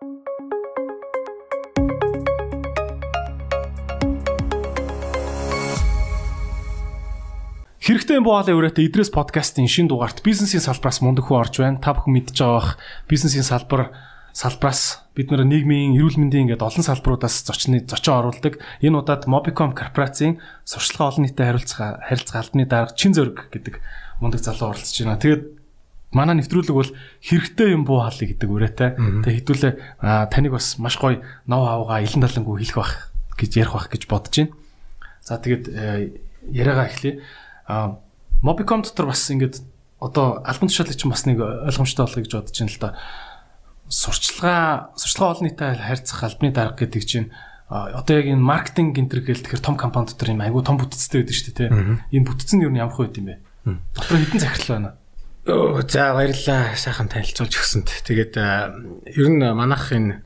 Хэрэгтэй юм боолын үрэтэ Идрээс подкастын шин дугаарт бизнесийн салбараас мундаг хүн орж байна. Та бүхэн мэдж байгаа бах бизнесийн салбар салбараас бид нэр нийгмийн эрүүл мэндийн ингээд олон салбаруудаас зочны зочион оруулдаг. Энэ удаад Mobicom корпорацийн сурчлага олон нийтэд харилцаа харилцаа албаны дарга Чин зөрг гэдэг мундаг залуу оролцож байна. Тэгээд манай нэвтрүүлэг бол хэрэгтэй юм буу хаалыг гэдэг үрэтэ. Тэгээд хэдүүлээ таныг бас маш гоё нов авгаа илэн талангуу хэлэх бах гэж ярих бах гэж бодож байна. За тэгээд э, яриагаа эхлэе. А Mobicom дотор бас ингээд одоо альбан тушаалыг чинь бас нэг ойлгомжтой болгоё гэж бодож байна л да. Сурчлага сурчлага олон нийтэд харьцах албаны дарга гэдэг чинь одоо яг энэ маркетинг гэнтэр гэл тэгэхээр том компани дотор юм айгүй том бүтцтэй байдаг шүү дээ тийм. Энэ бүтц нь юу нь ямар хувь юм бэ? Дотор хэдэн захирал байна? Оо за баярлалаа. Сайхан танилцуулж өгсөнд. Тэгээд ер нь манайх энэ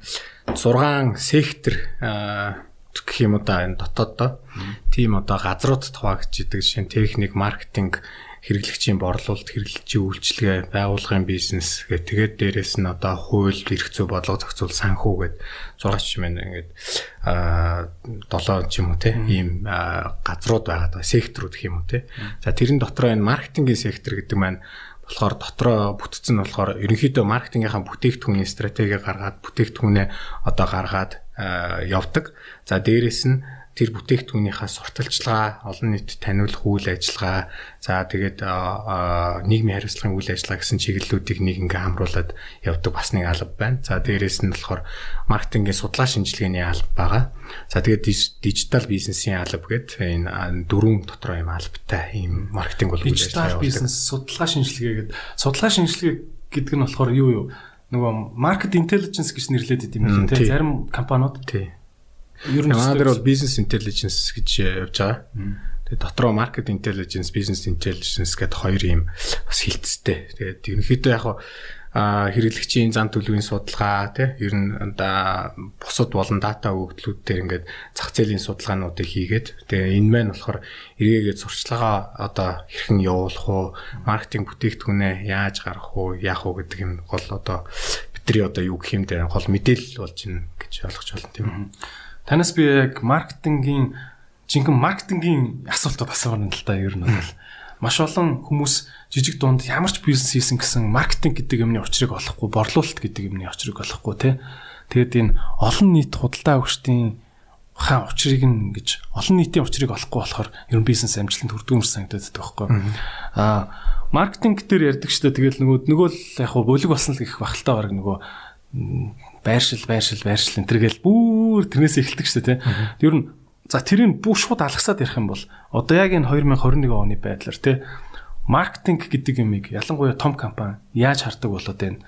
6 сектор гэх юм уу да энэ дотооддоо тийм одоо газрууд хуваагддаг жишээ нь техник, маркетинг, хэрэглэгчийн борлуулалт, хэрэглэгчийн үйлчилгээ, байгууллагын бизнес гэх. Тэгээд дээрэс нь одоо хууль, эрх зүй, бодлого зохицуул, санхүү гэд. 6 ч юм ингээд аа 7 ч юм уу те ийм газрууд байгаа даа секторууд гэх юм уу те. За тэрэн дотроо энэ маркетингийн сектор гэдэг маань болохоор дотроо бүтцэн болохоор ерөнхийдөө маркетингийнхаа бүтээгдэхүүний стратеги гаргаад бүтээгдэхүүнээ одоо гаргаад явдаг. За дээрэс нь тэр бүтээгдэхүүнийхээ сурталчилгаа, олон нийтэд таниулах үйл ажиллагаа, за тэгээд нийгмийн хариуцлагын үйл ажиллагаа гэсэн чиглэлүүдийг нэг ингээ хамруулад явдаг бас нэг алба байна. За дээрэс нь болохоор маркетингийн судлаа шинжилгээний алба байгаа. За тэгээд дижитал бизнесийн алба гэд энэ дөрвөн дотроо юм албатай ийм маркетинг бол. Дижитал бизнес судлаа шинжилгээ гэд судлаа шинжилгээ гэдэг нь болохоор юу юу? Нөгөө market intelligence гэж нэрлэдэг юм байна тийм зарим компаниуд. Тийм Ер нь манай дээр бол business intelligence гэж явж байгаа. Тэгээ дотроо market intelligence, business intelligence гэдэг хоёр юм бас хилцтэй. Тэгээд ерөнхийдөө яг хэрэглэгчийн зан төлөвийн судалгаа тий ер нь да бусад болон дата өгөгдлүүд дээр ингээд зах зээлийн судалгаануудыг хийгээд тэгээ энэ маань болохоор эргээгээд сурчлагаа одоо хэрхэн явуулах уу маркетинг бүтээгдэхүүнээ яаж гаргах уу яах уу гэдэг юм гол одоо бидний одоо юу гэх юм дээр гол мэдээлэл болж байна гэж ойлгож байна тийм үү Танаас би яг маркетингийн жинхэнэ маркетингийн асуултууд асуусан л та ер нь бол маш олон хүмүүс жижиг дунд ямар ч бизнес хийсэн гэсэн маркетинг гэдэг юмны очрыг олохгүй, борлуулалт гэдэг юмны очрыг олохгүй тий. Тэгэд энэ олон нийт худалдаа өгчдийн хаан учрыг нь гэж олон нийтийн учрыг олохгүй болохоор ер нь бизнес амжилтанд хүрдэг юм санагдаад байгаа байхгүй. Аа маркетинг дээр ярьдаг ч тэгэл нөгөө нөгөө л яг бөлөг болсон л гэх бахалтай баг нөгөө байршил байршил байршил энэ төргээл бүр тэрнээс эхэлдэг шүү дээ тийм. Ер нь за тэрийг бүх шууд алгасаад ярих юм бол одоо яг энэ 2021 оны байдлаар тийм маркетинг гэдэг юмыг ялангуяа том компани яаж хардаг болоод байна?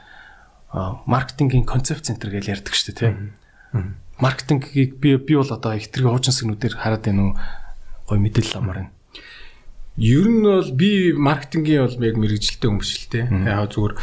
маркетингийн концепт центр гэж ярьдаг шүү дээ тийм. Маркетингийг би би бол одоо их тэрэг хуучин сэгнүүдээр хараад байна уу? Гой мэдээлэл амар байна. Ер нь бол би маркетингийн бол яг мэрэгжилтэй хүн биш л те. Яг зүгээр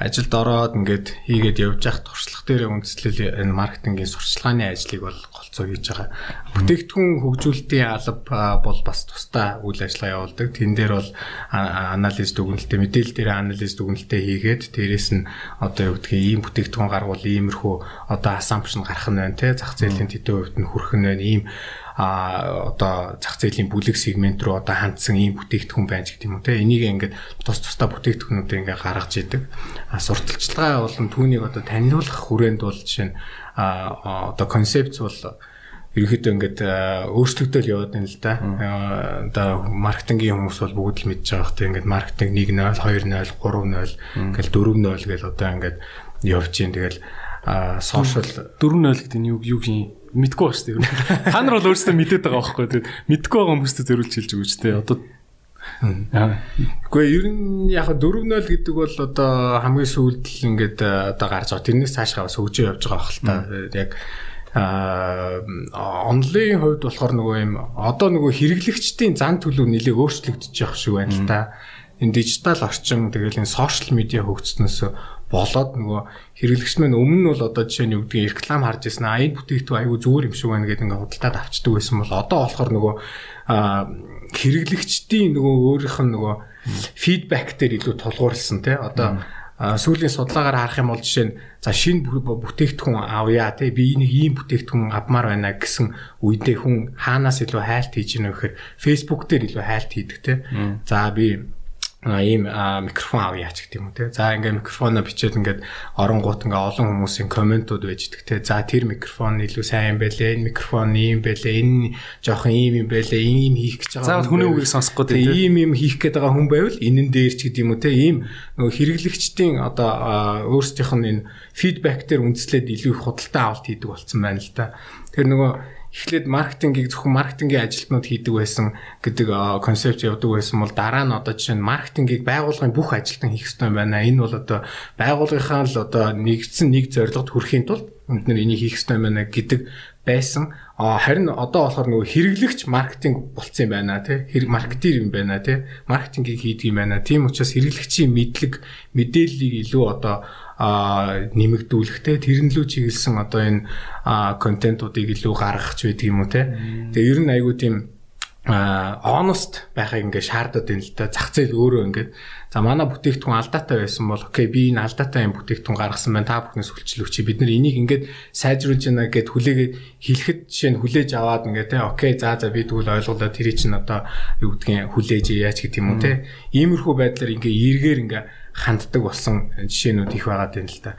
ажилд ороод ингээд хийгээд явж явах туршлага дээр үндэслэл энэ маркетингийн сурчлагын ажлыг бол голцоо хийж байгаа. Бүтээгдэхүүн хөгжүүлэлтийн алба бол бас тусдаа үйл ажиллагаа явуулдаг. Тэн дээр бол анализ дүгнэлтээ мэдээлэл дээр анализ дүгнэлтээ хийгээд дээрэс нь одоо юу гэдгийг ийм бүтээгдэхүүн гаргуул иймэрхүү одоо assumption гарах нь байна те. Зах зээлийн тэдэн хувьд нь хүрэх нь байна. Ийм а одоо зах зээлийн бүлэг сегмент рүү одоо хандсан ийм бүтээгдэхүүн байна гэдэг юм уу те. Энийг ингээд тус тусдаа бүтээгдэхүүнүүдээ ингээд гаргаж идэг. А сурталчилгаа болон түүнийг одоо танилцуулах хүрээнд бол жишээ нь а одоо концепц бол ерөнхийдөө ингээд өөрчлөгдөөл яваад байна л да. Одоо маркетингийн хүмүүс бол бүгд л мэдж байгаа хэрэг ингээд маркетинг 1.0, 2.0, 3.0 ингээл 4.0 гэл одоо ингээд явж гин тэгэл сошиал 4.0 гэдэг нь юу юу юм мэдгүй ба шүү дээ. Та нар бол өөрсдөө мэдээд байгаа байхгүй. Тэгээд мэдгүй байгаа хүмүүстээ зөрүүлж хэлж өгөөч те. Одоо Гэхдээ ер нь яг 4-0 гэдэг бол одоо хамгийн сүүлд л ингээд одоо гарч байгаа. Тэрнээс цаашгаа бас хөгжөө явж байгаа хэл та. Яг а онлайн хувьд болохоор нөгөө юм одоо нөгөө хэрэглэгчдийн зан төлөв нэлээд өөрчлөгдөж явах шиг байна л та. Энэ дижитал орчин тэгэл энэ сошиал медиа хөгжснөөс болоод нөгөө хэрэглэгч маань өмнө нь бол одоо жишээ нь юу гэдгийг реклам харж ирсэн аа энэ бүтээгдэхүүн айгүй зүгээр юм шиг байна гэдэг ингээд худалдаад авчдаг байсан бол одоо болохоор нөгөө хэрэглэгчдийн нөгөө өөрийнх нь нөгөө фидбек дээр илүү тулгуурлсан тий одоо сүүлийн судалгаагаар харах юм бол жишээ нь за шинэ бүтээгдэхүүн авъя тий би энийг ийм бүтээгдэхүүн авмаар байна гэсэн үедээ хүн хаанаас илүү хайлт хийж ийнө гэхээр Facebook дээр илүү хайлт хийдэг тий. За би ийм микрофон авъя ч гэдэг юм те. За ингээ микрофоноо бичээд ингээд оронгууд ингээ олон хүмүүсийн комментууд байж идэг те. За тэр микрофон илүү сайн юм байлээ. Энэ микрофон ийм байлээ. Энэ жоохон ийм юм байлээ. Ийм хийх гэж байгаа. За хүний үгийг сонсох гэдэг те. Ийм юм хийх гээд байгаа хүн байвал энэн дээр ч гэдэг юм уу те. Ийм нөгөө хэрэглэгчдийн одоо өөрсдийнх нь энэ фидбек дээр үндэслээд илүү их худалдаа авалт хийдэг болсон байна л да. Тэр нөгөө эхлээд маркетингийг зөвхөн маркетингийн ажилтнууд хийдэг байсан гэдэг концепт явдаг байсан бол дараа нь одоо жишээ нь маркетингийг байгууллагын бүх ажилтан хийх ёстой байна. Энэ бол одоо байгууллагынхаа л одоо нэгдсэн нэг зорилгод хүрэхийн тулд бид нар энийг хийх ёстой байна гэдэг байсан. Харин одоо болохоор нөгөө хэрэглэгч маркетинг болцсон юм байна тий. Хэрэг маркетер юм байна тий. Маркетингийг хийдэг юм байна. Тийм учраас хэрэглэгчийн мэдлэг мэдээллийг илүү одоо нэмэгдүүлэхтэй тэрнлүү чиглэсэн одоо энэ контентуудыг илүү гаргах ч байдаг юм уу те. Тэгээ ер нь айгүй тийм honest байхыг ингээ шаардаад байна л да. Зах зээл өөрөө ингээ за манай бүтээгдэхүүн алдаатай байсан бол окей би энэ алдаатай юм бүтээгдэхүүн гаргасан байна. Та бүхнээс хүлчлүүлэх чи бид нар энийг ингээд сайжруулж байна гэд хүлээгээд хэлэхэд жишээ нь хүлээж аваад ингээ те окей за за би тэгвэл ойлголоо тэрий чинь одоо юу гэдгийг хүлээж яач гэдэг юм уу те. Иймэрхүү байдлаар ингээ эргээр ингээ ханддаг болсон жишээнүүд их байгаад байна л да.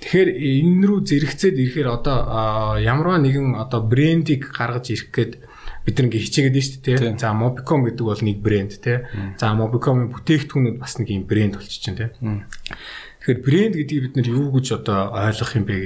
Тэгэхээр энэ рүү зэрэгцээд ирэхээр одоо ямарваа нэгэн одоо брендийг гаргаж ирэх гээд бид нэг хичээгээд нь шүү дээ. За Mobicom гэдэг бол нэг брэнд тий. За Mobicom-ын бүтээгдэхүүнүүд бас нэг юм брэнд болчихж байна тий. Тэгэхээр брэнд гэдгийг бид нар юу гэж одоо ойлгох юм бэ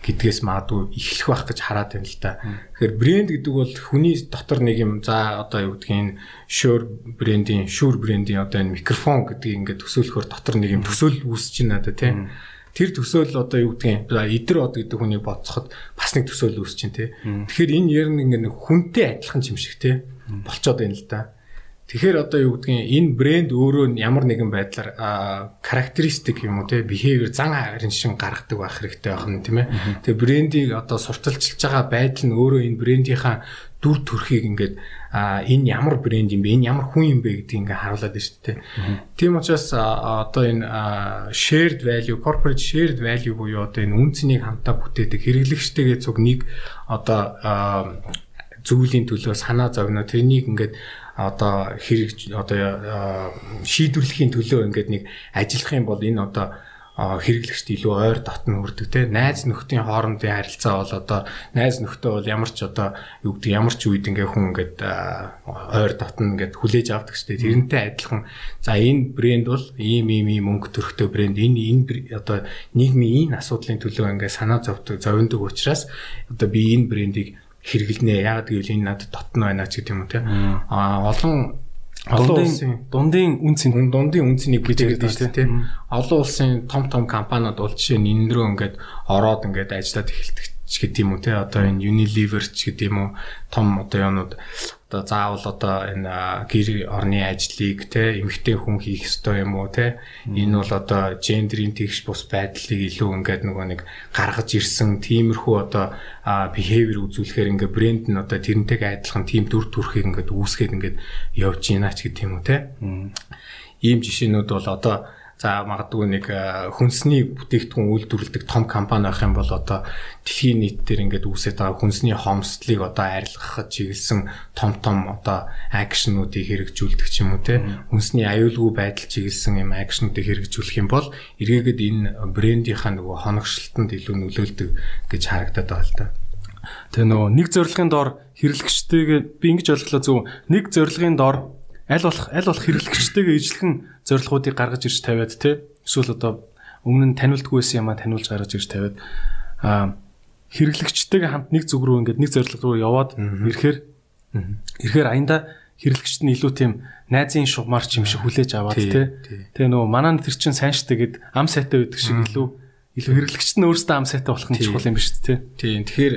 гэдгээс магадгүй эхлэх байх гэж хараад байна л да. Тэгэхээр брэнд гэдэг бол хүний дотор нэг юм за одоо юу гэдгийг Shure брендийн Shure брендийн одоо энэ микрофон гэдгийг ингээд төсөөлөхөөр дотор нэг юм төсөөл үүсэж байна да тийм. Тэр төсөөл одоо юу гэдгийг идэр од гэдэг хүнийг бодцоход бас нэг төсөөл үүсэж байна тийм. Тэгэхээр энэ ер нь ингээд хүнтэй адилхан юм шиг тийм болцоод байна л да. Тэгэхээр одоо юу гэдгийг энэ брэнд өөрөө ямар нэгэн байдлаар характеристик юм уу те behavior зан харин шин гаргадаг байх хэрэгтэй байх нь тийм ээ. Тэгээ брендийг одоо сурталчилж байгаа байдал нь өөрөө энэ брендийнхаа дүр төрхийг ингээд энэ ямар брэнд юм бэ энэ ямар хүн юм бэ гэдгийг ингээд харуулад байна шүү дээ. Тийм учраас одоо энэ shared value corporate shared value буюу одоо энэ үнцнийг хамтаа бүтээдэг хэрэглэгчтэйгээ цуг нэг одоо зүйлийн төлөө санаа зовно тэрнийг ингээд одоо хэрэг одоо шийдвэрлэхийн төлөө ингээд нэг ажиллах юм бол энэ одоо хэрэглэгчд илүү ойр дотн хүрдэг те. Найз нөхдийн хоорондын харилцаа бол одоо найз нөхдөд бол ямар ч одоо юу гэдэг ямар ч үед ингээ хүн ингээд ойр дотн ингээд хүлээж авдаг штэ тэрнтэй адилхан. За энэ брэнд бол ийм ийм ийм мөнгө төрхтэй брэнд. Энэ энэ одоо нийгмийн энэ асуудлын төлөө ингээ санаа зовдөг зовндог учраас одоо би энэ брендийг хэрэглэнэ. Яг гэвэл энэ надад дотн байна ч гэдэг юм те. А олон олон улсын дундын үнцийн дундын үнцнийг гэж ярьдаг шүү дээ. Олон улсын том том компаниуд бол жишээ нь энэ рүү ингээд ороод ингээд ажиллаад эхэлдэг ч гэдэг юм уу те. Одоо энэ Unilever ч гэдэг юм уу том одоо юунууд одоо заавал одоо энэ гэр орны ажлыг те эмэгтэй хүн хийх ёстой юм уу те. Энэ бол одоо гендерийн тэгш бус байдлыг илүү ингээд нөгөө нэг гаргаж ирсэн тиймэрхүү одоо behavior үзүүлэхээр ингээд брэнд нь одоо тэрнтэйг адилхан тийм дүр төрхийг ингээд үүсгээд ингээд явж гинэ ч гэдэг юм уу те. Ийм жишээнүүд бол одоо За магадгүй нэг хүнсний бүтээгдэхүүн үйлдвэрлэдэг том компани байх юм бол одоо дэлхийн нийт дээр ингээд үүсэж байгаа хүнсний хомсдлыг одоо арилгахад чиглэсэн том том одоо акшнуудыг хэрэгжүүлдэг ч юм уу те. Хүнсний аюулгүй байдал чиглэсэн юм акшнуудыг хэрэгжүүлэх юм бол эргээгээд энэ брендийнхаа нөгөө хоногшилтонд илүү нөлөөлдөг гэж харагдаад байгаа л да. Тэгээ нөгөө нэг зорилгын дор хэрэглэгчтэйгээ би ингэж ойлголоо зөв нэг зорилгын дор аль болох аль болох хэрэглэгчтэйгээ ижлэхэн зорилгоодыг гаргаж ирж тавиад те эсвэл одоо өмнө нь таниулдгүй байсан юм а таниулж гаргаж ирж тавиад а хэрэглэгчтэйгээ хамт нэг зүг рүү ингээд нэг зорилго руу яваад ирэхээр ирэхээр аянда хэрэглэгчт нь илүү тийм найзын шугамар юм шиг хүлээж аваад те. тэгээ нөгөө манаа тэр чин сайн штэ гэд ам сайтай байдаг шиг илүү илүү хэрэглэгчт нь өөрөөсөө ам сайтай болох нь чухал юм биш те. Тийм тэгэхээр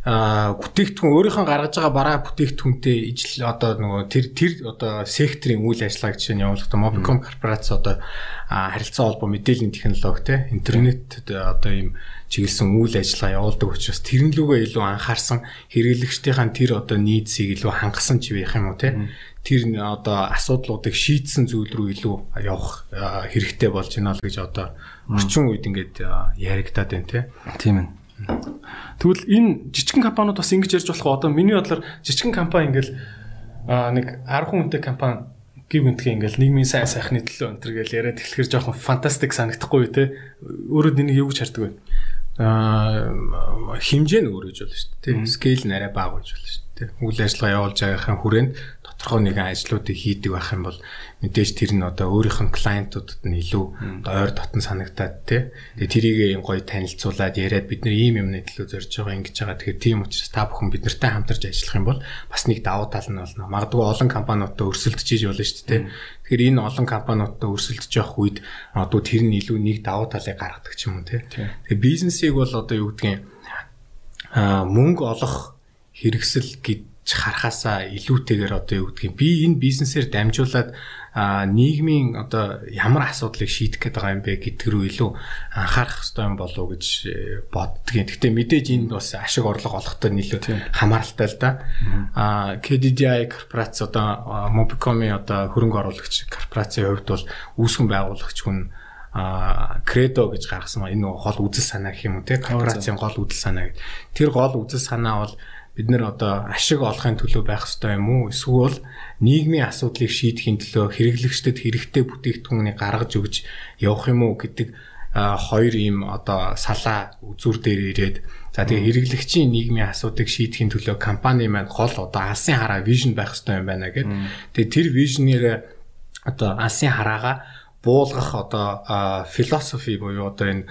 а бүтээгдэхүүн өөрийнхөө гаргаж байгаа бараа бүтээгдэхүүнтэй ижил одоо нөгөө тэр тэр одоо секторын үйл ажиллагаа гэж явуулах одоо Mobicom корпорац одоо харилцаа холбоо мэдээллийн технологи те интернет одоо ийм чиглэсэн үйл ажиллагаа явуулдаг учраас тэрнлүүгээ илүү анхаарсан хэрэглэгчдийн тэр одоо нийцийг илүү хангасан ч байх юм уу те тэр одоо асуудлуудыг шийдсэн зүйл рүү илүү явах хэрэгтэй болж байна л гэж одоо орчин үед ингээд яригадаад байна те. Тийм ээ. Тэгвэл энэ жижигхэн компаниуд бас ингэж ярьж болох одоо миний бодлоор жижигхэн компани ингээл нэг 10 хүнтэй компани гів гэнтхий ингээл нийгмийн сайн сайхны төлөө өнтер гэж яриад эхлэхэр жоохон фантастик санагдахгүй те. Өөрөө энийг юу гэж хардаг вэ? Аа хэмжээ нь өөр гэж болно шүү дээ. Скейл нь арай бага гэж болно шүү дээ. Үйл ажиллагаа явуулж байгаахан хүрээнд тодорхой нэгэн ажлуудыг хийдэг байх юм бол мэдээж тэр нь одоо өөрийнх нь клиентуудад нь илүү ойр дотн санагдаад тий. Тэгээ тэрийг гоё танилцуулаад яриад бид нар ийм юмны төлөө зорж байгаа ингэж байгаа. Тэгэхээр тийм учраас та бүхэн бид нартай хамтарч ажиллах юм бол бас нэг давуу тал нь болно. Магадгүй олон компаниудтай өрсөлдөж иж болно шүү дээ. Тэгэхээр энэ олон компаниудтай өрсөлдөж явах үед одоо тэр нь илүү нэг давуу талыг гаргадаг ч юм уу тий. Тэгээ бизнесийг бол одоо юу гэдгийг аа мөнгө олох хэрэгсэл гэж харахаасаа илүүтэйгээр одоо юу гэдгийг би энэ бизнесээр дамжуулаад нийгмийн одоо ямар асуудлыг шийдэх гээд байгаа юм бэ гэдэг рүү илүү анхаарах хэрэгтэй юм болов уу гэж э, боддгийн. Гэхдээ мэдээж энд бас ашиг орлого олохтой нөлөө хамааралтай л да. А KDDI корпорац одоо Mobicom-ийн одоо хөрөнгө оруулагч корпорацийн хувьд бол үүсгэн байгуулагч хүн а кредо гэж гаргасан энэ гол үзэл санаа гэх юм уу те корпорацийн гол үзэл санаа гэдэг. Тэр гол үзэл санаа бол бид нэр одоо ашиг олохын төлөө байх ёстой юм уу? Эсвэл нийгмийн асуудлыг шийдэхин төлөө хэрэглэгчдэд хэрэгтэй бүтээгдэхүүнийг гаргаж өгч явах юм уу гэдэг хоёр ийм одоо салаа үзүр дээр ирээд за тэгээ хэрэглэгчийн нийгмийн асуудыг шийдэхин төлөө компани маань гол одоо алсын хараа вижн байх ёстой юм байна гэд. Тэгээ тэр вижнээр одоо алсын хараага буулгах одоо философи буюу одоо энэ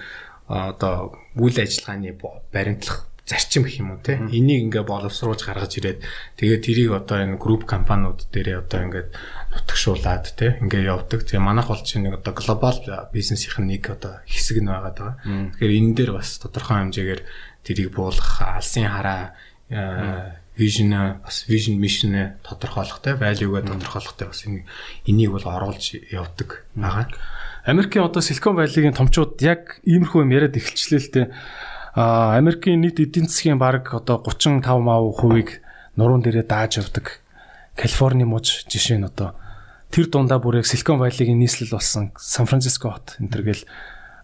одоо үйл ажиллагааны баримтлах зарчим гэх юм уу те? Энийг ингээ боловсруулж гаргаж ирээд тэгээд тэрийг одоо энэ групп компаниуд дээрээ одоо ингээд нутагшуулад те? Ингээ явдаг. Тэгээ манайх бол чинь нэг одоо глобал бизнесийн нэг одоо хэсэг нь байгаа. Даа. Тэгэхээр энэ дээр бас тодорхой хэмжээгээр тэрийг буулгах алсын хараа вижн бас вижн мишн тодорхойлохтой value-г тодорхойлохтой бас энийг бол оруулж явдаг байгаа. Америкийн одоо Silicon Valley-гийн томчууд яг иймэрхүү юм яриад эхэлчлээ л дээ Америкийн нийт эдийн засгийн баг одоо 35 мав хувийг нуруунд дээрээ дааж явдаг Калифорни муж жишээ нь одоо тэр дундаа бүр яг Silicon Valley-гийн нийслэл болсон Сан Франциско хот энэ төр гэл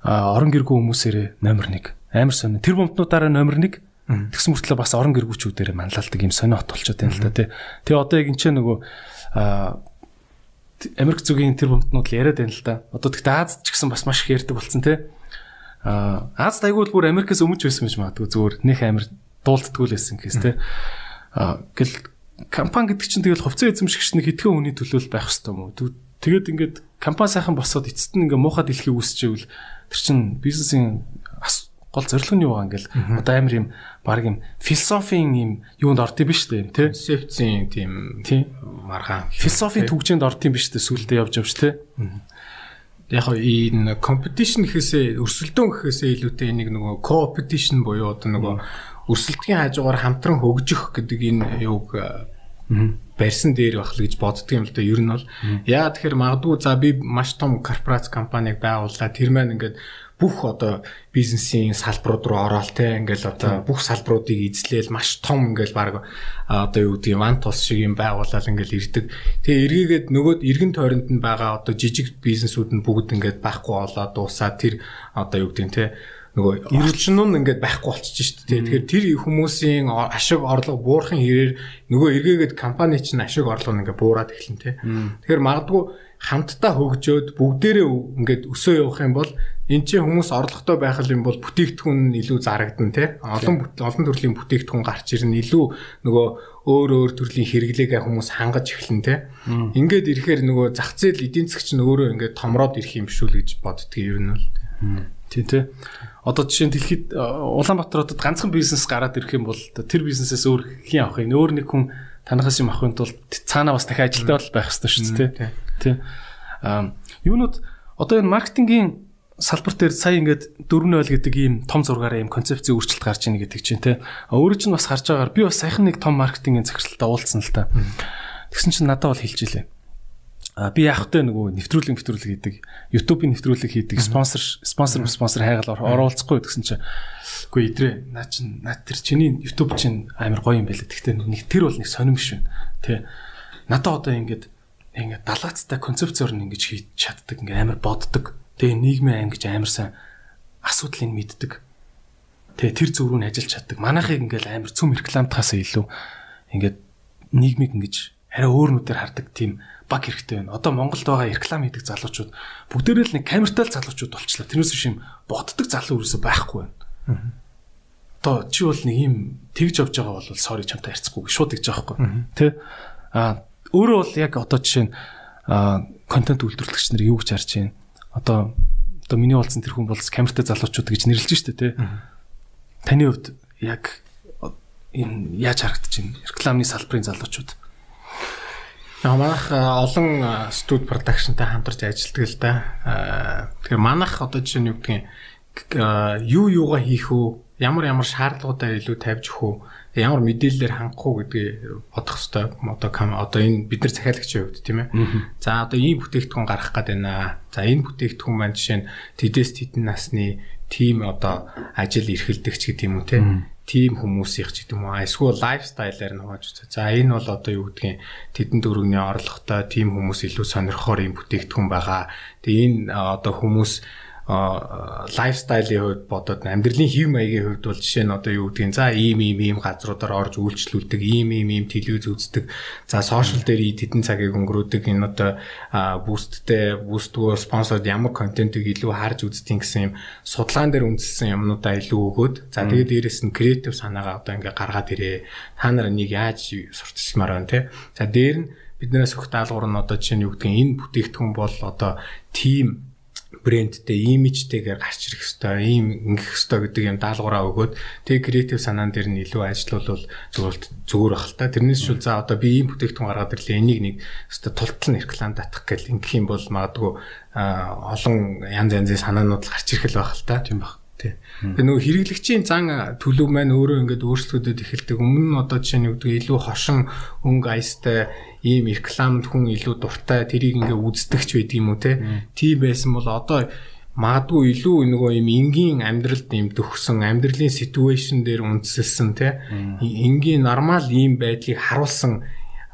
орон гэргүй хүмүүсээрээ номер 1 амар сонир тэр бомтнуудаараа номер 1 тэгсэн мөртлөө бас орон гэргүүчүүдээр манлайлдаг юм сонио хот болчиход байна л да тий. Тэгээ одоо яг энэ ч нөгөө Америк зүгийн тэр бомтнууд л яриад байна л да. Одоо тэгтээ Аз ч гэсэн бас маш их ярьдаг болсон тий. Аа Аз тайгуул бүр Америкээс өмнө байсан гэж магадгүй зүгээр нөх амир дуулддгүй л байсан гэхээс те. Аа гэл компани гэдэг чинь тэгэл хувьцаа эзэмшигч нэг хэдхэн хүний төлөөл байх хэвээр юм уу? Тэгээд ингээд компани сайхан босоод эцэст нь ингээ муухай дэлхийг үүсчээвэл тэр чинь бизнесийн гол зорилго нь юу байгаа ингээл? Одоо амир юм баг юм философийн юм юунд орд юм биш үү? Те концепцийн тийм маргаан. Философийн төвчөнд орд юм биш үү? Сүулдэ явж явж те яг энэ competition гэхээсээ өрсөлдөөн гэхээсээ илүүтэй энийг нөгөө co-opetition буюу одоо нөгөө өрсөлдгийн хажуугаар хамтран хөгжих гэдэг энэ юуг барьсан дээр байх л гэж боддөг юм л да ер нь бол яа тэгэхээр магадгүй за би маш том корпорац компаниг байгууллаа. Тэр маань ингээд бүх одоо бизнесийн салбарууд руу ороод те ингээл одоо бүх салбаруудыг эзлээл маш том ингээл баг одоо юу гэдэг ван тус шиг юм байгуулаад ингээл ирдэг. Тэгээ эргээгээд нөгөөд эргэн тойронд нь байгаа одоо жижиг бизнесүүд нь бүгд ингээд байхгүй болоод дуусаад тэр одоо юу гэдэг те нөгөө эрүүлчин нь ингээд байхгүй болчихж шít. Тэгэхээр тэр хүмүүсийн ашиг орлого буурахын хэрээр нөгөө эргээгээд компани чинь ашиг орлого ингээд буураад эхэлнэ те. Тэгэхээр магадгүй хамтдаа хөгжөөд бүгдээрээ ингээд өсөө явах юм бол эн чинь хүмүүс орлоготой байх юм бол бүтээгдэхүүн нь илүү зарагдан тий олон олон төрлийн бүтээгдэхүүн гарч ирнэ. Илүү нөгөө өөр өөр төрлийн хэрэглээгээ хүмүүс хангаж эхэлнэ тий ингээд ирэхээр нөгөө зах зээл эдийн засгч нь өөрөө ингээд томроод ирэх юм шүү л гэж боддгийг ер нь бол тий тий. Одоо жишээ нь дэлхийд Улаанбаатар хотод ганцхан бизнес гараад ирэх юм бол тэр бизнесээс өөр хэн авах юм? Өөр нэг хүн танахаас юм авахын тулд цаанаа бас дахиад ажилтаа бол байх хэрэгтэй шүү дээ тий. А юунууд одоо энэ маркетингийн салбар дээр сая ингээд 4.0 гэдэг ийм том зургаараа ийм концепцийн өөрчлөлт гарч ийн гэдэг чинь те. Өөрөө ч бас харж байгаагаар би бас саяхан нэг том маркетингийн захиралтаа уулзсан л та. Тэгсэн чинь надад бол хэлж илээ. А би яах вэ нөгөө нэвтрүүлэг нэвтрүүлэг хийдэг. YouTube-ийн нэвтрүүлэг хийдэг. Спонсор спонсор спонсор хайгаал оруулахгүй гэсэн чинь үгүй идрээ наа чин наа тэр чиний YouTube чинь амар гоё юм байлаа. Гэхдээ нэг тэр бол нэг сонирм биш байна. Тэ. надад одоо ингээд ингээд далаацтай концепцоор нь ингэж хийж чаддаг ингээд амар боддог. Тэгээ нийгмийн ангиж амар сайн асуудлыг мэддэг. Тэгээ тэр зөв рүү нь ажиллаж чаддаг. Манайхыг ингээд амар цөм рекламтахаас илүү ингээд нийгмийг ингэж арай өөр нүдээр хардаг тийм баг хэрэгтэй байна. Одоо Монголд байгаа реклам хийдэг залуучууд бүгдээрээ л нэг камертай залуучууд болчлаа. Тэрнээс юм боддог залуу ерөөсөй байхгүй байна. Одоо чи бол нэг юм тэгж явж байгаа бол sorry чамтай харьцахгүй шууд тэгж байгаа байхгүй. Тэ? А өөрөө бол яг одоо жишээ нь контент үйлдвэрлэгч нар юу гэж харж байна? Одоо одоо миний болсон тэр хүн бол камертай залуучууд гэж нэрлэж штэ тэ. Таны хувьд яг энэ яаж харагдаж байна? Рекламны салбарын залуучууд. Яг манайх олон студ продакшнтай хамтарч ажилладаг л да. Тэгэхээр манайх одоо жишээ нь юу гэдгийг юу юугаа хийх үү? Ямар ямар шаардлагуудаа илүү тавьж өгөх үү? Ямар мэдээллээр хангах уу гэдгийг бодох хэрэгтэй. Одоо одоо энэ бид нар захиалагчийн хувьд тийм ээ. За одоо ийм бүтээгдэхүүн гаргах гээд байна. За энэ бүтээгдэхүүн маань жишээ нь тэдэс тедэн насны тим одоо ажил эрхэлдэгч гэдэг юм уу тийм тим хүмүүсийнх ч гэдэг юм уу эсвэл лайфстайлаар нугааж үзээ. За энэ бол одоо юу гэдгийг тэдэн дөрөвний орлоготой тим хүмүүс илүү сонирхоор юм бүтээгдэхүүн байгаа. Тэгээ энэ одоо хүмүүс лайфстайлын хувьд бодоод амьдралын хэв маягийн хувьд бол жишээ нь одоо юу гэдгийг за ийм ийм ийм газруудаар орж үйлчлүүлдэг ийм ийм ийм телевиз үздэг. За сошиал дээр тэдэн цагийг өнгөрөөдөг энэ одоо бусттэй бустгүй спонсорд ямар контентыг илүү харж үздэг гэсэн юм судалгаан дээр үндэссэн юмнуудаа илүү өгөөд за тэгээд дээрэс нь креатив санаагаа одоо ингээ гаргаад ирээ. Та нар энийг яаж сурталчилмаар байна те за дээр нь биднээс өгөх даалгавар нь одоо жишээ нь юу гэдгийг энэ бүтээгдэхүүн бол одоо тим брэндтэй имижтэйгээр гарч ирэх хэвээр ийм ингэх хэвээр гэдэг юм даалгавраа өгөөд тэг креатив санаан дээр нь илүү ажиллавал зүгээр зүгээр бах л та. Тэрнээс шүүл за одоо би ийм бүтээгдэхүүн гаргаад ирлээ. Энийг нэг хэвээр тултал нь реклам татах гэл ингэх юм бол магадгүй олон янз янзын санаанууд гарч ирэх л байх л та. Тийм баг. Тий. Тэгээ нөгөө хэрэглэгчийн зан төлөв маань өөрөө ингээд өөрсдөөд эхэлдэг. Өмнө нь одоо жишээ нь юу гэдэг илүү хошин өнгө аястай ийм рекламд хүн илүү дуртай тэрийг ингээ үздэгч байдаг юм уу те. Тийм байсан бол одоо магадгүй илүү нөгөө юм энгийн амьдралд юм төгсөн амьдралын ситүэйшн дээр үндэслсэн те. Энгийн нормал ийм байдлыг харуулсан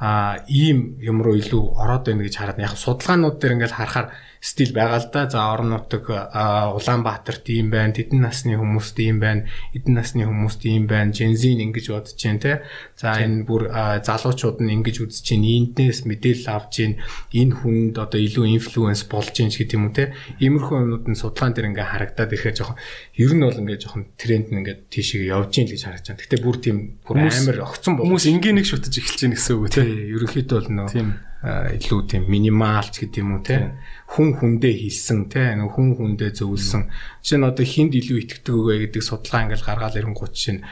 а ийм юм руу илүү ороод байна гэж хараад яг судалгаанууд дээр ингээл харахаар стил байгаа л да. За орон нутаг Улаанбаатарт ийм байна, тэдэн насны хүмүүст ийм байна, эдэн насны хүмүүст ийм байна, Жензин ингэж бодож जैन те. За энэ бүр залуучууд нь ингэж үзэж जैन, энднээс мэдээлэл авч जैन, энэ хүнд одоо илүү инфлюенс болж जैन гэдэг юм уу те. Иймэрхүү юмнууд нь судалгаан дээр ингээ харагдаад ирэхээр жоохон ер нь бол ингээ жоохон тренд нь ингээ тийшээ явж जैन гэж харагдаж байна. Гэтэ бүр тийм бүр амар огцон бол хүмүүс ингийн нэг шүтэж эхэлж जैन гэсэн үг те. Ерөнхийдөө бол нөө илүү тийм минималч гэдэг юм уу те хүн хүндээ хийсэн те нэг хүн хүндээ зөвлөсөн. Жишээ нь одоо хинд илүү итгэдэг үгэ гэдэг судалгаа ингээл гаргаал ирэнгуут чинь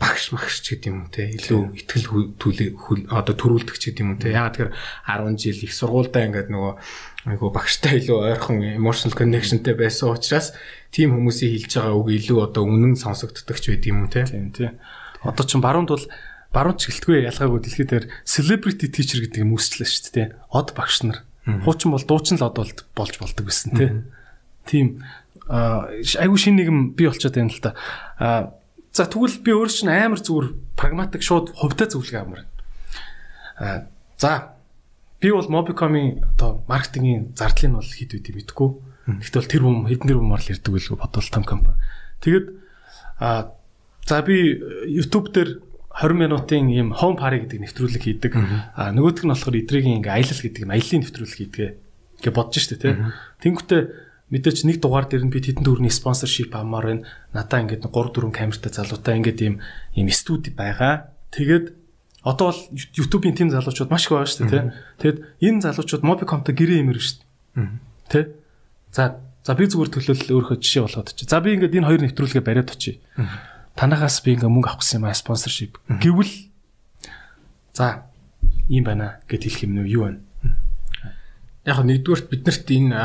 багш багш ч гэдэг юм те илүү төлөв одоо төрүүлдэг ч гэдэг юм те. Ягаад тэгэхээр 10 жил их сургуультай ингээд нөгөө айгу багштай илүү ойрхон emotional connectionтэй байсан учраас тийм хүмүүсийн хэлж байгаа үг илүү одоо үнэн сонсогддог ч байд юм те. Тийм тий. Одоо чинь баруунд бол баруун ч гэлтгүй ялгаагүй дэлхийд дээр celebrity teacher гэдэг юм үүсчлээ шүү дээ. Од багш нар. Хуучин бол дуучин л од болж болдог байсан тий. Тийм айгүй шин нэгэн би болчиход байна л да. За тэгвэл би өөр чинь амар зүгээр прагматик шууд хувьтай зөвлөгөө амар. Аа за би бол Mobicom-ийн одоо маркетингийн зардлыг бол хэд үгүй мэдгүй. Гэхдээ бол тэр бүм хэдэн тэр бумаар л ирдэг байлгүй бодвол том компани. Тэгэд аа за би YouTube дээр 20 минутын ийм home party гэдэг нэвтрүүлэг хийдэг. А нөгөөх нь болохоор эдрийн ингээ аялал гэдэг юм аяллаа нэвтрүүлэг хийдэг. Ингээ бодож штэ тий. Тэнгүүтээ мэдээч нэг дугаар дээр нь би тэдэн дөрөвний спонсоршип авмаар байна. Надаа ингээд 3 4 камертай залуутай ингээд ийм ийм студи байгаа. Тэгээд одоо бол YouTube-ийн тим залуучууд маш их байгаа дээ, тий. Тэгэд энэ залуучууд Mobicom-тай гэрээ имэр шүү дээ. Тэ? За за би зүгээр төлөөлөл өөрөө жишээ болгоод чи. За би ингээд энэ хоёр нэвтрүүлгээ бариад очие танахаас би ингээ мөнгө авах гэсэн юм аа спонсоршип гэвэл за ийм байна гэд хэлэх юм юу вэ? Яг нэгдүгürt биднэрт энэ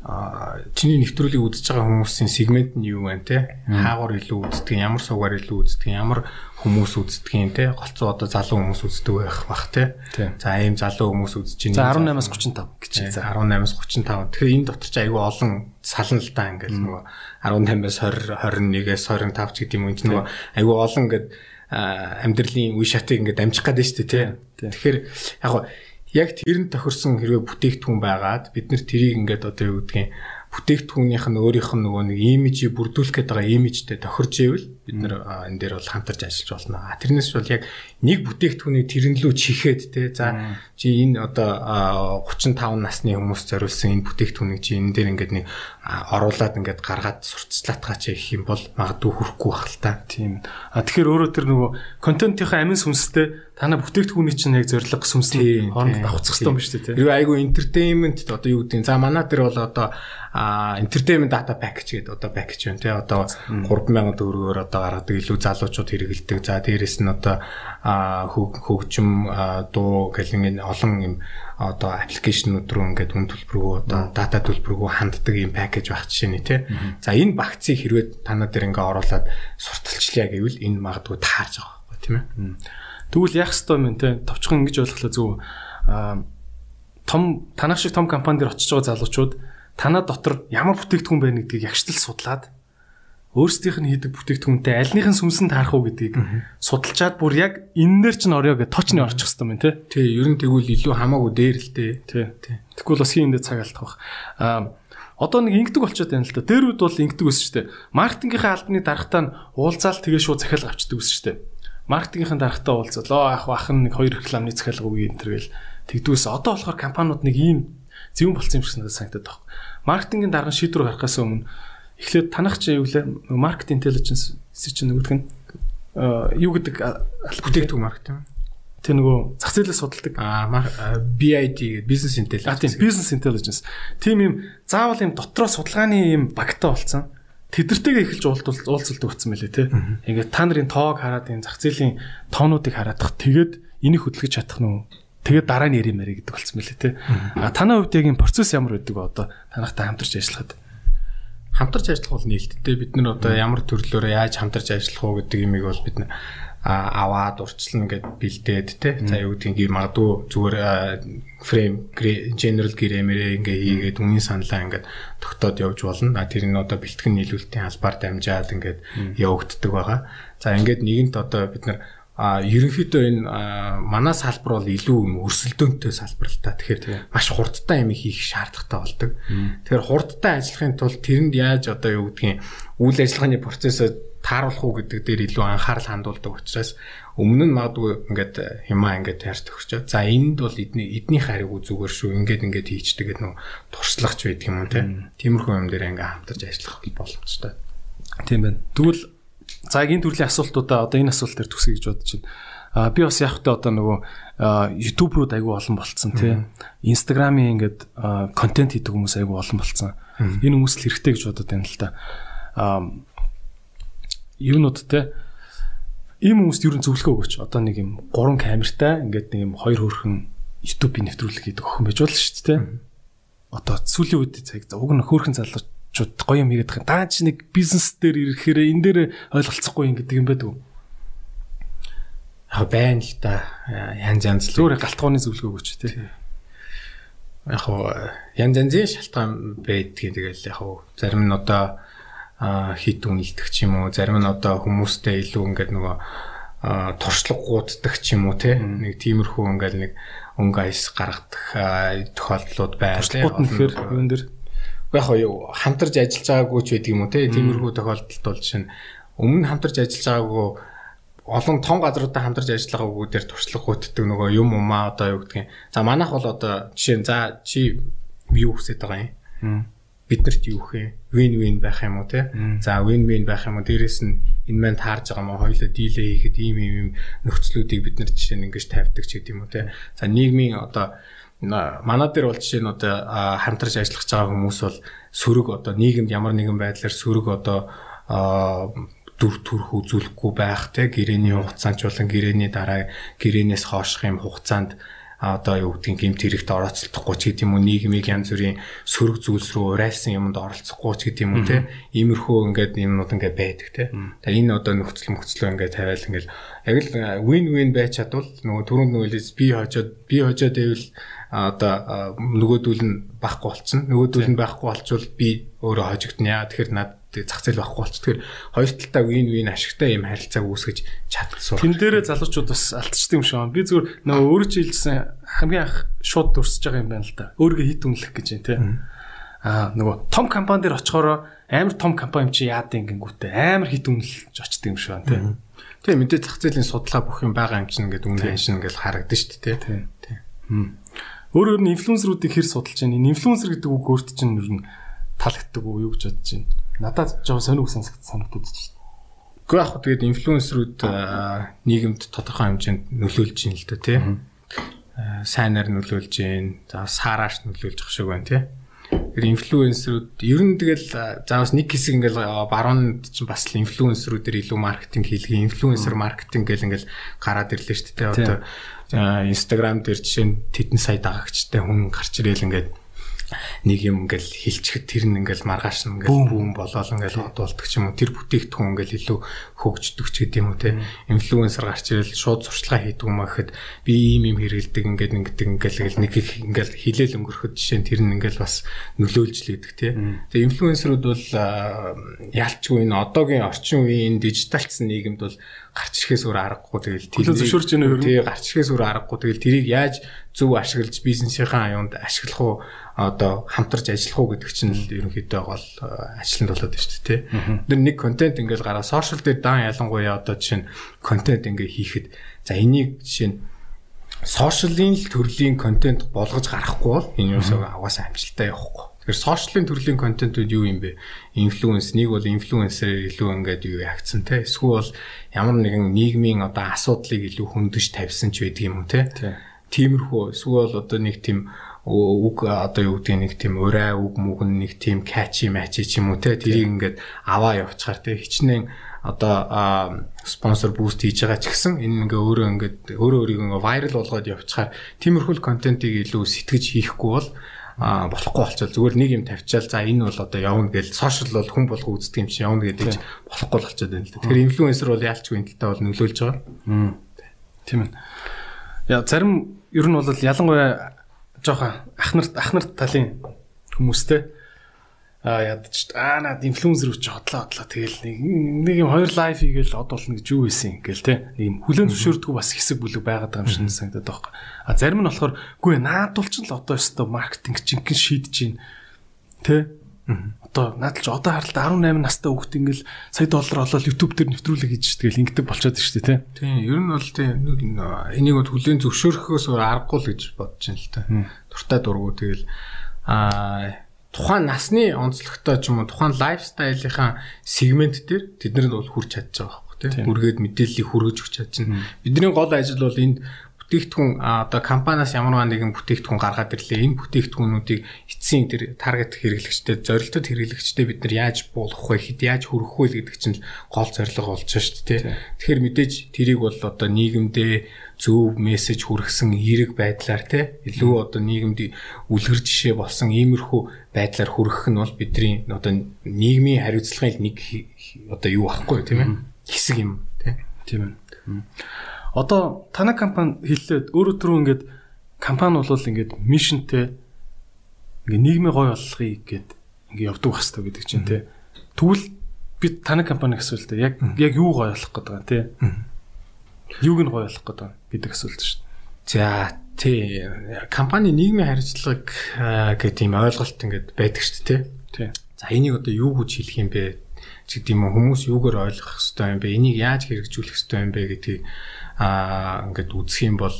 чиний нэвтрүүлгийг үзэж байгаа хүмүүсийн сегмент нь юу вэ те? Хаагуур илүү үздэг ямар суугаар илүү үздэг ямар хүмүүс үздэг юм те? Голцоо одоо залуу хүмүүс үздэг байх бах те? За ийм залуу хүмүүс үзэж байна за 18-аас 35 гэж за 18-аас 35 тэгэхээр энэ дотор ч айгүй олон сална л да ингээл нөгөө 18-аас 20 21-ээс 25 ч гэдэг юм энэ нөгөө айгүй олон ингээд амьдралын үе шатыг ингээд амжих гэдэг шүү дээ тий. Тэгэхээр яг яг тэр нь тохирсон хэрвээ бүтээгдэхүүн байгаад бид нэр тэрийг ингээд одоо юу гэдгийг бүтээгдэхүүнийх нь өөрийнх нь нөгөө нэг имижийг бүрдүүлэх гээд байгаа имижтэй тохирж ивэл бид нэр энэ дээр бол хамтарч ажиллаж болно. А тэрнээс бол яг нэг бүтээгдэхүүнийг тэрнлүү чихээд те за чи энэ одоо 35 насны хүмүүс зориулсан энэ бүтээгдэхүүнийг чи энэ дээр ингээд нэг оруулаад ингээд гаргаад сурталчлаатгаа чи их юм бол магадгүй хүрхгүй бах л та. Тийм. А тэгэхээр өөрөө тэр нөгөө контентынхаа амин сүнстэй Тана бүтээгдэхүүний чинь яг зориг сүмсний хооронд давхцах хэрэгтэй юм шүү дээ. Юу айгу entertainment одоо юу гэдэг. За манай дээр бол одоо entertainment data package гэдэг одоо package байна тий. Одоо 3000 төгрөгөөр одоо гаргадаг илүү залуучууд хэрэгэлдэг. За дээрэс нь одоо хөгжим дуу гэл ингэ олон юм одоо аппликейшнүүд рүү ингээд үн төлбөргөө одоо дата төлбөргөө ханддаг юм пакэж байх жишээ нь тий. За энэ багцыг хэрвээ танаа дээр ингээ оруулаад сурталчлая гэвэл энэ магадгүй таарж байгаа байхгүй тийм ээ. Тэгвэл яах ёстой юм те товчхон ингэж болохлаа зөв том танах шиг том компани дээр очиж байгаа залуучууд танаа дотор ямар бүтээгдэхүүн байна гэдгийг ягштал судлаад өөрсдийнх нь хийдэг бүтээгдэхүүнтэй альнийхэн сүмсэн таарах уу гэдгийг судалчаад бүр яг эннээр ч н орё гэж точны орчих хэвээр юм те. Тий, ер нь тэгвэл илүү хамаагүй дээр л дээ. Тий. Тэгвэл бас хин энэ цаг алдах бах. Аа одоо нэг ингэдэг болчиход байна л да. Дээр үд бол ингэдэг ус шүү дээ. Маркетингийнхаа албаны дарагтаа нь уулзаал тэгээ шууд захиалга авчдаг ус шүү дээ маркетингийнхэн дарагтай уулзаад оо ах бах нь нэг хоёр рекламны захиалга өгье энэ төр гэл тэгдүүс одоо болохоор компаниуд нэг ийм зөвөн болсон юм шиг надад санагдаад байна. Маркетингийн дарга шийдвэр гаргахаас өмнө эхлээд танах чи юу гэлээ? Маркет интелиженс чинь нөгөөх нь юу гэдэг бүтээгдэхүүн маркетинг тэр нөгөө зах зээлээ судалдаг. Аа BID гэдэг бизнес интелиженс бизнес интелиженс тийм юм заавал юм дотроо судалгааны юм багтаа болсон тэдэртэйгээ эхэлж уулзалт өгсөн мөлий те. Ингээд та нарын тоог хараад энэ зах зээлийн тоонуудыг хараадах. Тэгээд энийг хөдөлгөж чадах нь тэгээд дараа нь яримээрэ гэдэг болцсон мөлий те. А танай хувьд яг энэ процесс ямар байдаг вэ одоо? Танахтай хамтарч ажиллахад? Хамтарч ажиллах бол нээлттэй бид нар одоо ямар төрлөөр яаж хамтарч ажиллах уу гэдэг юмыг бол бид нар аваад урьдчилна гэд бэлдээд те за юу гэдгийг магадгүй зүгээр фрейм general гэрэмэрээ ингээ хийгээд үнийн саналаа ингээд тогтоод явж болно. А тэр нь одоо бэлтгэн нийлүүлэлтийн албаар дамжаад ингээд явагддаг байгаа. За ингээд нэгэнт одоо бид нар а ерөнхийдөө энэ манай салбар бол илүү өрсөлдөөнтэй салбар л та. Тэгэхээр маш хурдтай юм хийх шаардлагатай болдог. Тэгэхээр хурдтай ажиллахын тулд тэрэнд яаж одоо юу гэдгийг үйл ажиллагааны процессыг тааруулах уу гэдэг дээр илүү анхаарал хандуулдаг учраас өмнө нь магадгүй ингээд хямаа ингээд таарч төгсчөө. За энд бол эдний эдний хариг зүгээр шүү. Ингээд ингээд хийчдэг гэдэг нөө туршлагач байдаг юм уу те. Тиймэрхүү юм дээр ингээд хамтарч ажиллах боломжтой. Тийм байна. Тэгвэл За энэ төрлийн асуултуудаа одоо энэ асуулт дээр төсөй гэж бодож байна. А би бас яг хөтэ одоо нөгөө YouTube руу айгүй олон болцсон тий. Instagram-ийн ингээд контент хийдэг хүмүүс айгүй олон болцсон. Энэ хүмүүс л хэрэгтэй гэж бодод байна л та. А юунууд те ийм хүмүүст юу н зөвлөгөө өгөөч. Одоо нэг юм гурван камертай ингээд нэг юм хоёр хөрхөн YouTube-ийн нэвтрүүлэг хийдэг охин байж болно шүү дээ. Одоо сүүлийн үед цаг уг нь хөөрхөн залууч чууд гоё юм хийгээд байгаа. Даа чи нэг бизнес дээр ирэхээр энэ дээр ойлголцохгүй юм гэдэг юм байдаг? Аа байна л да. Янз янз зүгээр галтгооны зөвлөгөө өгч тий. Яг хоо янз янзын шалтгаан байдгийг тэгэл яг хоо зарим нь одоо хит үнэлдэг ч юм уу, зарим нь одоо хүмүүстэй илүү ингээд нөгөө туршлага гууддаг ч юм уу те нэг тиймэрхүү ингээл нэг өнгө айс гаргадаг тохиолдлууд байна. Туршлагууд нь тэгэхээр юун дээр яг хоо хамтарч ажиллаж байгаагүй ч байдаг юм уу те? Тиймэрхүү тохиолдолд бол жишээ нь өмнө хамтарч ажиллаж байгаагүй олон том газруудаа хамтарч ажиллагаагүй дээр туршлага гүйтдэг нөгөө юм умаа одоо юу гэдгийг. За манайх бол одоо жишээ нь за чи юу хүсэж байгаа юм? Биднэрт юу хэ? Вин вин байх юм уу те? За вин вин байх юм уу? Дээрэс нь энэ мэн таарж байгаа мó хоёлоо дийлээ хийхэд ийм ийм нөхцлүүдийг бид нар жишээ нь ингэж тавьдаг ч гэдэм үү те? За нийгмийн одоо манай дээр бол жишээ нь одоо хамтарч ажиллах байгаа хүмүүс бол сөрөг одоо нийгэмд ямар нэгэн байдлаар сөрөг одоо дүр төрх үзүүлэхгүй байх те гэрээний хугацаанд болон гэрээний дараа гэрээнээс хоошх юм хугацаанд одоо юу гэдгийг гэмт хэрэгт орооцолдохгүй ч гэдэг юм уу нийгмийг янз бүрийн сөрөг зүйлс рүү урайсан юмд оролцохгүй ч гэдэг юм уу те иймэрхүү ингээд юмнууд ингээд байдаг те. Тэгээ энэ одоо нөхцөл мөхцлөө ингээд тавиал ингээд яг л win win байж чадвал нөгөө түрүүнд нөгөөлөөс би хожоод би хожоод байвал одоо нөгөөдүүл нь байхгүй болцсон. Нөгөөдүүл нь байхгүй болчвол би өөрөө хожигдно яа. Тэгэхээр над тэг зах зээл байхгүй болчих. Тэгэхээр хоёр талтай win win ашигтай юм харилцааг үүсгэж чадсан. Тэн дээрээ залуучууд бас алдчихдаг юм шиг байна. Би зүгээр нөгөө өөрөө ч хэлсэн хамгийн анх шууд дурсаж байгаа юм байна л да. Өөргөө хит үнэлэх гэж юм те. Аа нөгөө том компани дээр очихороо амар том компани чи яад ингэнгүүтээ амар хит үнэлж очдөг юм шиг байна те. Тэгээ мэдээ зах зээлийн судалгаа бүх юм байгаа юм чинь ингээд үнэ ханшин ингээл харагдаж дээ те. Тийм. Өөрөөр нь инфлюенсеруудыг хэр судалж байна? Инфлюенсер гэдэг үг өөрт чинь ер нь таалагддаг уу юу гэж бодож байна? Надад жоо сонирх сонсогд санагдаад байна шүү дээ. Гэхдээ яг тэгээд инфлюенсерүүд нийгэмд тодорхой хэмжээнд нөлөөлж байна л да тий. Сайнаар нөлөөлж байна. За саарааш нөлөөлж ах шиг байна тий. Тэр инфлюенсерүүд ер нь тэгэл заавал нэг хэсэг ингээл баруунд чинь бас л инфлюенсерүүдээр илүү маркетинг хийлгээ, инфлюенсер маркетинг гэл ингээл гараад ирлээ шүү дээ. Одоо Instagram дээр жишээ нь тэдэн сая дагагчтай хүн гарч ирэл ингээд нэг юм ингээл хилчихэд тэр нь ингээл маргааш нь ингээл бүүн болоод ингээл одуулдаг ч юм уу. Тэр бүтээгдэхүүн ингээл илүү хөгждөг ч гэдэм үү те инфлюенсер гарч ирэл шууд сурчлага хийдэг юм ахэд би ийм юм хэрэгэлдэг ингээд ингээд ингээл нэг их ингээл хилээл өнгөрөхөд жишээ нь тэр нь ингээл бас нөлөөлж лээдэг те тэгээ инфлюенсерүүд бол яалчгүй энэ одоогийн орчин үеийн дижиталцсан нийгэмд бол гарч ирэхээс өөр аргагүй тэгэл тэр зөвшөөрч яана хөрөө тий гарч ирэхээс өөр аргагүй. Тэгэл тэрийг яаж зөв ашиглаж бизнесийнхаа аюунд ашиглах уу? Одоо хамтарч ажиллах уу гэдэг чинь л ерөнхийдөө гол ажланд болоод байна шүү дээ. Тэр нэг контент ингээл гараа сошиал дээр дан ялангуяа одоо жишээ нь контент ингээ хийхэд за энийг жишээ нь сошиалын төрлийн контент болгож гарахгүй бол энэ юусаа аваасаа амжилттай явахгүй. Тэгэхээр сошиалын төрлийн контентууд юу юм бэ? Инфлюенс нэг бол инфлюенсерээр илүү ингээд юу ягцсан те. Эсвэл ямар нэгэн нийгмийн одоо асуудлыг илүү хөндөж тавьсан ч байдаг юм уу те. Тиймэрхүү эсвэл одоо нэг тийм үг одоо юу гэдэг нэг тийм урай үг мүгэн нэг тийм catchy matchy ч юм уу те тэрийг ингээд аваа явуучаар те хичнээн одоо спонсор буст хийж байгаа ч гэсэн энэ ингээ өөрөө ингээд өөрөө өөрийгөө вайрал болгоод явуучаар тиймэрхүү контентийг илүү сэтгэж хийхгүй бол а болохгүй болчихвол зүгээр нэг юм тавьчаал за энэ бол одоо явна гэж сошиал бол хүн болго үздэг юм чи явна гэдэг чинь болохгүй болчиход байна л да. Тэгэхээр инфлюенсер бол яалчгүй энэ талтаа бол нөлөөлж байгаа. Тийм ээ. Яа зарим ер нь бол ялангуяа жоохон ахнарт ахнарт талын хүмүүстэй а ядч аа над инфлюенсер үуч хотлоо хотлоо тэгэл нэг нэг юм хоёр лайв хийгээл одуулна гэж юу байсан ингээл те нэг юм хүлэн зөвшөөрдгөө бас хэсэг бүлэг байгаад байгаа юм шиг санагдаад байгаа. А зарим нь болохоор үгүй наадуулч л одоо өстө маркетинг жинхэнэ шийдэж гин те одоо наадалч одоо харалт 18 настай хүүхд ингээл сая доллар олоод YouTube дээр нэвтрүүлэг хийж тэгэл ингэдэг болчиход шүү дээ тий. Тийм ер нь бол тийм энийг хүлэн зөвшөөрөхөөс аргагүй л гэж бодож байна л та. Дуртай дургу тэгэл. Аа тухайн насны онцлогтой ч юм уу тухайн лайфстайлынхаа сегмент дээр тэд нар бол хүрч чадж байгаа байхгүй тийм. Үргээд мэдээллийг хүргэж өгч чадж байна. Бидний гол ажил бол энд бүтээгдэхүүн одоо компаниас ямар нэгэн бүтээгдэхүүн гаргаад ирлээ. Энэ бүтээгдэхүүнүүдийг эцсийн тэр таргет хэрэглэгчдэд зорилтод хэрэглэгчдэд бид нар яаж буулгах вэ? Хэд яаж хүргэх вэ гэдэг чинь гол зорилго болж байна шүү дээ. Тэгэхээр мэдээж тэрийг бол одоо нийгэмдээ зөв мессеж хүргэсэн эерэг байдлаар те илүү одоо нийгэмд үлгэр жишээ болсон иймэрхүү байдлаар хүргэх нь бол бидний одоо нийгмийн хариуцлагын нэг одоо юу байхгүй тийм ээ? Хэсэг юм тийм ээ. Одоо танай компани хэллээд өөрөө түрүү ингээд компани бол ингээд мишнтэй ингээд нийгмийн гой болгохыг гээд ингээд явдаг байх хэрэгтэй гэдэг чинь тий. Тэгвэл би танай компани асуулт яг яг юу гой болох гэдэг юм тий. Юуг нь гой болох гэдэг гэдэг асуулт шүү дээ. За тий компани нийгмийн хариуцлага гэдэг тийм ойлголт ингээд байдаг шүү дээ тий. За энийг одоо юу гэж хэлэх юм бэ? гэдэг юм хүмүүс юугаар ойлгох хэвээр юм бэ? Энийг яаж хэрэгжүүлэх хэвээр юм бэ гэдгийг аа ингээд үзэх юм бол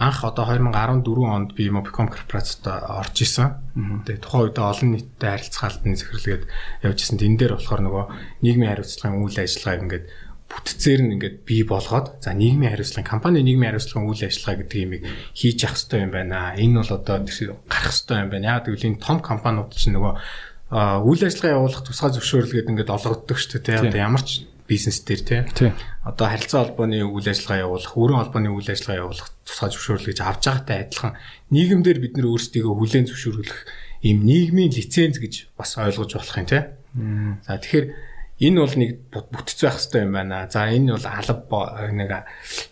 анх одоо 2014 онд би Mobicom корпорацид орж исэн. Тэгээ тухайн үед олон нийтэд харилцаалтын захирлгээд явж исэн. Тэн дээр болохоор нөгөө нийгмийн хариуцлагын үйл ажиллагааг ингээд бүтцээр нь ингээд бий болгоод за нийгмийн хариуцлагын компани нийгмийн хариуцлагын үйл ажиллагаа гэдэг юмыг хийж явах хэрэгтэй юм байна. Энэ бол одоо гарах хэрэгтэй юм байна. Яг гэвэл энэ том компаниуд чинь нөгөө үйл ажиллагаа явуулах тусгай зөвшөөрлгээд ингээд олгогддог шүү дээ. Одоо ямар ч бизнес дээр тий. Одоо харилцаа холбооны үйл ажиллагаа явуулах, өрийн холбооны үйл ажиллагаа явуулах тусгай зөвшөөрлөж авч байгаатай адилхан нийгэмдэр бид нэр өөрсдийгөө хүлээн зөвшөөрлөх ийм нийгмийн лиценз гэж бас ойлгож болох юм тий. За тэгэхээр энэ бол нэг бүтц байх хэрэгтэй юм байна. За энэ бол алба нэг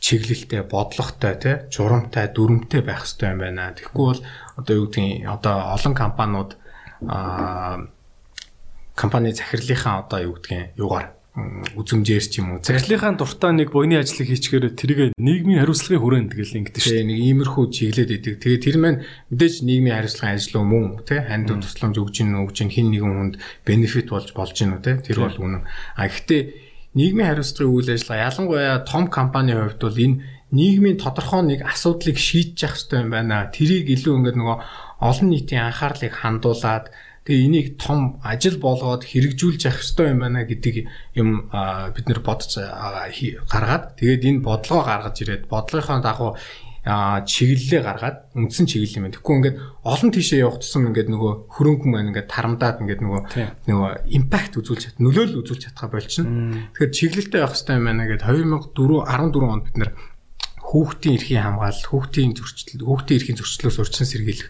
чиглэлтэй, бодлоготой тий, журамтай, дүрмтэй байх хэрэгтэй юм байна. Тэгэхгүй бол одоо юу гэдгийг одоо олон компаниуд аа компани захирлынхаа одоо юу гэдгийг юугаар үзмжээр ч юм уу. Захирлынхаа дуртай нэг буйны ажлыг хийчихээр тэрийг нийгмийн хариуцлагын хүрээнд гэл ингэдэж шүү. Нэг иймэрхүү чиглээд идэг. Тэгээ тэр маань мэдээж нийгмийн хариуцлагын ажил мөн тий ханд тусламж өгж ийн өгж ийн хин нэгэн хүнд бенефит болж болж ийн үү тий тэр бол үнэн. А гэхдээ нийгмийн хариуцлагын үйл ажиллагаа ялангуяа том компанийн хувьд бол энэ нийгмийн тодорхой нэг асуудлыг шийдэж явах хэрэгтэй юм байна. Тэрийг илүү ингээд нөгөө олон нийтийн анхаарлыг хандуулад Тэгээ энийг том ажил болгоод хэрэгжүүлж явах ёстой юм байна гэдэг юм бид нэр бодож гаргаад тэгээд энэ бодлогоо гаргаж ирээд бодлогынхаа дагуу чиглэлээ гаргаад үндсэн чиглэл юм. Тэгэхгүй ингээд олон тийшээ явах тусам ингээд нөгөө хөрөнгө маань ингээд тарамдаад ингээд нөгөө нөгөө импакт үзүүлж чад нөлөөлөл үзүүлж чадхаа болчихно. Тэгэхээр чиглэлтэй явах хэрэгтэй юм байна гэд 2004 14 онд бид нэр хүүхдийн эрхийн хамгаалалт, хүүхдийн зөрчил, хүүхдийн эрхийн зөрчлөөс урьдчилан сэргийлэх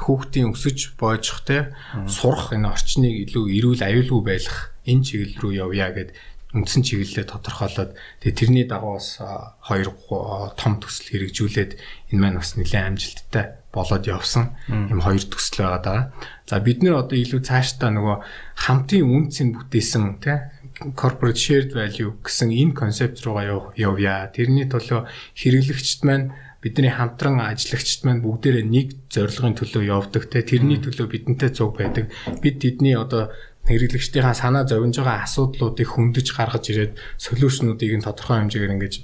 хүүхдийн өсөж боожох те сурах энэ орчныг илүү эрүүл аюулгүй байлгах энэ чиглэл рүү явъя гэд үндсэн чиглэлээ тодорхойлоод тэгээ тэрний дагуу бас хоёр том төсөл хэрэгжүүлээд энэ маань бас нэлээд амжилттай болоод явсан юм хоёр төсөл байгаа даа. За бид нэр одоо илүү цаашдаа нөгөө хамтын үнцийг бүтээсэн тий corporate shared value гэсэн энэ концепт руугаа явъя. Тэрний төлөө хэрэглэгчд маань бидний хамтран ажиллагчид маань бүгдээрээ нэг зорилгын төлөө явдаг те. Тэрний төлөө бидэнтэй цуг байдаг. Бид тэдний одоо хэрэглэгчдийнхаа санаа зовж байгаа асуудлуудыг хөндөж гаргаж ирээд солиушнуудыг нь тодорхой хэмжээгээр ингэж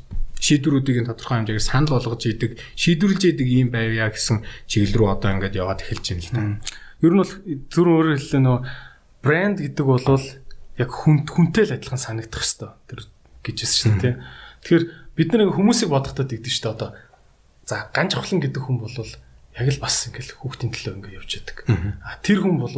шийдвэрүүдийг нь тодорхой хэмжээгээр санал болгож идэг шийдвэрлж идэг юм байваа гэсэн чиглэл рүү одоо ингэж яваад эхэлж байна л да. Ер нь бол зүр өөрөөр хэлбэл нөө брэнд гэдэг бол яг хүн хүнтэй л адилхан санагдах хэвээр тэр гэжсэн шүү дээ. Тэгэхээр бид нэг хүмүүсийг бодохдоо тэгдэж шүү дээ одоо За ганж авхлан гэдэг хүн бол яг л бас ингээл хүүхдийн төлөө ингээ явж яадаг. А тэр хүн бол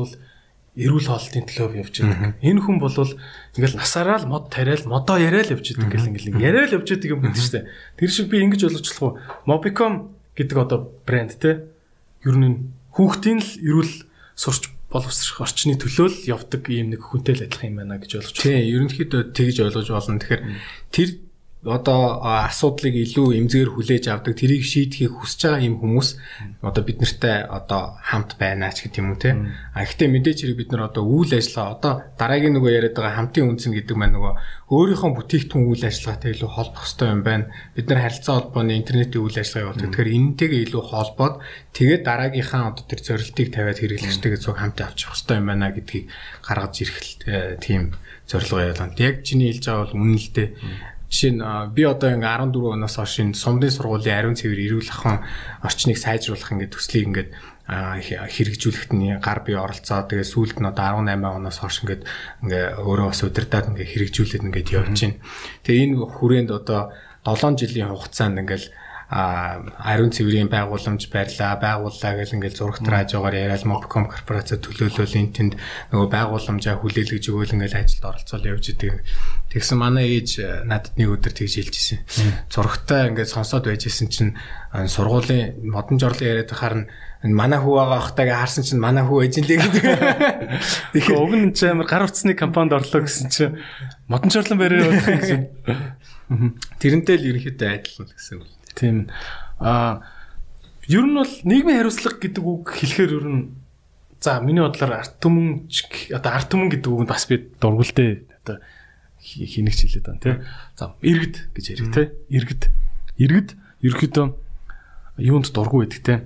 эрүүл хоолтын төлөө явж яадаг. Энэ хүн бол ингээл насаараа л мод тариал модоо яриад явж яадаг ингээл ингээл яриад явж яадаг юм гэдэг чинь. Тэр шиг би ингэж ойлгочлох уу? Mobicom гэдэг одоо брэнд те. Ер нь хүүхдийн л эрүүл сурч боловсрох орчны төлөө л явдаг ийм нэг хүнтэй л адилхан юм байна гэж ойлгож байна. Тийм, ерөнхийдөө тэгж ойлгож болно. Тэгэхээр тэр одоо асуудлыг илүү эмзгээр хүлээж авдаг тэрийг шийдэхийг хүсэж байгаа юм хүмүүс одоо бид нартай одоо хамт байна ч гэдэг юм уу те? А гэхдээ мэдээч хэрэг бид нар одоо үйл ажиллагаа одоо дараагийн нөгөө яриад байгаа хамтын үндсэн гэдэг маань нөгөө өөрийнхөө бүтээгдэхүүн үйл ажиллагаатай илүү холбох хэрэгтэй юм байна. Бид нар харилцаа холбооны интернетийн үйл ажиллагаа явуулдаг. Тэгэхээр энэнтэйгээ илүү холбоод тэгээд дараагийнхаа одоо тэр зорилтыг тавиад хэрэглэгчтэйгээ зөв хамт авчих хэрэгтэй юм байна гэдгийг гаргаж ирэх тийм зорилго явуулна. Яг чиний хэлж байгаа бол үнэн л дээ Жишээ нь би одоо ингээ 14 оноос хойш энэ сумдын сургуулийн ариун цэвэр эрүүл ахуйн орчныг сайжруулах ингээ төслийг ингээ хэрэгжүүлэхэд нь гар бие оролцоо тэгээ сүүлд нь одоо 18 оноос хойш ингээд ингээ өөрөө бас удирдаад ингээ хэрэгжүүлээд ингээд явж байна. Тэгээ энэ хүрээнд одоо 7 жилийн хугацаанд ингээл ариун цэврийн байгууламж байрлаа байгууллаа гэл ингээл зурагт раажгаар яриад Mobcom корпорац төлөөлөл энэ тэнд нөгөө байгууламжаа хүлээлгэж өгөөл ингээл ажилд оролцоол явж идэг. Тэгсэн манай ээж э, надад нэг өдөр тэгж хэлж ирсэн. Зурагтаа ингээд сонсоод байжсэн чинь сургуулийн модон жорлын яриад харна манай хүү байгаа ахтайг харсан чинь манай хүү ээж лээ гэдэг. Тэгэхээр уг нь ч амар гар утасны компанид орлоо гэсэн чинь модон жорлон бариад бодох юм шиг. Тэрнтэй л ерөнхийдөө адилхан гэсэн үг. Тийм. Аа ер нь бол нийгмийн хариуцлага гэдэг үг хэлэхээр ер нь за миний бодлоор арт түмэн одоо арт түмэн гэдэг үгэнд бас би дургуулдээ одоо хийнэгч хэлээд байна тий. За иргэд гэж ярив тий. Иргэд. Иргэд ерөөхдөө юунд дургу байдаг тий.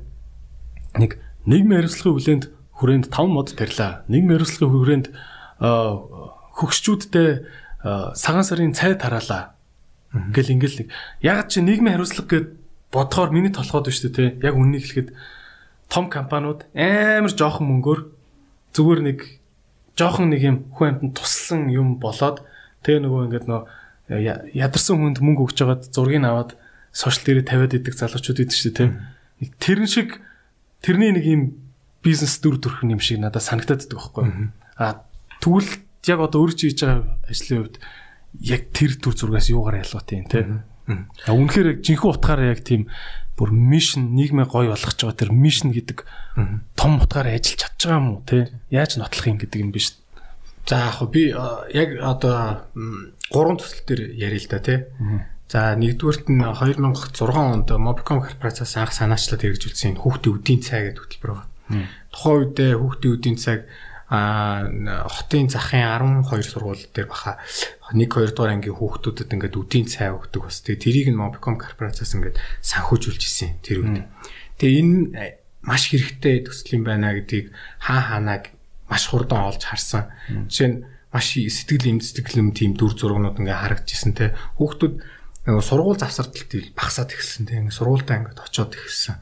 Нэг нийгмийн хариуцлагын хүлээнд хүрээнд 5 мод тарьлаа. Нийгмийн хариуцлагын хүрээнд хөгшчүүдтэй цагаан сарын цай тараалаа. Ингээл ингээл нэг яг чи нийгмийн хариуцлага гэд бодохоор миний толгойд шүү дээ тий. Яг үннийг хэлэхэд том компаниуд амар жоохон мөнгөөр зүгээр нэг жоохон нэг юм хүн амтнд туссан юм болоод тэгээ нөгөө ингээд нөө ядарсан хүнд мөнгө өгч жагаад зургийг аваад сошиал дээрээ тавиад идэг залуучууд идэв шүү дээ. Нэг тэрэн шиг тэрний нэг юм бизнес дүр төрх юм шиг надад санагдаад байдаг байхгүй. А тэгвэл яг одоо өөрөө хийж байгаа ажлын хувьд яг тэр төр зургаас юугаар ялгах тийм те. А үнэхээр жинхэнэ утгаараа яг тийм бүр мишн нийгмээ гоё болгож байгаа тэр мишн гэдэг том утгаараа ажиллаж чадж байгаа юм уу те. Яаж нотлох юм гэдэг юм биш. За яг би яг одоо гурван төсөл төр яриа л да те. За нэгдүгürt нь 2006 онд Mobicom корпорациас анх санаачлаад хэрэгжүүлсэн хүүхдийн үдийн цай гэдэг хөтөлбөр байна. Тухайн үедээ хүүхдийн үдийн цаг а хотын захын 12 сургууль дээр баха 1 2 дугаар ангийн хүүхдүүдэд ингээд үдийн цай өгдөг бас. Тэгээ тэрийг нь Mobicom корпорацаас ингээд санхүүжүүлж исэн тэр үед. Тэгээ энэ маш хэрэгтэй төсөл юм байна гэдгийг хаа хаанаг маш хурдан олж харсан. Жишээ нь маш сэтгэл имзэтгэл юм тийм дүр зургнууд ингээ харагдчихсан те. Хүүхдүүд сургууль завсардалт багасаад ихсэн те. Ингээ сургуультай ингээ очиод ихсэн.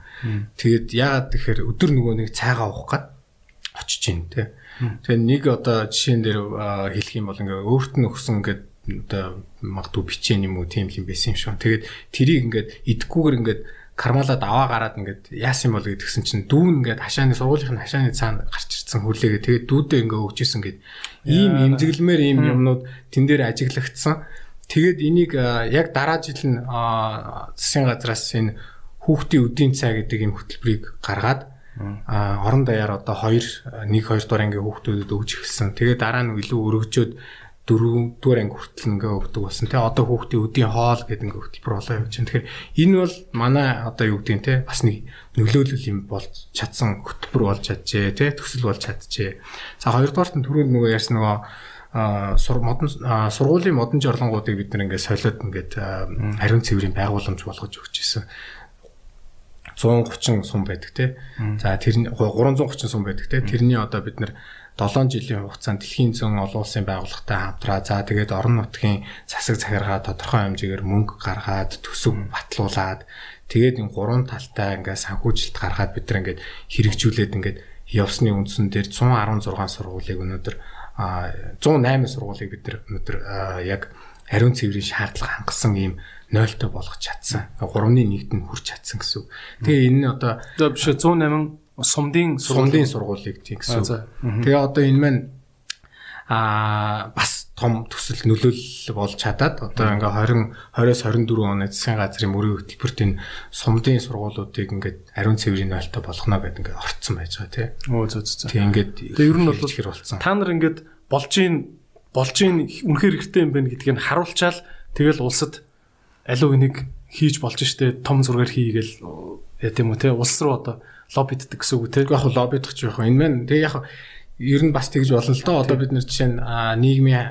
Тэгээд яагаад тэгэхээр өдөр нөгөө нэг цайгаа уух гээд очиж гин те. Тэгээ нэг одоо жишээн дээр хэлэх юм бол ингээ өөрт нь өгсөн ингээд одоо магадгүй бичээн юм уу тийм юм байсан юм шиг. Тэгээд тэрийг ингээд идэхгүйгээр ингээд кармалаад аваа гараад ингээд яасан бол гэдгсэн чинь дүүн ингээд хашааны сургуулийн хашааны цаана гарч ирсэн хүлээгээ тэгээд дүүдээ ингээд өгчээсэн гэд ийм имзэглэмээр ийм юмнууд тэн дээр ажиглагдсан. Тэгээд энийг яг дараа жил нь засгийн газраас энэ хүүхдийн үдийн цай гэдэг юм хөтөлбөрийг гаргаад а орон даяар одоо 2 1 2 дугаар ангийн хүүхдүүдэд өгч эхэлсэн. Тэгээд дараа нь илүү өргөжөөд дөрөвдүгээр анги хүртэл ингээ өгдөг болсон. Тэ одоо хүүхдийн өдийн хоол гэдэг ингээ хөтөлбөр болоо явж байна. Тэгэхээр энэ бол манай одоо юу гэдэг нь те бас нэг нөлөөлөл юм болж чадсан хөтөлбөр болж чаджээ те төсөл болж чаджээ. За хоёрдугаарт нь түрүүнд нөгөө ярьсан нөгөө сур модон сургуулийн модон жорлонгуудыг бид нэг солиод ингээд ариун цэврийн байгууламж болгож өгч ирсэн. 130 сум байдаг те. За тэр 330 сум байдаг те. Тэрний одоо бид нар 7 жилийн хугацаанд дэлхийн зүүн олон улсын байгууллагатай хамтраа за тэгээд орон нутгийн засаг захиргаа тодорхой хэмжээгээр мөнгө гаргаад төсөв батлуулаад тэгээд энэ гурван талтай ингээд санхүүжилт гаргаад бид нар ингээд хэрэгжүүлээд ингээд явсны үндсэн дээр 116 сургуулийг өнөөдөр 108 сургуулийг бид нар өнөөдөр яг ариун цэврийн шаардлага хангасан ийм нойлтой болгож чадсан. 3-ны 1-д нь хүрч чадсан гэсэн. Тэгээ энэ нь одоо биш 108 сумдын сумдын сургуулийг тийм гэсэн. Тэгээ одоо энэ маань аа бас том төсөл нөлөөлөл болж чадаад одоо ингээ 20 20-с 24 оны засгийн газрын мөрийн хөтөлбөрт энэ сумдын сургуулиудыг ингээд ариун цэврийн нойлтой болгоно гэдэг ингээ орцсон байж байгаа тий. Оо зөө зөө. Тэг ингээд тэг ер нь бол хэр болсон. Та нар ингээд болж ийн болж ийн үнэхээр хэрэгтэй юм байна гэдгийг харуулчаал тэгэл улсад аливаа нэг хийж болж штэ том зургаар хийгээл яа тийм үү те улс руу одоо лоббиддаг гэсэн үг те. Яг лоббидах ч яг энэ маань тэгээ яг ер нь бас тэгж болно л доо. Одоо бид нар жишээ нь нийгмийн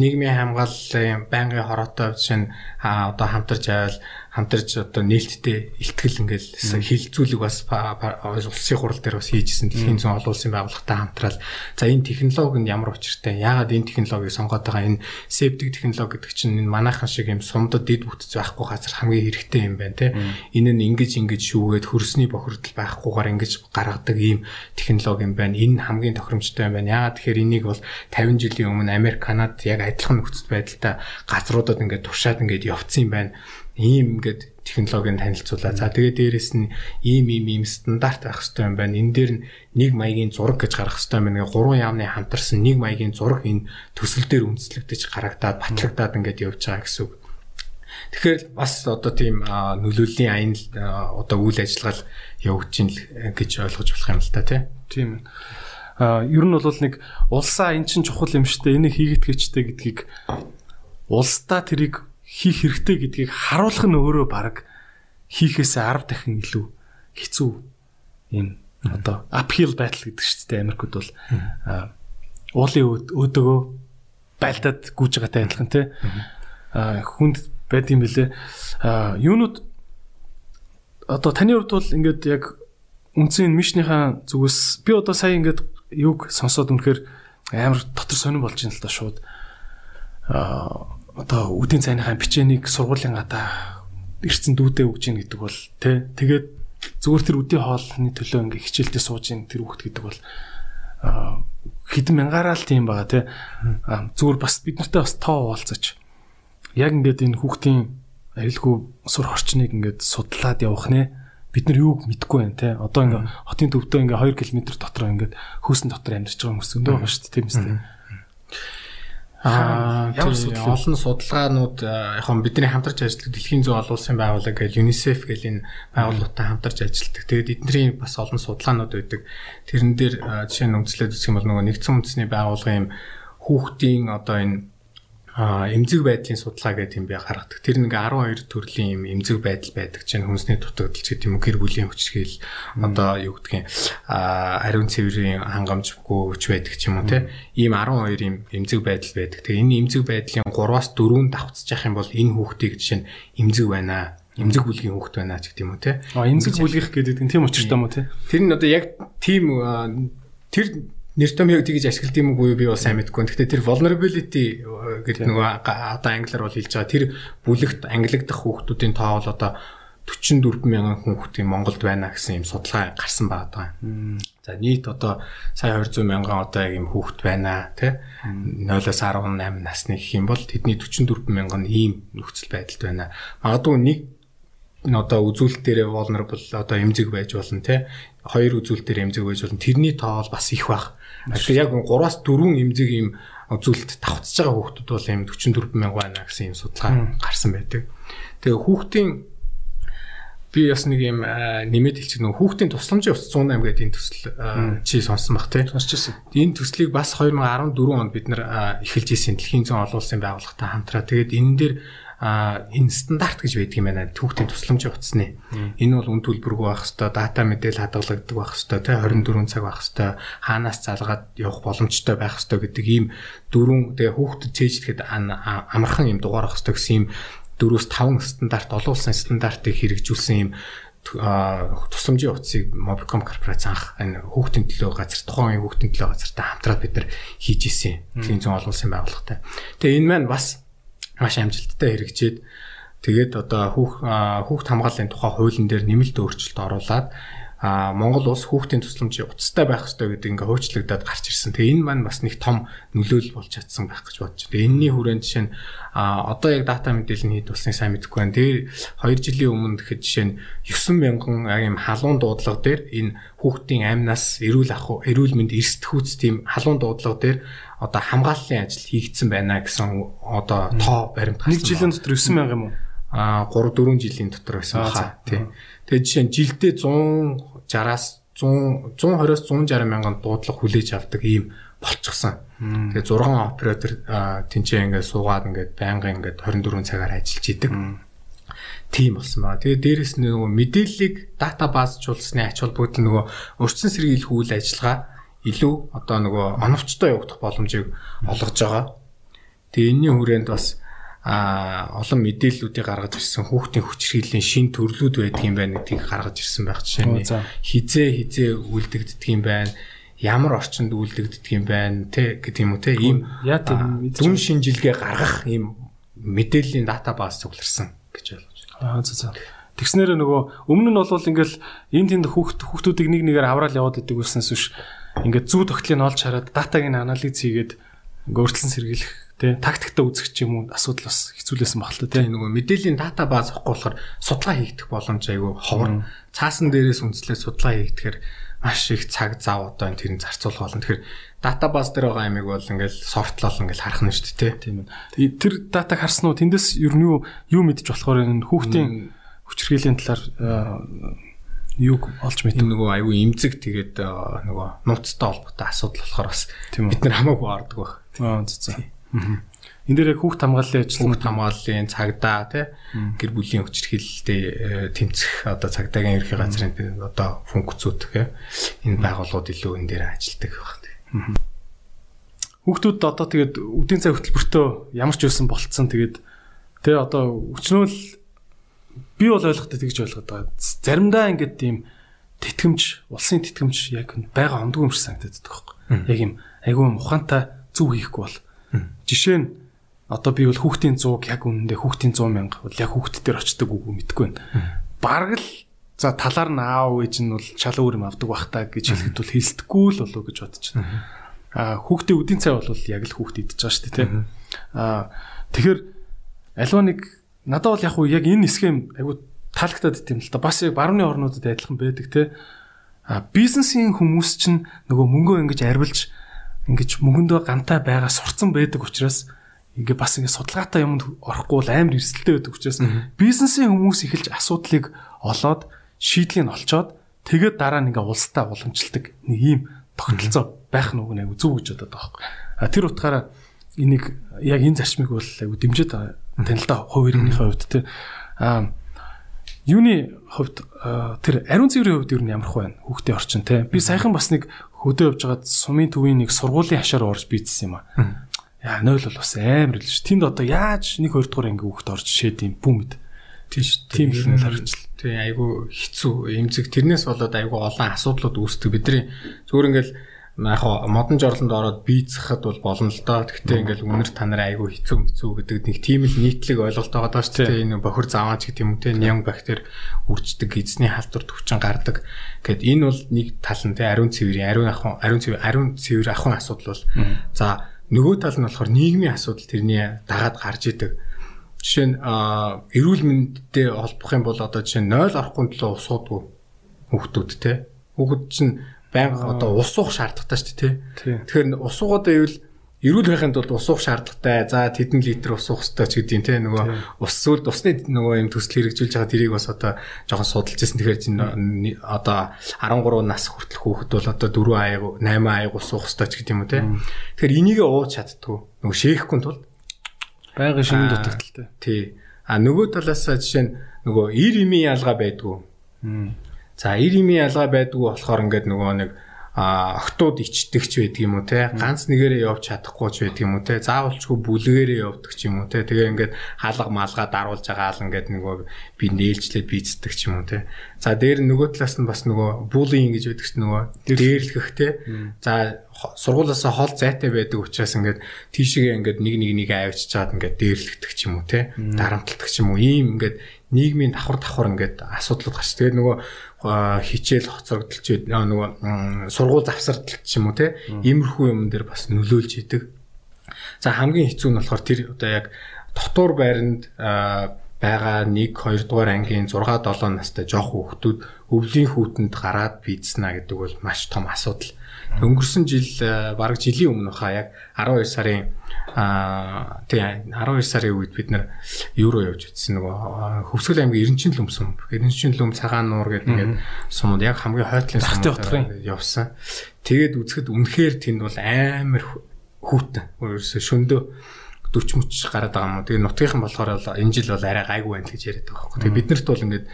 нийгмийн хамгааллын байнгын хороотой жишээ нь одоо хамтарч авал хамтарч одоо нээлттэй ихтгэл ингээл хилцүүлэг бас улсын хурал дээр бас хийжсэн дэлхийн зүүн олон улсын байгууллагатай хамтраад. За энэ технологи нь ямар учиртай? Яагаад энэ технологиг сонгоод байгаа? Энэ септик технологи гэдэг чинь энэ манайхан шиг юм сумдад дид бүтц байхгүй газар хамгийн хэрэгтэй юм байна те. Энэ нь ингэж ингэж шүүгээд хөрсний бохирдол байхгүйгээр ингэж гаргадаг ийм технологи юм байна. Энэ хамгийн тохиромжтой юм байна. Яагаад тэгэхээр энийг бол 50 жилийн өмнө Америк Канад яг адилхан нөхцөл байдалтай газруудад ингээд туршаад ингээд явцсан юм байна ийм ингээд технологийн танилцуулаа. За тэгээд дээрэс нь ийм ийм ийм стандарт байх хэрэгтэй юм байна. Энэ дээр нэг маягийн зураг гэж гарах хэрэгтэй юм байна. Гурван яамны хамтарсан нэг маягийн зураг энэ төсөл дээр үндэслэгдэж гарагдаад батлагдаад ингээд явж байгаа гэсэн үг. Тэгэхээр бас одоо тийм нөлөөллийн аян одоо үйл ажиллагаа явагдаж ин гэж ойлгож болох юм л та тийм. А ер нь бол нэг улсаа эн чин чухал юм штэ энийг хийгээд гэжтэй гэдгийг улсдаа тэрийг хийх хэрэгтэй гэдгийг харуулах нь өөрөө баг хийхээс 10 дахин илүү хэцүү юм одоо uphill battle гэдэг шүү дээ Америкт бол. Уулын өөдөгөө байлдаад гүйж байгаатай адилхан тий. Хүнд байд юм бэлээ юунууд одоо таны хувьд бол ингээд яг үндсэн мишнийхаа зүгээс би одоо сая ингээд юг сонсоод үнэхээр амар дотор сонирн болж байна л да шууд. Аа одоо үдийн цайныхаа бичээнийг сургуулийн гадаа ирцэн дүүдээ өгж ийн гэдэг бол тий тэгээд зүгээр тэр үдийн хоолны төлөө ингээ хичээлдээ сууж ийн тэр хүүхд гэдэг бол хэдэн мянгаараа л тийм байгаа тий зүгээр бас бид нартай бас тоо уулзаж яг ингээд энэ хүүхдийн арилгүй сур орчныг ингээд судлаад явах нэ. Бид нар юуг мэдэхгүй байна те одоо ингээ хотын төвдөө ингээ 2 км дотор ингээ хөөсөн дотор амьдарч байгаа хүмүүс өндөө байгаа шүү дээ тийм үстэй Аа ямар судал олон судалгаанууд яг хөө бидний хамтарч ажилладаг дэлхийн зүүн олон улсын байгууллага гэж UNICEF гэл энэ байгууллагатай хамтарч ажилладаг. Тэгээд эдний бас олон судалгаанууд байдаг. Тэрэн дээр жишээ нь үндэслээд үзэх юм бол нөгөө нэгдсэн үндэсний байгууллагын юм хүүхдийн одоо энэ эмзэг байдлын судалгаа гэдэг юм би гаргадаг. Тэр нэг 12 төрлийн юм эмзэг байдал байдаг чинь хүнсний дутагдал ч гэдэг юм гэр бүлийн хүчрхийл одоо юу гэдгийг ариун цэврийн хангамжгүй хүч байдаг ч юм уу те ийм 12 юм эмзэг байдал байдаг. Тэгээ энэ эмзэг байдлын 3-аас 4-нд давхцаж явах юм бол энэ хүүхдийг жишээ нь эмзэг байна эмзэг бүлгийн хүүхд байна ч гэдэг юм уу те. А эмзэг бүлгих гэдэг нь тийм учиртай юм уу те. Тэр нь одоо яг тийм тэр нэр томьёог тэгж ашигладаг юм уу би бол сайн мэдэхгүй. Гэхдээ тэр vulnerability э, гэдэг нөгөө одоо англиар бол хэлж байгаа тэр бүлэгт англигдах хүүхдүүдийн тоо бол одоо 44 мянган хүүхдийн Монголд байна гэсэн юм судалгаа гарсан байгаа. За нийт одоо сая 200 мянган одоо яг юм хүүхд байна тий 0-аас 18 насны гэх юм бол тэдний 44 мянган ийм нөхцөл байдалд байна. Магадгүй нэг одоо үзүүлэлтээр vulnerable одоо эмзэг байж болно тий хоёр үзүүлэлтээр эмзэг байж болно тэрний тоо бол бас их баг Тэгэхээр яг 3-аас 4 эмзэг ийм зүйлд давтж байгаа хүүхдүүд бол ийм 44 мянга байна гэсэн ийм судалгаа гарсан байдаг. Тэгээ хүүхдийн би бас нэг юм нэмээд хэлчих нөгөө хүүхдийн тусламжийн ус 108 гэдэг энэ төсөл чи сонсон бах тий. Сонсч ирсэн. Энэ төслийг бас 2014 онд бид нар эхэлж ирсэн дэлхийн зүүн олон улсын байгууллагатай хамтраа. Тэгээд энэ дээр а энэ стандарт гэж байдаг юм байна. Түүхтийн тусламжийн утасны. Энэ бол үн төлбөргүй байх хэвээр, дата мэдээл хадгалагддаг байх хэвээр, тэ 24 цаг байх хэвээр, хаанаас залгаад явах боломжтой байх хэвээр гэдэг ийм дөрвөн тэгээ хүүхдэд цээжлэхэд амархан юм дугаар авах хэвээр гэсэн ийм дөрвөөс 5 стандарт олон улсын стандартыг хэрэгжүүлсэн ийм тусламжийн утсыг Mobicom корпорац анх энэ хүүхдийн төлөө газар тухайн хүүхдийн төлөө газартай хамтраад бид нар хийж исэн. Дэлхийн зүүн олон улсын байгууллагатай. Тэгээ энэ маань бас маш амжилттай хэрэгжээд тэгээд одоо хүүх хүүхд хамгааллын тухай хуулийн дээр нэмэлт өөрчлөлт оруулаад а Монгол улс хүүхдийн тусламжийн утастай байх ёстой гэдэг ингээ хөөцлөгдөд гарч ирсэн. Тэгээ энэ маань бас нэг том нөлөөлөл болж чадсан байх гэж бодож байна. Энийний хүрээнд жишээ нь а одоо яг дата мэдээлэл хийд болсныг сайн мэдэхгүй байна. Тэр 2 жилийн өмнө гэхэд жишээ нь 9 мянган юм халуун дуудлага дээр энэ хүүхдийн амнаас эрүүл ах эрүүл мэнд эрсдэхүүц тийм халуун дуудлага дээр одоо хамгааллын ажил хийгдсэн байна гэсэн одоо тоо баримт гарсан. Нэг жилийн дотор 9 мянга юм уу? Аа 3 4 жилийн дотор байсан баха. Тий. Тэгээд жишээ нь жилдээ 160-аас 100 120-аас 160 мянган дуудлага хүлээж авдаг ийм болчихсон. Тэгээд 6 оператор тэнцээ ингээд суугаад ингээд байнга ингээд 24 цагаар ажиллаж идэг. Тийм болсон ба. Тэгээд дээрэс нь нөгөө мэдээллийг дата базжуулсны ач холбогдол нөгөө өрчсөн сэргийлэх үйл ажиллагаа илүү одоо нөгөө оновчтой явагдах боломжийг олгож байгаа. Тэгээ энэний хүрээнд бас а олон мэдээллүүдийг гаргаж ирсэн хүүхдийн хүчирхийллийн шин төрлүүд байдаг юм байна гэдгийг гаргаж ирсэн байх жишээ нь хизээ хизээ үлдэгддэг юм байна ямар орчинд үлдэгддэг юм байна те гэдэг юм уу те ийм дүн шинжилгээ гаргах ийм мэдээллийн дата бааз цугларсан гэж ойлгож байна. Аа за за. Тэгснээр нөгөө өмнө нь бол ингээл энэ тэнд хүүхд хүүхдүүдийг нэг нэгээр аваад яваад идэг үлснээс биш ингээд зүү тогтлыг олж хараад датаг нь анализ хийгээд өөрчлөн сэргийлэх тий тактикта үзэх ч юм уу асуудал бас хэцүүлсэн баг л тий нөгөө мэдээллийн дата бааз авахгүй болохоор судалгаа хийгдэх боломж айгүй ховор. Цаасан дээрээс үндэслээд судалгаа хийгдэхээр маш их цаг зав одоо энэ тэрийг зарцуулах болно. Тэгэхээр дата бааз дээр байгаа ямиг бол ингээл софтлол ингээл харах нь шүү дээ тийм ээ. Тэр датаг харсан уу? Тэндээс ер нь юу мэдчих болохоор энэ хүүхдийн хүчирхийллийн талаар юуг олж мэт. Нөгөө аюу имзэг тэгээд нөгөө нууцтай холбоотой асуудал болохоор бас бид нар хамаагүй ордог байх. Аа зү зү. Энд дээр яг хүүхд хамгааллын ажил хүүхд хамгааллын цагдаа тий гэр бүлийн хүчирхийлэлтэй тэмцэх одоо цагдаагийн ерхий газрын одоо функцүүд тий энэ байгууллагууд илүү энэ дээр ажилладаг байх. Хүүхдүүд одоо тэгээд үдийн цай хөтөлбөртөө ямар ч байсан болцсон тэгээд тий одоо өчнөөл би бол ойлгохтой тэгж ойлгоод байгаа. Заримдаа ингээд тийм тэтгэмж, улсын тэтгэмж яг байгаа ондгүй юм шиг санагдаад байгаа байхгүй. Яг юм айгүй мухантай зүг хийхгүй бол. Жишээ нь одоо би бол хүүхдийн 100 яг үнэндээ хүүхдийн 100 мянга бол яг хүүхд төр очдөг үгүй мэдэхгүй байна. Бараг л за талаар нь аав ээж нь бол чал өөр юм авдаг бах та гэж хэлэхэд бол хэлсдэггүй л болов гэж бодож байна. Аа хүүхдийн үдийн цай бол яг л хүүхд идэж байгаа шүү дээ тийм. Аа тэгэхээр альва нэг надад бол яг уу яг энэ хэсгээ айгу таалагдаад идэм л та. Бас яг барууны орнуудад адилхан байдаг те. А бизнесийн хүмүүс чинь нөгөө мөнгөө ингэж арвилж ингэж мөнгөндөө гантай байгаа сурцсан байдаг учраас ингээ бас ингээ судалгаатай юмд орохгүй бол амар эрсдэлтэй байдаг учраас бизнесийн хүмүүс эхэлж асуудлыг олоод шийдлийг олцоод тэгээд дараа нь ингээ улстай уламжилдаг нэг ийм тогтолцоо байх нүг нэг зүг гэж бодоод байгаа байхгүй. А тэр утгаараа энийг яг энэ зарчмыг бол айгу дэмжиж тань л да хувь иргэнийхээ хувьд те. А юуны хувьд тэр ариун цэврийн хувьд юу ямар хөө байна? Хүүхдээ орчин те. Би саяхан бас нэг хөдөө явж байгаад сумын төвийн нэг сургуулийн хашаар орж бийдсэн юм а яа 0 бол бас амар л ш тэнд одоо яаж нэг хоёр дахь анги хүүхд орж шээд юм бүү мэд? Тийш тийм л нэг харагдчихл тий айгу хэцүү. Эмзэг тэрнээс болоод айгу олон асуудлууд үүсдэг. Бидний зүгээр ингээл яг модон жорлонд ороод бийцэхэд бол болно л доо. Гэхдээ ингээл үнэр та нараа айгүй хэцүү хэцүү гэдэг нэг тийм л нийтлэг ойлголт байгаа даа шүү дээ. Энэ бохир заваач гэдэг юм те ням бактери үрждэг эзний халдвар төвчин гардаг. Гэт энэ бол нэг тал нь те ариун цэврийн ариун ахын ариун цэвэр ариун цэвэр ахын асуудал бол за нөгөө тал нь болохоор нийгмийн асуудал тэрний дагаад гарч идэг. Жишээ нь эрүүл мэндтэй холбох юм бол одоо жишээ нь 0 орохгүй төлөө усуудгүй хүүхдүүд те. Хүүхэд чинь байнга одоо ус уух шаардлагатай шүү дээ тий. Тэгэхээр ус уугаад байвал эрүүл байхын тулд ус уух шаардлагатай. За тэдэн литр ус уух хэрэгтэй ч гэдгийг тий нөгөө ус сүлд усны нөгөө юм төсөл хэрэгжүүлж байгаа тэрийг бас одоо жоохон судалж ирсэн. Тэгэхээр одоо 13 нас хүртэл хүүхэд бол одоо 4 аяг 8 аяг ус уух хэрэгтэй ч гэдэг юм уу тий. Тэгэхээр энийг ууж чаддгүй. Нөгөө шээхгүй тулд байгалийн шинэ дутагдaltaй. Тий. А нөгөө талаас жишээ нь нөгөө ир имийн ялгаа байдгүй. За 90-ийн ялгаа байдгүй болохоор ингээд нөгөө нэг а октод ичдэгч байдаг юм уу те? Ганц нэгээрээ явж чадахгүй ч байдаг юм уу те? Заавалчгүй бүлгээрээ явдаг ч юм уу те? Тэгээ ингээд хаалга малга даруулж байгаа ал ингээд нөгөө би нээлжлээд бийцдэг ч юм уу те? За дээр нөгөө талаас нь бас нөгөө буллинг гэж байдаг ч нөгөө дээрлэх те? За сургуулиасаа хол зайтай байдаг учраас ингээд тийшээ ингээд нэг нэг нэг авчиж чаад ингээд дээрлэгдэх ч юм уу те? Дарамтлагдаг ч юм уу? Ийм ингээд нийгмийн давхар давхар ингээд асуудлууд гарч. Тэгээд нөгөө хичээл хоцрогдолч нөгөө сургууль завсардалч юм уу те иймэрхүү юм дээр бас нөлөөлж идэг. За хамгийн хэцүү нь болохоор тэр одоо яг дотор байранд байгаа 1 2 дугаар ангийн 6 7 настай жоох хүүхдүүд өвлийн хүүтэнд гараад бийцнэ гэдэг бол маш том асуудал. Өнгөрсөн жил бараг жилийн өмнө хаа яг 12 сарын Аа тий 12 сарын үед бид нэр евро явж утсан нөгөө Хөвсгөл аймгийн Эренчин лүм сум. Эренчин лүм цагаан нуур гэдэг ингээд сумууд яг хамгийн хойтлын сумууд явсан. Тэгээд үзэхэд үнэхээр тэнд бол амар хүүтэн. Өөрөөсөө шөндөө 40 мөч гараад байгаа юм. Тэгээ нутгийнхан болохоор энэ жил бол арай гайгүй байна гэж яриад байгаа байхгүй. Тэгээ биднэрт бол ингээд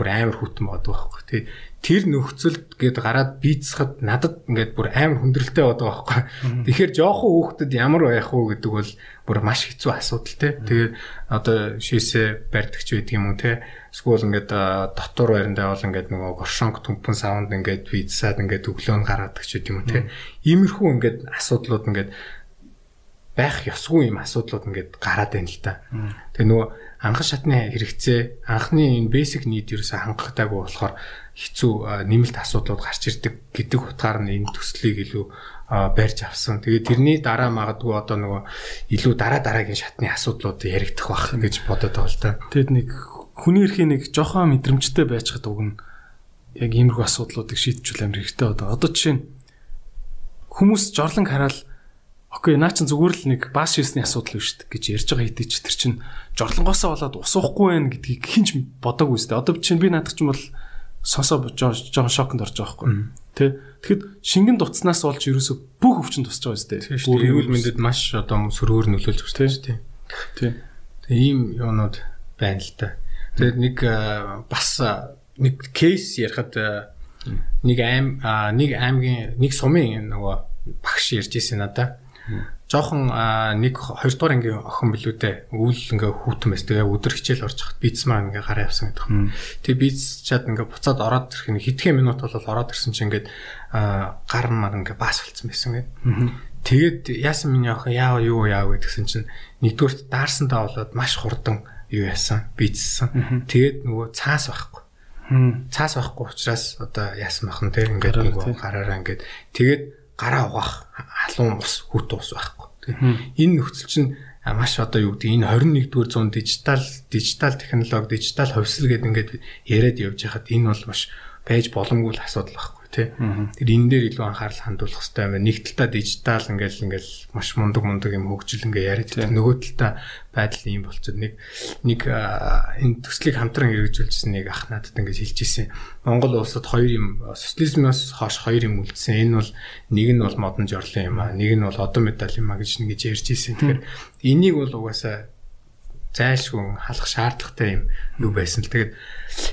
бүр амар хүүтэн байдаг байхгүй. Тэгээ тэр нөхцөлд гээд гараад бийцэхэд надад ингээд бүр амар хүндрэлтэй байдаг байхгүй. Тэгэхээр жоохон хүүхдэд ямар байх вэ гэдэг бол бүр маш хэцүү асуудал те. Тэгээд одоо шийсээ барьдагч байдаг юм уу те. Эсвэл ингээд дотор байрандаа бол ингээд нөгөө горшонг төмпөн савнд ингээд бийцсаад ингээд өглөө нь гаргадаг ч гэдэг юм уу те. Иймэрхүү ингээд асуудлууд ингээд байх ёсгүй юм асуудлууд ингээд гараад байна л та. Тэгээ нөгөө анхан шатны хэрэгцээ анхны энэ basic need ерөөсө хангагдаагүй болохоор хэцүү нэмэлт асуудлууд гарч ирдэг гэдэг утгаар нь энэ төслийг илүү барьж авсан. Тэгээд тэрний дараа магадгүй одоо нөгөө илүү дараа дараагийн шатны асуудлууд яригдах бах гэж бодоод байгаа л та. Тэгэд нэг хүний эрхийн нэг жоохон мэдрэмжтэй байцгаад уг нь яг иймэрхүү асуудлуудыг шийдчихвэл амар хэрэгтэй одоо. Одоо жишээ нь хүмүүс жорлон хараад Окей, наа чин зүгээр л нэг бааш шийсний асуудал биш гэж ярьж байгаа хэдий ч тэр чин жорлонгоосоо болоод усуухгүй байх гэдгийг хинч бодоагүй үстэй. Одоо чинь би наадах чинь бол сосоо жоохон шоконд орж байгаа байхгүй. Тэ? Тэгэхэд шингэн дуцснаас болж ерөөсө бүх өвчин тусч байгаа үстэй. Бүр эрүүл мэндэд маш одоо сөрөөр нөлөөлж байгаа тийм. Тийм. Тэгээ ийм юмнууд байна л та. Тэгээд нэг бас нэг кейс ярихад нэг аим нэг аймгийн нэг сумын нөгөө багш ярьж ирсэн надаа жоохон нэг хоёр дахь ангийн охин билүүтэй өвөл ингээ хүүтэн байс. Тэгээ өдөр хичээл орж хат бийц маань ингээ гараа явсан гэдэг юм. Тэгээ бийц чад ингээ буцаад ороод ирэх нь хэдхэн минут бол ороод ирсэн чинь ингээ гар мар ингээ баас болцсон байсан гэдэг. Тэгээд яасан миний охин яав юу яав гэдгсэн чинь нэгдүгürt даарсандаа болоод маш хурдан юу яасан бийцсэн. Тэгээд нөгөө цаас байхгүй. Цаас байхгүй учраас одоо яасан бахан те ингээд нөгөө гараараа ингээд тэгээд гараа угаах халуун ус хүүт ус байхгүй. Энэ нөхцөл чинь маш одоо юу гэдэг энэ 21-р зуун дижитал дижитал технологи, дижитал хувьсэл гэдэг ингээд яриад явж байхад энэ бол маш байж боломгүй л асуудал байхгүй тий. Тэр энэ дээр илүү анхаарал хандуулах хэрэгтэй байна. Нэг талдаа дижитал ингээл ингээл маш мундаг мундаг юм хөгжил ингээ яриад байгаа. Нөгөө талдаа байдал ийм болцоод нэг нэг энэ төслийг хамтран хэрэгжүүлсэн нэг ах надад ингээ хэлж ирсэн. Монгол улсад хоёр юм социализмоос хойш хоёр юм үлдсэн. Энэ бол нэг нь бол модон жорлон юм аа, нэг нь бол одон медаль юм аа гэж нэгж ярьж ирсэн. Тэгэхээр энийг бол угаасаа зайлшгүй халах шаардлагатай юм юу байсан л тэгээд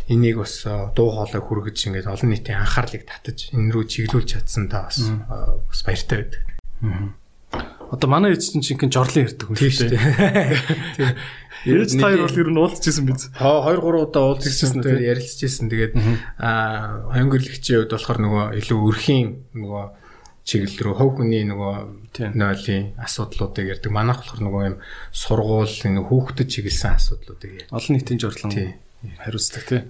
энийг бас дуу хоолой хүргэж ингээд олон нийтийн анхаарлыг татаж энэ рүү чиглүүлж чадсан та бас бас баяртай байдаг. Одоо манай ээж чинь чинхэн жорлын ярьдаг хүн шүү дээ. Ээж таяр бол ер нь уулзчихсан биз? Аа 2 3 удаа уулзчихсан тэгээд ярилцчихсан. Тэгээд аа хонгөрлөгчийн хувьд болохоор нөгөө илүү өрхийн нөгөө чиглэл рүү хов хүний нөгөө нойлын асуудлуудыг ярьдаг. Манайх болохоор нөгөө юм сургууль энэ хүүхдэд чиглэсэн асуудлуудыг ярьдаг. Олон нийтийн жорлон хариуцдаг тий.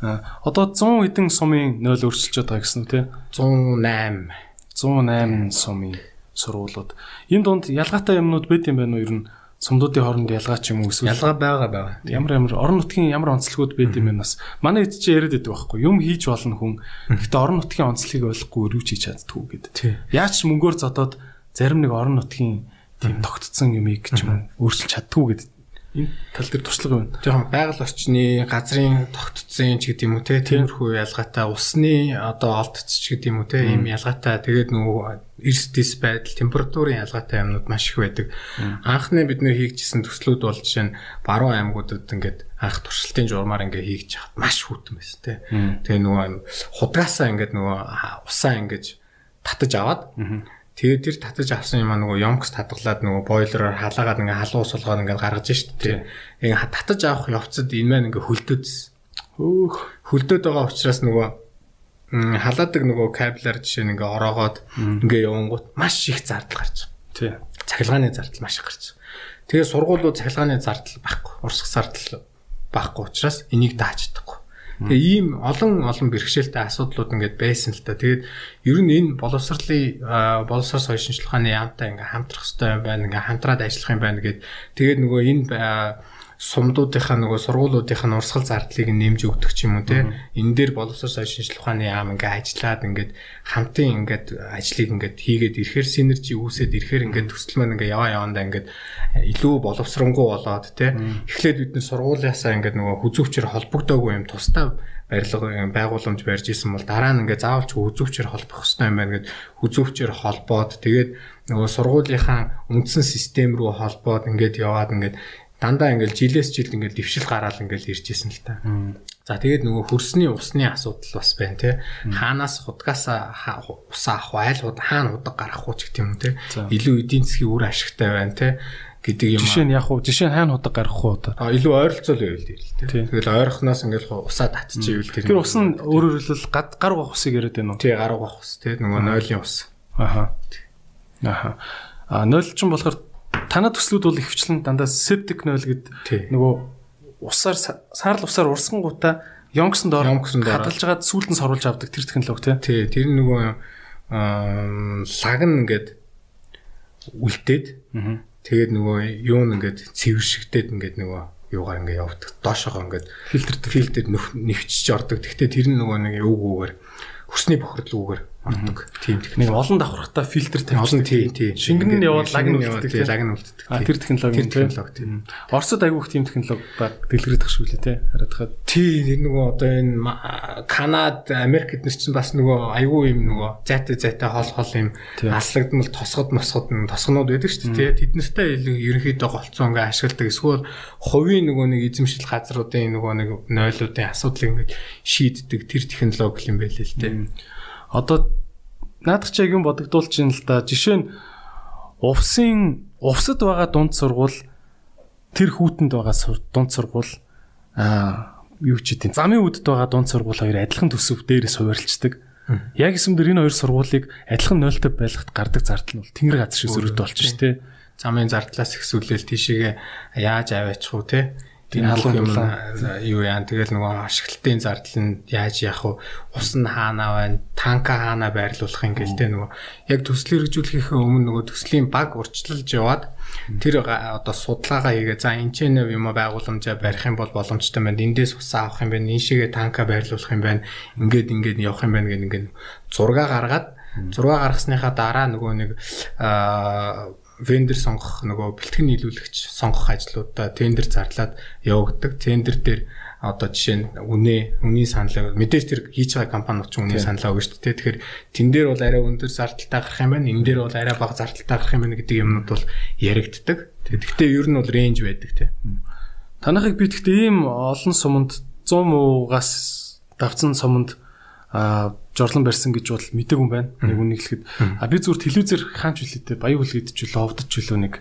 А одоо 100 хэдэн сумын нойл өөрчилж байгаа гэсэн үү тий? 108 108 сумын сургуулиуд. Энэ донд ялгаатай юмнууд байд юм байна уу? Ер нь сумдуудын хооронд ялгаа ч юм уу эсвэл ялгаа байгаа байгаа. Ямар ямар орон нутгийн ямар онцлогуд байд юм бас. Манай эд чи яриад байдаг байхгүй юм хийж болно хүн. Гэхдээ орон нутгийн онцлогийг ойлгохгүй юу ч хийж чаддгүй гэдэг. Яаж ч мөнгөөр зодоод зарим нэг орон нутгийн тийм тогтцсон юмыг ч юм өөрчилж чаддгүй гэдэг энэ тал дээр туршлага байна. Тэгэхээр байгаль орчны газрын тогтцсон ч гэдэг юм уу те тиймэрхүү ялгаатай усны одоо олдц ч гэдэг юм уу те ийм ялгаатай тэгээд нөгөө эрс дэс байдал температурын ялгаатай юмнууд маш их байдаг. Анхны бид нэр хийгдсэн төслүүд бол жишээ нь баруун аймагуудад ингээд анх туршилтын журмаар ингээд хийгдэж хахад маш хүйтэн байсан те. Тэгээ нөгөө худгаасаа ингээд нөгөө усаа ингээд татаж аваад Тэгээд тэр татаж авсан юм аа нөгөө ёмкс татгалаад нөгөө бойлероор халаагаад ингээ халуун сулгаад ингээ гаргаж штт тий. Ингээ татаж авах явцад энэ маань ингээ хөлдөөдсөн. Хөөх хөлдөөд байгаа учраас нөгөө халаадаг нөгөө кабелар жишээ нь ингээ ороогоод ингээ явангууд маш их зардал гарч байгаа. Тий. Цахилгааны зардал маш их гарч байгаа. Тэгээ сургуулиуд цахилгааны зардал байхгүй, урсгах зардал байхгүй учраас энийг дааж чадахгүй. Тэгээ ийм олон олон бэрхшээлтэй асуудлууд ингээд байсан л та. Тэгээд ер нь энэ боловсролын боловсрол соёл шинжилгээний яамтай ингээд хамтрах хэрэгтэй байна. Ингээд хамтраад ажиллах юм байна гэд. Тэгээд нөгөө энэ сумдуудынхаа нөгөө сургуулиудынхаа нурсгал зардлыг нэмж өгдөг ч юм уу те? Энэ дээр боловсрол соёл шинжилгээ ухааны яам ингээ ажиллаад ингээд хамтын ингээд ажлыг ингээд хийгээд ирэхээр синержи үүсээд ирэхээр ингээд төсөл маань ингээ яваа явандаа ингээд илүү боловсронгуй болоод те? Эхлээд бид нар сургуулиасаа ингээд нөгөө хүзүүвчээр холбогдоогүй юм тусдаа барилга байгууламж барьж исэн бол дараа нь ингээ заавалч хүзүүвчээр холбох хэрэгтэй юм байна гэд хүзүүвчээр холбоод тэгээд нөгөө сургуулийнхаа үндсэн систем рүү холбоод ингээд яваад ингээд дандаа ингээл жилээс жил ингээл дэвшил гараал ингээл ирж исэн л та. За тэгээд нөгөө хөрсний усны асуудал бас байна те. Хаанаас худгасаа усаа авах айл хаана худаг гарах уу ч гэх юм те. Илүү эдийн засгийн үр ашигтай байна те гэдэг юм. Жишээ нь яг уу жишээ нь хаана худаг гарах уу одоо. А илүү ойролцоол байвал дээр л те. Тэгэл ойрохноос ингээл усаа татчихвэл тэр. Тэр ус нь өөрөөр хэлбэл гад гар угах усыг яриад байна уу? Тий гар угах ус те. Нөгөө нойлын ус. Аха. Аха. А нойл ч болохоор танаа төслүүд бол ихвчлэн дандаа septic noil гэд нөгөө усаар саарл усаар гутаа ёнгсон доор хадгалж хагаад сүүлдэн соруулж авдаг тэр технологи тий. Тэр нөгөө лаг нь ингээд үлдээд тэгээд нөгөө юу нэгээд цэвэршигдээд ингээд нөгөө юугаар ингээд явдаг. Доошогоо ингээд фильтр фильтр нэвчж ордог. Гэхдээ тэр нь нөгөө нэг үг үгээр хүсний бохирдлуугаар ордог. Тийм техник. Нэг олон давхрахтаа фильтр тавьчихсан. Олон тий, тий. Шингэн нь яваад лаг нь үлддэг. Лаг нь үлддэг. А тэр технологи технологи тийм. Оросд айгүйх тийм технологи баг дэлгэрэх шүү лээ тий. Хараадахад. Тий, тэр нөгөө одоо энэ Канад, Америк эднэр чинь бас нөгөө айгүй юм нөгөө зайтай зайтай хол хол юм аслагдмал тосгод мосгод тосгонууд байдаг шүү дээ тий. Тэд нартай ерөнхийдөө голцоо ингээ ашигладаг. Эсвэл хувийн нөгөө нэг эзэмшил газруудын нөгөө нэг нойлуудын асуудлыг ингээ шийддэг тэр технологи юм байл л тий одоо наадах чи яг юм бодогдуулж байна л да. Жишээ нь увсын увсад байгаа дунд сургууль тэр хүүтэнд байгаа дунд сургууль аа юу ч гэдэг замын үдэд байгаа дунд сургууль хоёр адилхан төсөв дээрээс хуваарлцдаг. Яг юм дээр энэ хоёр сургуулийг адилхан нойлтой байлгахад гардаг зардал нь бол тэнгэр газар шиг зөрүүтэй болчих ш тэ. Замын зардлаас ихсүүлэл тийшээгээ яаж аваачих уу те тийм халуун юм юу яа тэгэл нөгөө ашиглалтын зардал нь яаж яах вэ? Ус нь хаана байна? Танка хаана байрлуулах юм гээл те нөгөө яг төсөл хэрэгжүүлэхээ өмнө нөгөө төслийн баг урьдчилж яваад тэр одоо судалгаагаа хийгээ за энэ ч нэг юм байгууламжаа барих юм бол боломжтой байна. Эндээс ус авах юм байна. Шигээ танка байрлуулах юм байна. Ингээд ингээд явах юм байна гэх ингээд зураг гаргаад зураг гаргасныхаа дараа нөгөө нэг аа вендор сонгох нөгөө бэлтгэн нийлүүлэгч сонгох ажлуудаа тендер зарлаад явагддаг. Тендер дээр одоо жишээ нь үнэ үнийн саналаа мэдээж тэр хийж байгаа компаниуд ч үнийн саналаа өгнө шүү дээ. Тэгэхээр тэн дээр бол арай өндөр зардалтай гарах юм байна. Энэ дээр бол арай бага зардалтай гарах юм байна гэдэг юмнууд бол яригддаг. Тэгэхдээ ер нь бол рейнж байдаг те. Танахыг би гэхдээ ийм олон суманд 100 муугаас давцсан суманд а жорлон барьсан гэж бол мэдээг юм байна. Яг үнийг хэлэхэд а би зүгээр телевизээр хаанч үлээдээ баян хүлгээд ч үлээ овдож үлээ нэг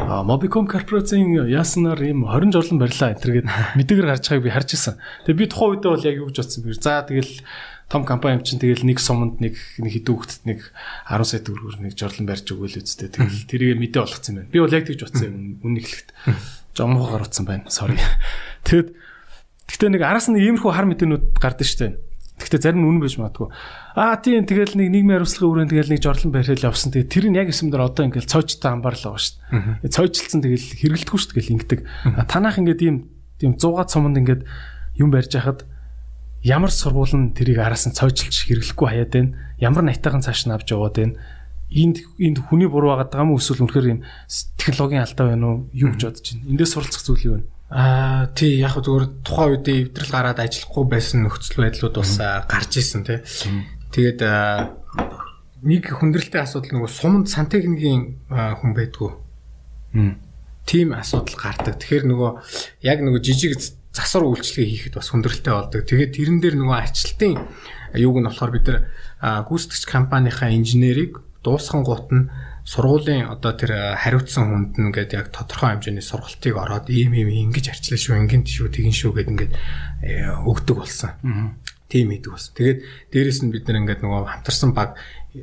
Mobicom корпорацийн яаснаар ийм 20 жорлон барьлаа энэ төргээд мэдээгээр гарч байгааг би харж ирсэн. Тэгээ би тухайн үедээ бол яг юу гэж бодсон бэ? За тэгэл том компани юм чинь тэгэл нэг суманд нэг нэг хэдэн хүүхдэд нэг 10 сая төгрөгөөр нэг жорлон барьж өгөөл үсттэй. Тэгэл тэрийг мэдээ болгоцсон байна. Би бол яг тэгж бодсон юм. Үнийг хэлэхэд жомгоо гаргацсан байна. Sorry. Тэгэд Гэтэ нэг араас нь иймэрхүү хар мэдээнүүд гардаг штеп Гэхдээ зарим нь үнэн байж магадгүй. Аа тийм тэгэл нэг нийгмийн хариуцлагын үрэн тэгэл нэг жорлон барьхал явсан. Тэгээ тэр нь яг юмдэр одоо ингээл цойчтой амбаарлаа байгаа шүү дээ. Цойчлцсан тэгэл хэрэгэлдэхгүй шүү дээ. А танах ингээд ийм тийм 100 цомонд ингээд юм барьж хахад ямар сургууль нь тэрийг араас нь цойчилж хэрэглэхгүй хаяад байна. Ямар найтайхан цааш нь авч яваад байна. Энд энд хүний буруу байгаа юм уу эсвэл үнэхээр юм технологийн алдаа байна уу? Юу гэж бодож байна? Эндээс суралцах зүйл юу вэ? Аа тий яг зүгээр тухайн үедээ эвдрэл гараад ажиллахгүй байсан нөхцөл байдлууд бас гарч исэн тий. Тэгээд нэг хүндрэлтэй асуудал нөгөө суманд сантехникийн хүн байдгүй. Тийм асуудал гардаг. Тэгэхээр нөгөө яг нөгөө жижиг засвар үйлчлэгээ хийхэд бас хүндрэлтэй болдог. Тэгээд тэрэн дээр нөгөө арчлалтын юуг нь болохоор бид нар гүйцэтгэгч компанийнхаа инженерийг дуусхан гут нь сургуулийн одоо тэр хариуцсан хүнд нь ингээд яг тодорхой хэмжээний сургалтыг ороод ийм ийм ингэж арчлаа шүү, ингэн шүү, тэгин шүү гэд ингээд э, өгдөг болсон. Тийм идэг болсон. Тэгээд дээрэс нь бид нар ингээд нөгөө хамтарсан баг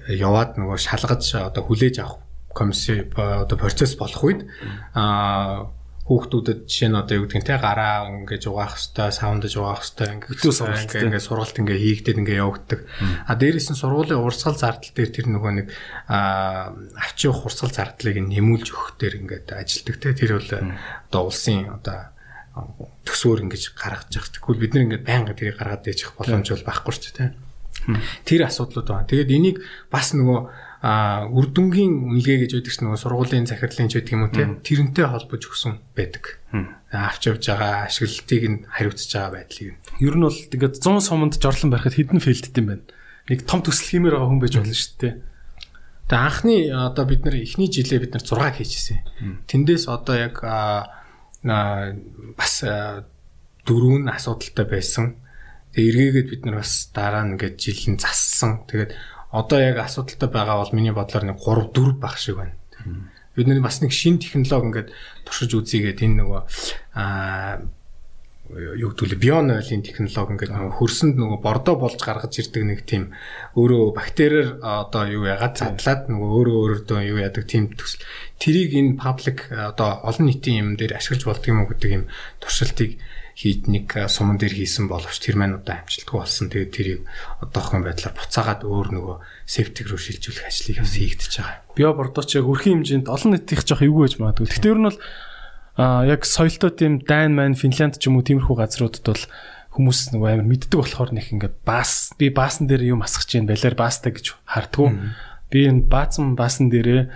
яваад нөгөө шалгаж одоо хүлээж авах комисси одоо процесс болох үед аа хүүхдүүдэд жишээ нь одоо юу гэдэг нь те гараа ингэж угаах хэвээр саундж угаах хэвээр ингэж ингээ ингээ сургалт ингээ хийгдээд ингээ явагддаг. А дээрээс нь сургуулийн урсгал зардал дээр тэр нөгөө нэг а авч явах урсгал зардлыг нэмүүлж өгөх дээр ингээд ажилтдаг те тэр бол одоо улсын одоо төсөөр ингэж гаргаж явах. Тэгвэл бид нар ингээд байнга тэрийг гаргаад явах боломж бол байхгүй ч те. Тэр асуудлууд байна. Тэгээд энийг бас нөгөө а үрдүнгийн үнэлгээ гэж байдаг чинь нөгөө сургуулийн захирлын ч гэдэг юм уу те тэрнтэй холбож өгсөн байдаг. Авч явж байгаа ашиглалтыг нь хариуцж байгаа байдлыг. Ер нь бол тэгээд 100 суманд жорлон барихад хэдэн фейлдтэй юм байна. Нэг том төсөл хиймээр байгаа хүн байж болно шүү дээ. Тэгээ анхны одоо бид нар эхний жилээ бид нар 6 хийжсэн. Тэндээс одоо яг бас дөрвөн асуудалтай байсан. Тэгээ эргээгээд бид нар бас дараа нь ингээд жилийн зассан. Тэгээд одоо яг асуудалтай байгаа бол миний бодлоор нэг 3 4 байх шиг байна. Бид нар бас нэг шин технологи ингээд туршиж үзийгээд энэ нөгөө аа юу гэдвэл бион ойлын технологи ингээд нөгөө хөрсөнд нөгөө бордоо болж гаргаж ирдэг нэг тийм өөрөө бактериэр одоо юу ягаад задлаад нөгөө өөрөө өөрөөдөө юу яадаг тийм төсөл. Тэрийг энэ паблик одоо олон нийтийн юм дээр ашиглаж болдго юм уу гэдэг юм туршилтыг хийж нэг суман дээр хийсэн боловч тэр маань одоо амжилтгүй болсон. Тэгээд тэрийг одоохон байдлаар буцаагаад өөр нөгөө септик руу шилжүүлэх ажлыг бас хийгдэж байгаа. Био бордоч яг өрхийн хэмжээнд олон нийтийнх жоох эвгүй байж магадгүй. Гэхдээ ер нь бол а яг соёлтой тийм Дайн маань Финланд ч юм уу тиймэрхүү газруудад бол хүмүүс нөгөө амар мэддэг болохоор нэг ингээд бас би баасан дээр юм асгах чинь балиар баста гэж хардггүй. Би энэ баасан баасан дээрээ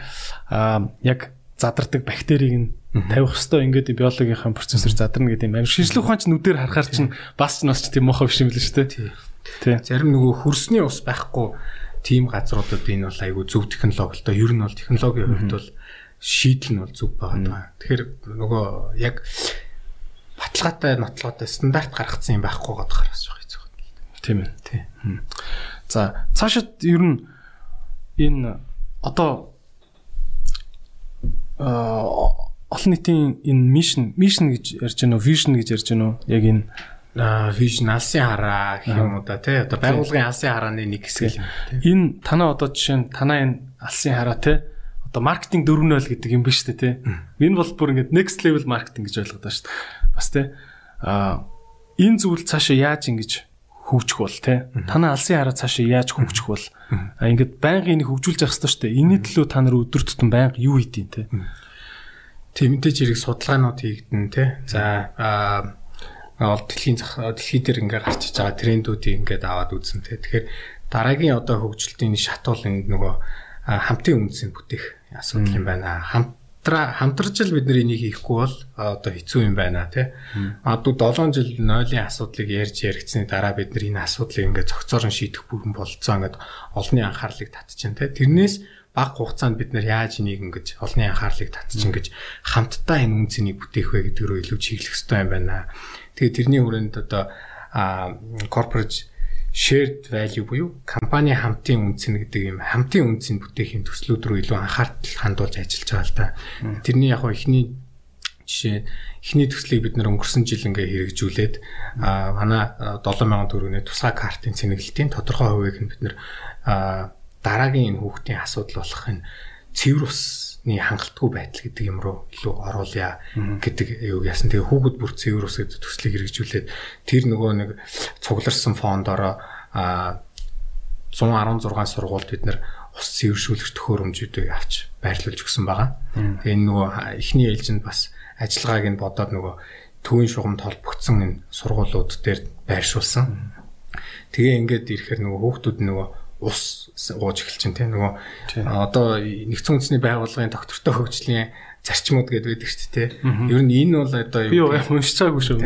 а яг задардаг бактерийг нь тавих хэвээр ингээд биологийнхаа процессор задарна гэдэг юм. Амир шинжлэх ухаан ч нүдээр харахаар чинь бас ч нас ч тийм мохоо биш юм л шүү дээ. Тий. Зарим нөгөө хөрсний ус байхгүй тийм газруудад энэ бол айгүй зөв технологи л доо. Ер нь бол технологийн хувьд бол шийдэл нь бол зөв байгаа. Тэгэхээр нөгөө яг баталгаатай нотлоготой стандарт гаргацсан юм байхгүй гоод гаргаж байгаа хэцүү байна. Тийм ээ. Тий. За цаашид ер нь энэ одоо аа олон нийтийн энэ mission mission гэж ярьж байна уу vision гэж ярьж байна уу яг энэ vision алсын хараа гэх юм уу да тий одоо байгууллагын алсын харааны нэг хэсэг л энэ танаа одоо жишээ нь танаа энэ алсын хараа тий одоо маркетинг 4.0 гэдэг юм биш үү те. Энэ бол бүр ингээд next level маркетинг гэж ойлгоод байна шүү дээ. Бас те. А энэ зүйл цаашаа яаж ингэж хөгжих бол те. Танаа алсын хараа цаашаа яаж хөгжих бол ингээд байнгын энийг хөгжүүлж явах хэрэгтэй шүү дээ. Энэний төлөө та нар өдөр тутам байнга юу хийдیں те. Тийм мэдээж хэрэг судалгаанууд хийгдэн те. За аа дэлхийн дэлхий дээр ингээ гарч иж байгаа трендүүдийг ингээд аваад үзэн те. Тэгэхээр дараагийн одоо хөгжилтийн шат бол энэ нөгөө хамтын үндэсний бүтээх асуудал юм байна. Хамтраа хамтарч л бид нар энийг хийхгүй бол одоо хэцүү юм байна тий. Адуу 7 жил нойлын асуудлыг ярьж яригдсны дараа бид нар энэ асуудлыг цогцоор нь шийдэх бүрэн болцоо ингээд олонний анхаарлыг татчихын тий. Тэрнээс баг хугацаанд бид нар яаж энийг ингэж олонний анхаарлыг татчих ингэж хамтдаа энэ үнцнийг бүтээх вэ гэдэг рүү илүү чиглэх хэрэгтэй юм байна. Тэгээ тэрний хүрээнд одоо corporate shared value буюу компани хамтын үнцэн гэдэг юм хамтын үнцийг бүтээхийн төслүүд рүү илүү анхаарал хандуулж ажиллаж байгаа л да. Тэрний яг ихний жишээ эхний төслийг бид нэр өнгөрсөн жил ингээ хэрэгжүүлээд а манай 7000 төгрөгийн тусгай картын цэнэглэлтийн тодорхой хувийг нь бид нэр дараагийн энэ хүүхдийн асуудал болох энэ цэвэр усны хангалтгүй байдал гэдэг юм руу илүү оруулъя гэдэг юу яасан. Тэгээ хүүхэд бүр цэвэр ус гэдэг төслийг хэрэгжүүлээд тэр нөгөө нэг цугларсан фондороо а 116 сургуульд бид нэр ус цэвэршүүлэгч төхөөрөмжүүдийг авч байрлуулж өгсөн байгаа. Тэгээ энэ нөгөө эхний ээлжинд бас ажиллагааг нь бодоод нөгөө төвийн шугамд холбогдсон энэ сургуулиуд дээр байршуулсан. Тэгээ ингээд ирэхээр нөгөө хүүхдүүд нөгөө ус ууж эхэлж чинь тийм нөгөө одоо нэгдсэн үндэсний байгууллагын доктортой хөгжлийн зарчмууд гэдэг байдаг шүү дээ. Ер нь энэ бол одоо юу би уншиж байгаагүй шүү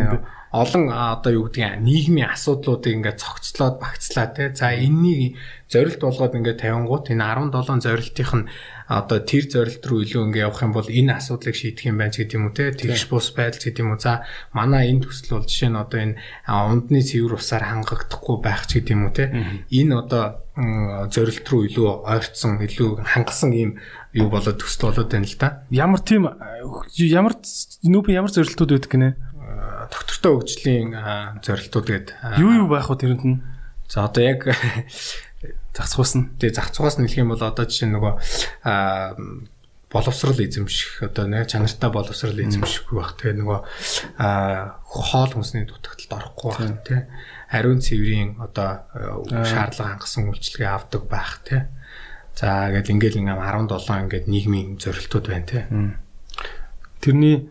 олон одоо юу гэдгийг нийгмийн асуудлуудыг ингээд цогцлоод багцлаа те. За энэнийг зорилт болгоод ингээд тавингууд энэ 17 зорилтынх нь одоо тэр зорилт руу илүү ингээд явах юм бол энэ асуудлыг шийдэх юм байна ч гэдэг юм уу те. Тэгш бус байдал гэдэг юм уу. За манай энэ төсөл бол жишээ нь одоо энэ ундны цэвэр усаар хангагдахгүй байх ч гэдэг юм уу те. Энэ одоо зорилт руу илүү ойртсон, илүү хангасан ийм юу болоод төсөл болоод байна л да. Ямар тийм ямар нүүб ямар зорилтууд байдаг гинэ? доктортой хөгжлийн зорилтууд гээд юу юу байх вэ тэрэнд нь? За одоо яг зах цугаас нь тэгээ зах цугаас нь хэлэх юм бол одоо жишээ нөгөө боловсрал эзэмших одоо нэг чанартай боловсрал эзэмших байх. Тэгээ нөгөө хоол хүнсний дутагталд орохгүй байх тий ариун цэврийн одоо шаардлага хангасан үйлчлэгээ авдаг байх тий за ингээд ингээл ингээм 17 ингээд нийгмийн зорилтууд байна тий тэрний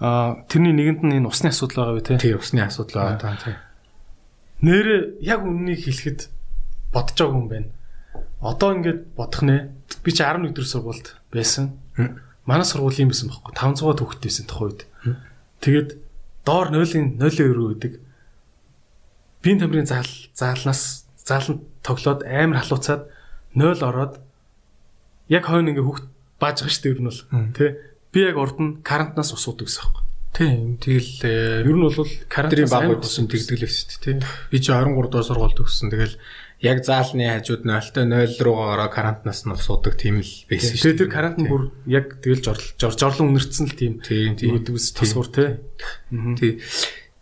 тэрний нэгэнд нь энэ усны асуудал байгаа үү те? Тий, усны асуудал байгаа тий. Нэр яг үннийг хэлэхэд бодож байгаа юм байна. Одоо ингээд бодох нэ. Би чи 11 дэх сургуульд байсан. Манай сургууль юм байсан байхгүй 500 хүүхэд байсан тох үед. Тэгээд доор 0-ын 0.2 үүдэг. Бин тамирын заал заалнаас зааланд тоглоод амар халууцаад 0 ороод яг хойно ингээ хүүхд бааж байгаа шүү дээ ер нь бол. Тэ би яг урд нь карантинаас ус уудаг гэсэн юм. Тийм. Тэгэл э, ер нь бол карантин баг болсон тэгдэг л шүү дээ. Би чи 23 дугаар сургуульд төгссөн. Тэгэл яг заалны хажууд 0-той 0 руугаа ороо карантинаас нь ус уудаг тийм л байсан шүү. Тэгээ тэр карантин бүр яг тэгэл жорлон үнэрсэн л тийм. Тийм тийм. Тасгуур тий. Тий.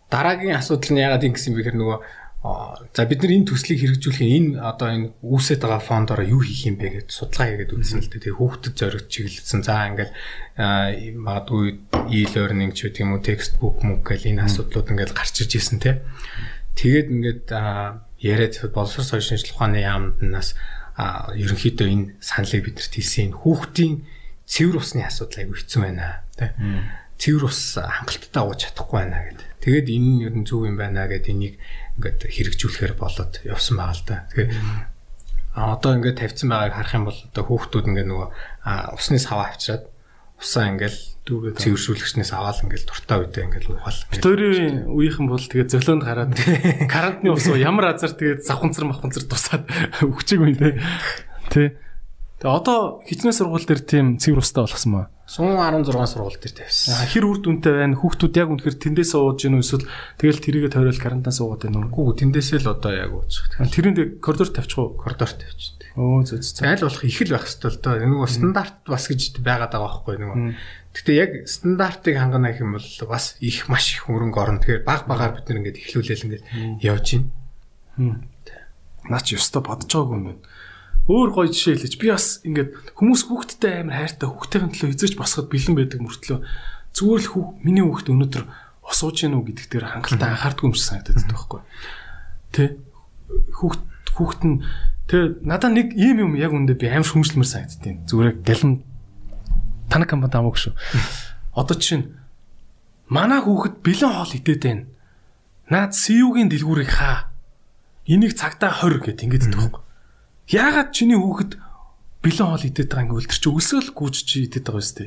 Дараагийн асуудал нь ягаад юм гэсэн бэхэр нөгөө За бид нар энэ төслийг хэрэгжүүлэх энэ одоо энэ үүсэт байгаа фондороо юу хийх юм бэ гэж судалгаа хийгээд үзсэн л дээ. Тэгээ хүүхдэд зориулж чиглэлсэн. За ингээл магадгүй e-learning ч гэдэг юм уу textbook мөг гэл энэ асуудлууд ингээд гарч ирж ирсэн те. Тэгээд ингээд яриад боловсрол соёлын шинжилгээ ухааны яамнаас ерөнхийдөө энэ саналыг бидэрт хэлсэн. Хүүхдийн цэвэр усны асуудал айгүй хэцүү байна те. Цэвэр ус хангалттай ууж чадахгүй байна гэдэг. Тэгээд энэ нь ер нь зөв юм байна гэдэг энийг ингээд хэрэгжүүлэхээр болоод явсан байгаа л да. Тэгэхээр одоо ингээд тавьсан байгааг харах юм бол одоо хүүхдүүд ингээд нөгөө усны саваа авчираад усаа ингээд дүүгээ цэвэршүүлэгчнээс аваад ингээд дуртай үедээ ингээд уухал. Битүүрийн үеийнхэн бол тэгээд зөлөөнд гараад карантины ус ямар азар тэгээд завханцар маханцар тусаад өгчээг юм те. Тэ. Тэгээ одоо хичнээн сургууль дээр тийм цэвэр устай болгосон маа. 116 сургууль дээр тавьсан. Хэр үр дүнтэй байна? Хүүхдүүд яг үнэхээр тэндээс ууж гэнэ эсвэл тэгэл тэрийгэ тойрол карантинаас уугаад байна уу? Гүү тэндээсээ л одоо яг ууж. Тэрэнд коридор тавьчих уу? Коридор тавьчих. Өө зөө зөө. Аль болох их л байх хэрэгтэй л доо. Нэг стандарт бас гэж байгаад байгаа байхгүй нэг. Гэтэ яг стандартыг хангана гэх юм бол бас их маш их хөрөнгө орно. Тэгэхээр баг багаар бид нэг ингэж эхлүүлээл ингэж явж байна. Наач ёстой бодож байгаагүй юм байна өөр гоё жишээ хэлж би бас ингээд хүмүүс хүүхдтэй амар хайртай хүүхдийн төлөө эзэж босоход бэлэн байдаг мөртлөө зүгээр л хүү миний хүүхд өнөөдөр осууж гэнэ үү гэдэг дээр хангалттай анхаардгүй юм шиг санагдаад байхгүй. Тэ хүүхд хүүхд нь тэр надад нэг ийм юм яг үндэ би аим шүмжлэмэр санагдтiin. Зүгээр гэлэн танаа компани амаг шүү. Одоо жишээ нь манай хүүхэд бэлэн хоол идээд байна. Наад CU-гийн дэлгүүрийг хаа. Энийг цагтаа 20 гэд ингэж юм. Яагаад чиний хүүхэд бэлэн хоол идээд байгаа ингэ үлдэр чи өсөөл гүйж чи идээд байгаа юм сте.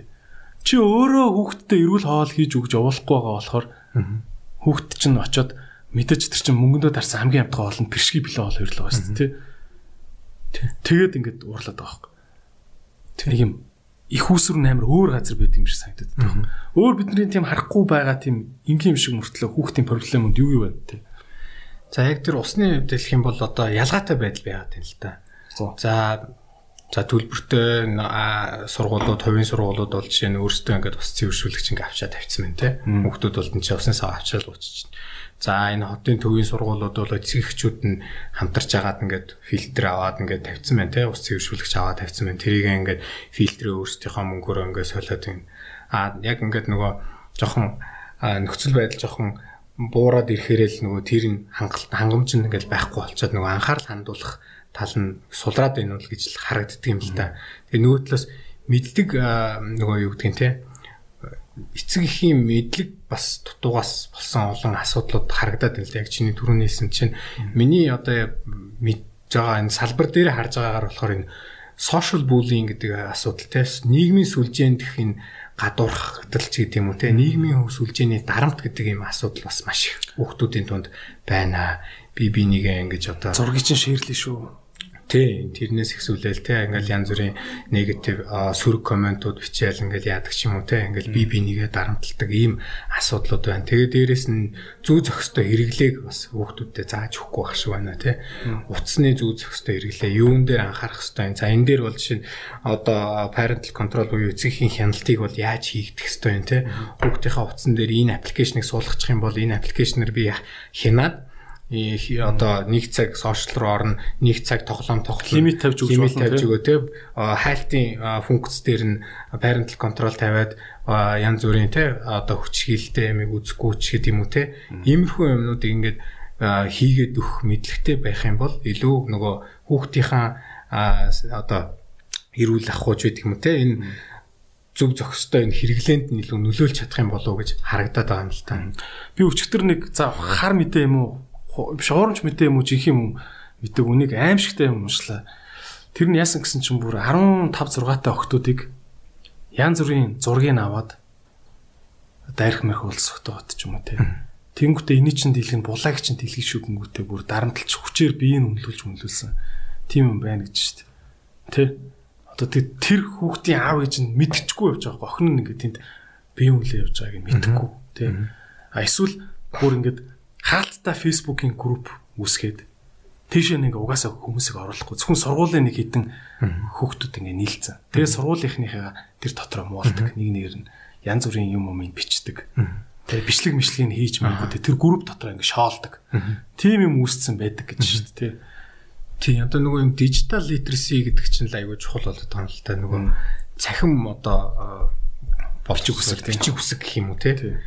Чи өөрөө хүүхэдтэй эрүүл хоол хийж өгж явуулахгүй байгаа болохоор хүүхэд чинь очоод мэдээж тэр чинь мөнгөндөө дарсан хамгийн амтгай хоол нь пиршги бэлэн хоол хоёрлоо байсан тий. Тэгээд ингээд уурлаад байгаа юм. Тэг юм их усрын амар өөр газар байт юм шиг санагдаад байна. Өөр бидний тийм харахгүй байгаа тийм энгийн юм шиг мөртлөө хүүхдийн проблемууд юу юу байна те. За яг тэр усны хувьд хэлэх юм бол одоо ялгаатай байдал байгаад байна л да. За за төлбөртэй сургуулиуд, хувийн сургуулиуд бол жишээ нь өөрсдөө ингээд ус цэвэршүүлэгч ингээд авчаад тавьсан байна те. Хүүхдүүд бол энэ сав авчаад уучиж За энэ хотын төвийн сургуулиуд бол эцэг эхчүүд нь хамтарч агаад ингээд фильтр аваад ингээд тавьсан байна те ус цэвэршүүлэгч аваад тавьсан байна. Тэрийг ингээд фильтрээ өөрсдийнхөө мөнгөөр ингээд солиод байна. А яг ингээд нөгөө жоохон нөхцөл байдал жоохон буураад ирэхээрээ л нөгөө тэр нь хангалт хангамж нь ингээд байхгүй болчиход нөгөө анхаарал хандуулах тал нь сулраад байна уу гэж харагддаг юм л да. Тэгээ нөгөө талаас мэддэг нөгөө юу гэдгийг те эцэг эхийн мэдлэг бас дутуугаас болсон олон асуудлууд харагдаад байна л яг чиний түрүүний хэлсэн чинь миний одоо мэдж байгаа энэ салбар дээр харж байгаагаар болохоор энэ social bullying гэдэг асуудал те нийгмийн сүлжээнд дэх энэ гадуурхагдал ч гэдэг юм уу те нийгмийн сүлжээний дарамт гэдэг юм асуудал бас маш их хүүхдүүдийн тунд байна. Би би нэгэ ингэж одоо зургийг чинь шеэрлээ шүү Тий, тэрнээс ихсүүлээл те ингээл янз бүрийн негатив сөрөг комментууд бичээл ингээл яадаг ч юм уу те ингээл би би нэгээ дарамталдаг ийм асуудлууд байна. Тэгээ дээрэс нь зүү зохистой хэрэглээг бас хүүхдүүдэд зааж өгөхгүй байх шиг байна те. Утасны зүү зохистой хэрэглээ юун дээр анхаарах хэвтэй. За энэ дээр бол жишээ нь одоо parental control буюу эцгийн хяналтыг бол яаж хийгдэх хэвтэй те. Хүүхдийнхаа утсан дээр энэ аппликейшнийг суулгачих юм бол энэ аппликейшнэр би хянаад одоо нэг цаг сошиал руу орно, нэг цаг тоглоом тоглох лимит тавьж өгч болно тавьж өгөө те хайлтын функц дээр нь parental control тавиад янз бүрийн те одоо хүчгээлтэй ямиг үзэхгүй ч гэдэг юм уу те иймэрхүү юмнуудыг ингээд хийгээд өгөх мэдлэгтэй байх юм бол илүү нөгөө хүүхдийнхаа одоо эрүүл ахуйч гэдэг юм те энэ зөв зохистой энэ хэрэглээнд нь илүү нөлөөлж чадах юм болов уу гэж харагдаад байгаа юм л та. Би өчтөр нэг за хар мэдээ юм уу шуурмж мэдээ юм уу жинх юм мэдээ үнийг аимшигтай юм уншлаа. Тэр нь яасан гэсэн чинь бүр 15 6 та охтуудыг янз бүрийн зургийг аваад дайрх мэрх уулсахтаад ч юм уу те. Тэнгүүтээ эний чин дийлэх нь булааг чин дийлэх шүү гингүүтээ бүр дарамтлж хүчээр биеийг үнэлүүлж үнэлүүлсэн. Тийм юм байна гэж шүү дээ. Тэ? Одоо тэр хүүхдийн аав ээж нь мэдчихгүй явж байгаа. Охин нь ингээд тэнд бие үнэлээ явж байгааг нь мэдэхгүй. Тэ? А эсвэл бүр ингээд хаалттай фейсбુકийн групп үүсгээд тийшээ нэг угаасаа хүмүүсийг оруулахгүй. Зөвхөн сургуулийн нэг хитэн хүүхдүүд ингээ нийлцэн. Тэгээ сургуулийнхныхаа тэр дотроо муулдаг. Нэг нэгээр нь янз бүрийн юм юм бичдэг. Тэгээ бичлэг мишлэгийг хийж магадгүй тэр групп дотроо ингээ шоолдог. Тим юм үүсцэн байдаг гэж шүү дээ. Тий, одоо нөгөө юм дижитал литерси гэдэг чинь л аягүй чухал болоод байгаа юм л та. Нөгөө цахим одоо болчих үсэг, бичиг үсэг гэх юм уу те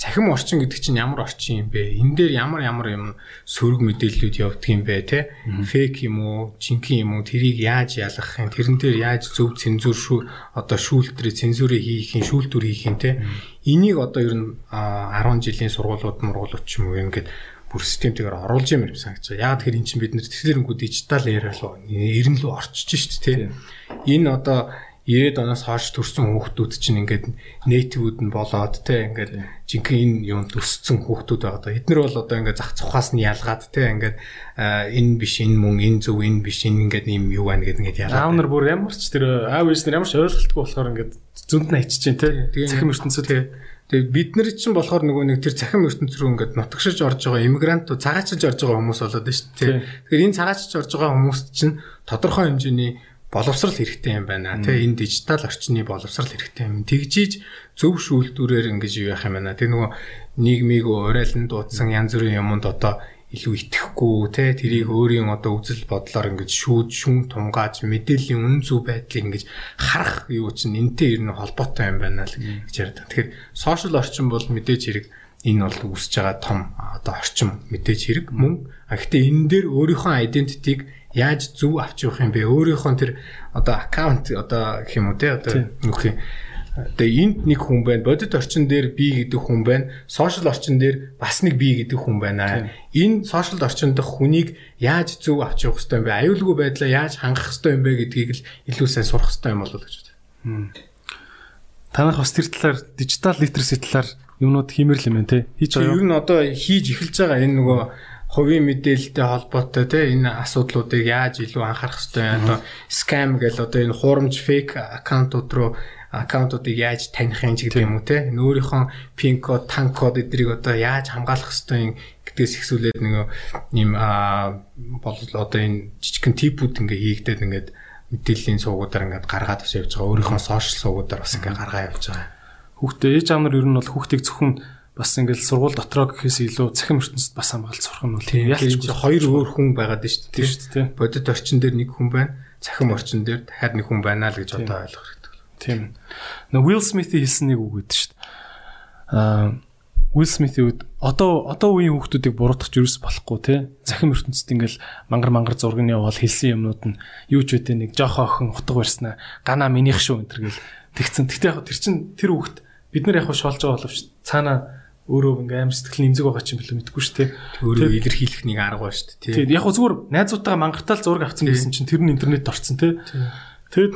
цахим орчин гэдэг чинь ямар орчин юм бэ? Энэ дээр ямар ямар юм сөрөг мэдээллүүд явдаг юм бэ те? Фейк юм уу, жинхэнэ юм уу? Тэрийг яаж ялгах юм? Тэрэн дээр яаж зөв цензур шүү одоо шүүлтрээ цензурыг хийх юм, шүүлтүр хийх юм те? Энийг одоо ер нь 10 жилийн сургуулиуд мургуулууд ч юм уу ингээд бүр системтэйгээр оруулж юм санагдаж байгаа. Яг тэр эн чинь бид нэр тэсэрнгүү дижитал яриа руу эрен рүү орчиж шít те. Энэ одоо 90-ад оноос хойш төрсэн хүүхдүүд чинь ингээд нейтивүүд нь болоод те ингээд жинхэнэ энэ юунд өссөн хүүхдүүд байгаа даа. Эднэр бол одоо ингээд зах цухаас нь ялгаад те ингээд энэ биш энэ мөн энэ зөв энэ биш энэ ингээд юм юу байна гэдэг ингээд ялгаад. Аав нар бүр ямар ч тэр аав ээж нар ямар ч ойлголтгүй болохоор ингээд зөнд нь ачиж чинь те. Цахим ертөнцөө те. Тэгээ бид нар чинь болохоор нөгөө нэг тэр цахим ертөнц рүү ингээд нутагшиж орж байгаа иммигрантууд цагаачиж орж байгаа хүмүүс болоод байна шүү дээ. Тэгэхээр энэ цагаачиж орж байгаа хүмүүс чинь тодорхой хэмжээний боловсрал хэрэгтэй юм байна. Тэ энэ дижитал орчны боловсрал хэрэгтэй юм. Тэгжиж зөв шүүлтүүрээр ингэж юу яах юм байна. Тэг нөгөө нийгмийг урайлан дуудсан янз бүрийн юмд одоо илүү итгэхгүй те тэрийг өөрийн одоо үзэл бодлоор ингэж шүүд шүн тунгааж мэдээллийн үн зөв байдлыг ингэж харах юу чинь энтэй ер нь холбоотой юм байна л гэж яриад. Тэгэхээр сошиал орчин бол мэдээж хэрэг энэ бол үүсэж байгаа том одоо орчин мэдээж хэрэг мөн а гэхдээ энэ дээр өөрийнхөө identity-г яаж зөв авч явах юм бэ? Өөрийнхөө тэр одоо аккаунт одоо гэх юм уу те одоо нүх юм Тэгээ энд нэг хүн байна. Бодит орчин дээр би гэдэг хүн байна. Сошиал орчин дээр бас нэг би гэдэг хүн байна. Энэ сошиал орчин дах хүнийг яаж зөв авч явах хэрэгтэй юм бэ? Аюулгүй байдлаа яаж хангах хэрэгтэй юм бэ гэдгийг л илүү сайн сурах хэрэгтэй юм болов уу гэж байна. Танах бас тэр талаар дижитал литерси талаар юмнууд хиймэрл юм байна те. Хийж байгаа. Ер нь одоо хийж эхэлж байгаа энэ нөгөө хувийн мэдээлэлтэй холбоотой те энэ асуудлуудыг яаж илүү анхаарах хэрэгтэй одоо scam гэл одоо энэ хуурамч fake аккаунтууд руу аккаунтуудыг яаж таних юм ч гэдэг юм уу те өөрийнхөө пин код, тан код эдрийг одоо яаж хамгаалах хэвтэй гэдгээс ихсүүлээд нэг юм аа бол одоо энэ жижигхэн типүүд ингээ хийгдээд ингээд мэдээллийн суугуудаар ингээд гаргаад бас явж байгаа. Өөрийнхөө сошиал суугуудаар бас ингээ гаргаа явж байгаа. Хүүхдээ ээж аав нар ер нь бол хүүхдийг зөвхөн бас ингээл сургууль дотроо гэхээс илүү цахим ертөнцид бас хамгаалж сурах нь бол ялч хоёр өөр хүн байгаад шүү дээ шүү дээ. Бодит орчин дээр нэг хүн байна. Цахим орчин дээр дахиад нэг хүн байна л гэж одоо ойлгох Тийм. Нөө Will Smith-ийн хэлсэн нэг үг гэдэг шүү дээ. Аа Will Smith-ийн үед одоо одоо үеийн хүүхдүүдийг буруутгах юус болохгүй те. Захим ертөнцид ингээл мангар мангар зургийн явал хэлсэн юмнууд нь юу ч үтэй нэг жоох охин утга барьснаа гана минийх шүү энэ гэл тэгсэн. Тэгтээ яг тэр чин тэр хүүхд бид нар яг шоолж байгаа боловч цаана өөрөө ингээ аим сэтгэл нэмзэг байгаа ч юм бэлээ мэдгүй шүү дээ. Өөрөө илэрхийлэх нэг арга ба шүү дээ. Тийм яг зүгээр найзуудтайгаа мангартаал зураг авсан гэсэн чинь тэр нь интернет орцсон те. Тэгэд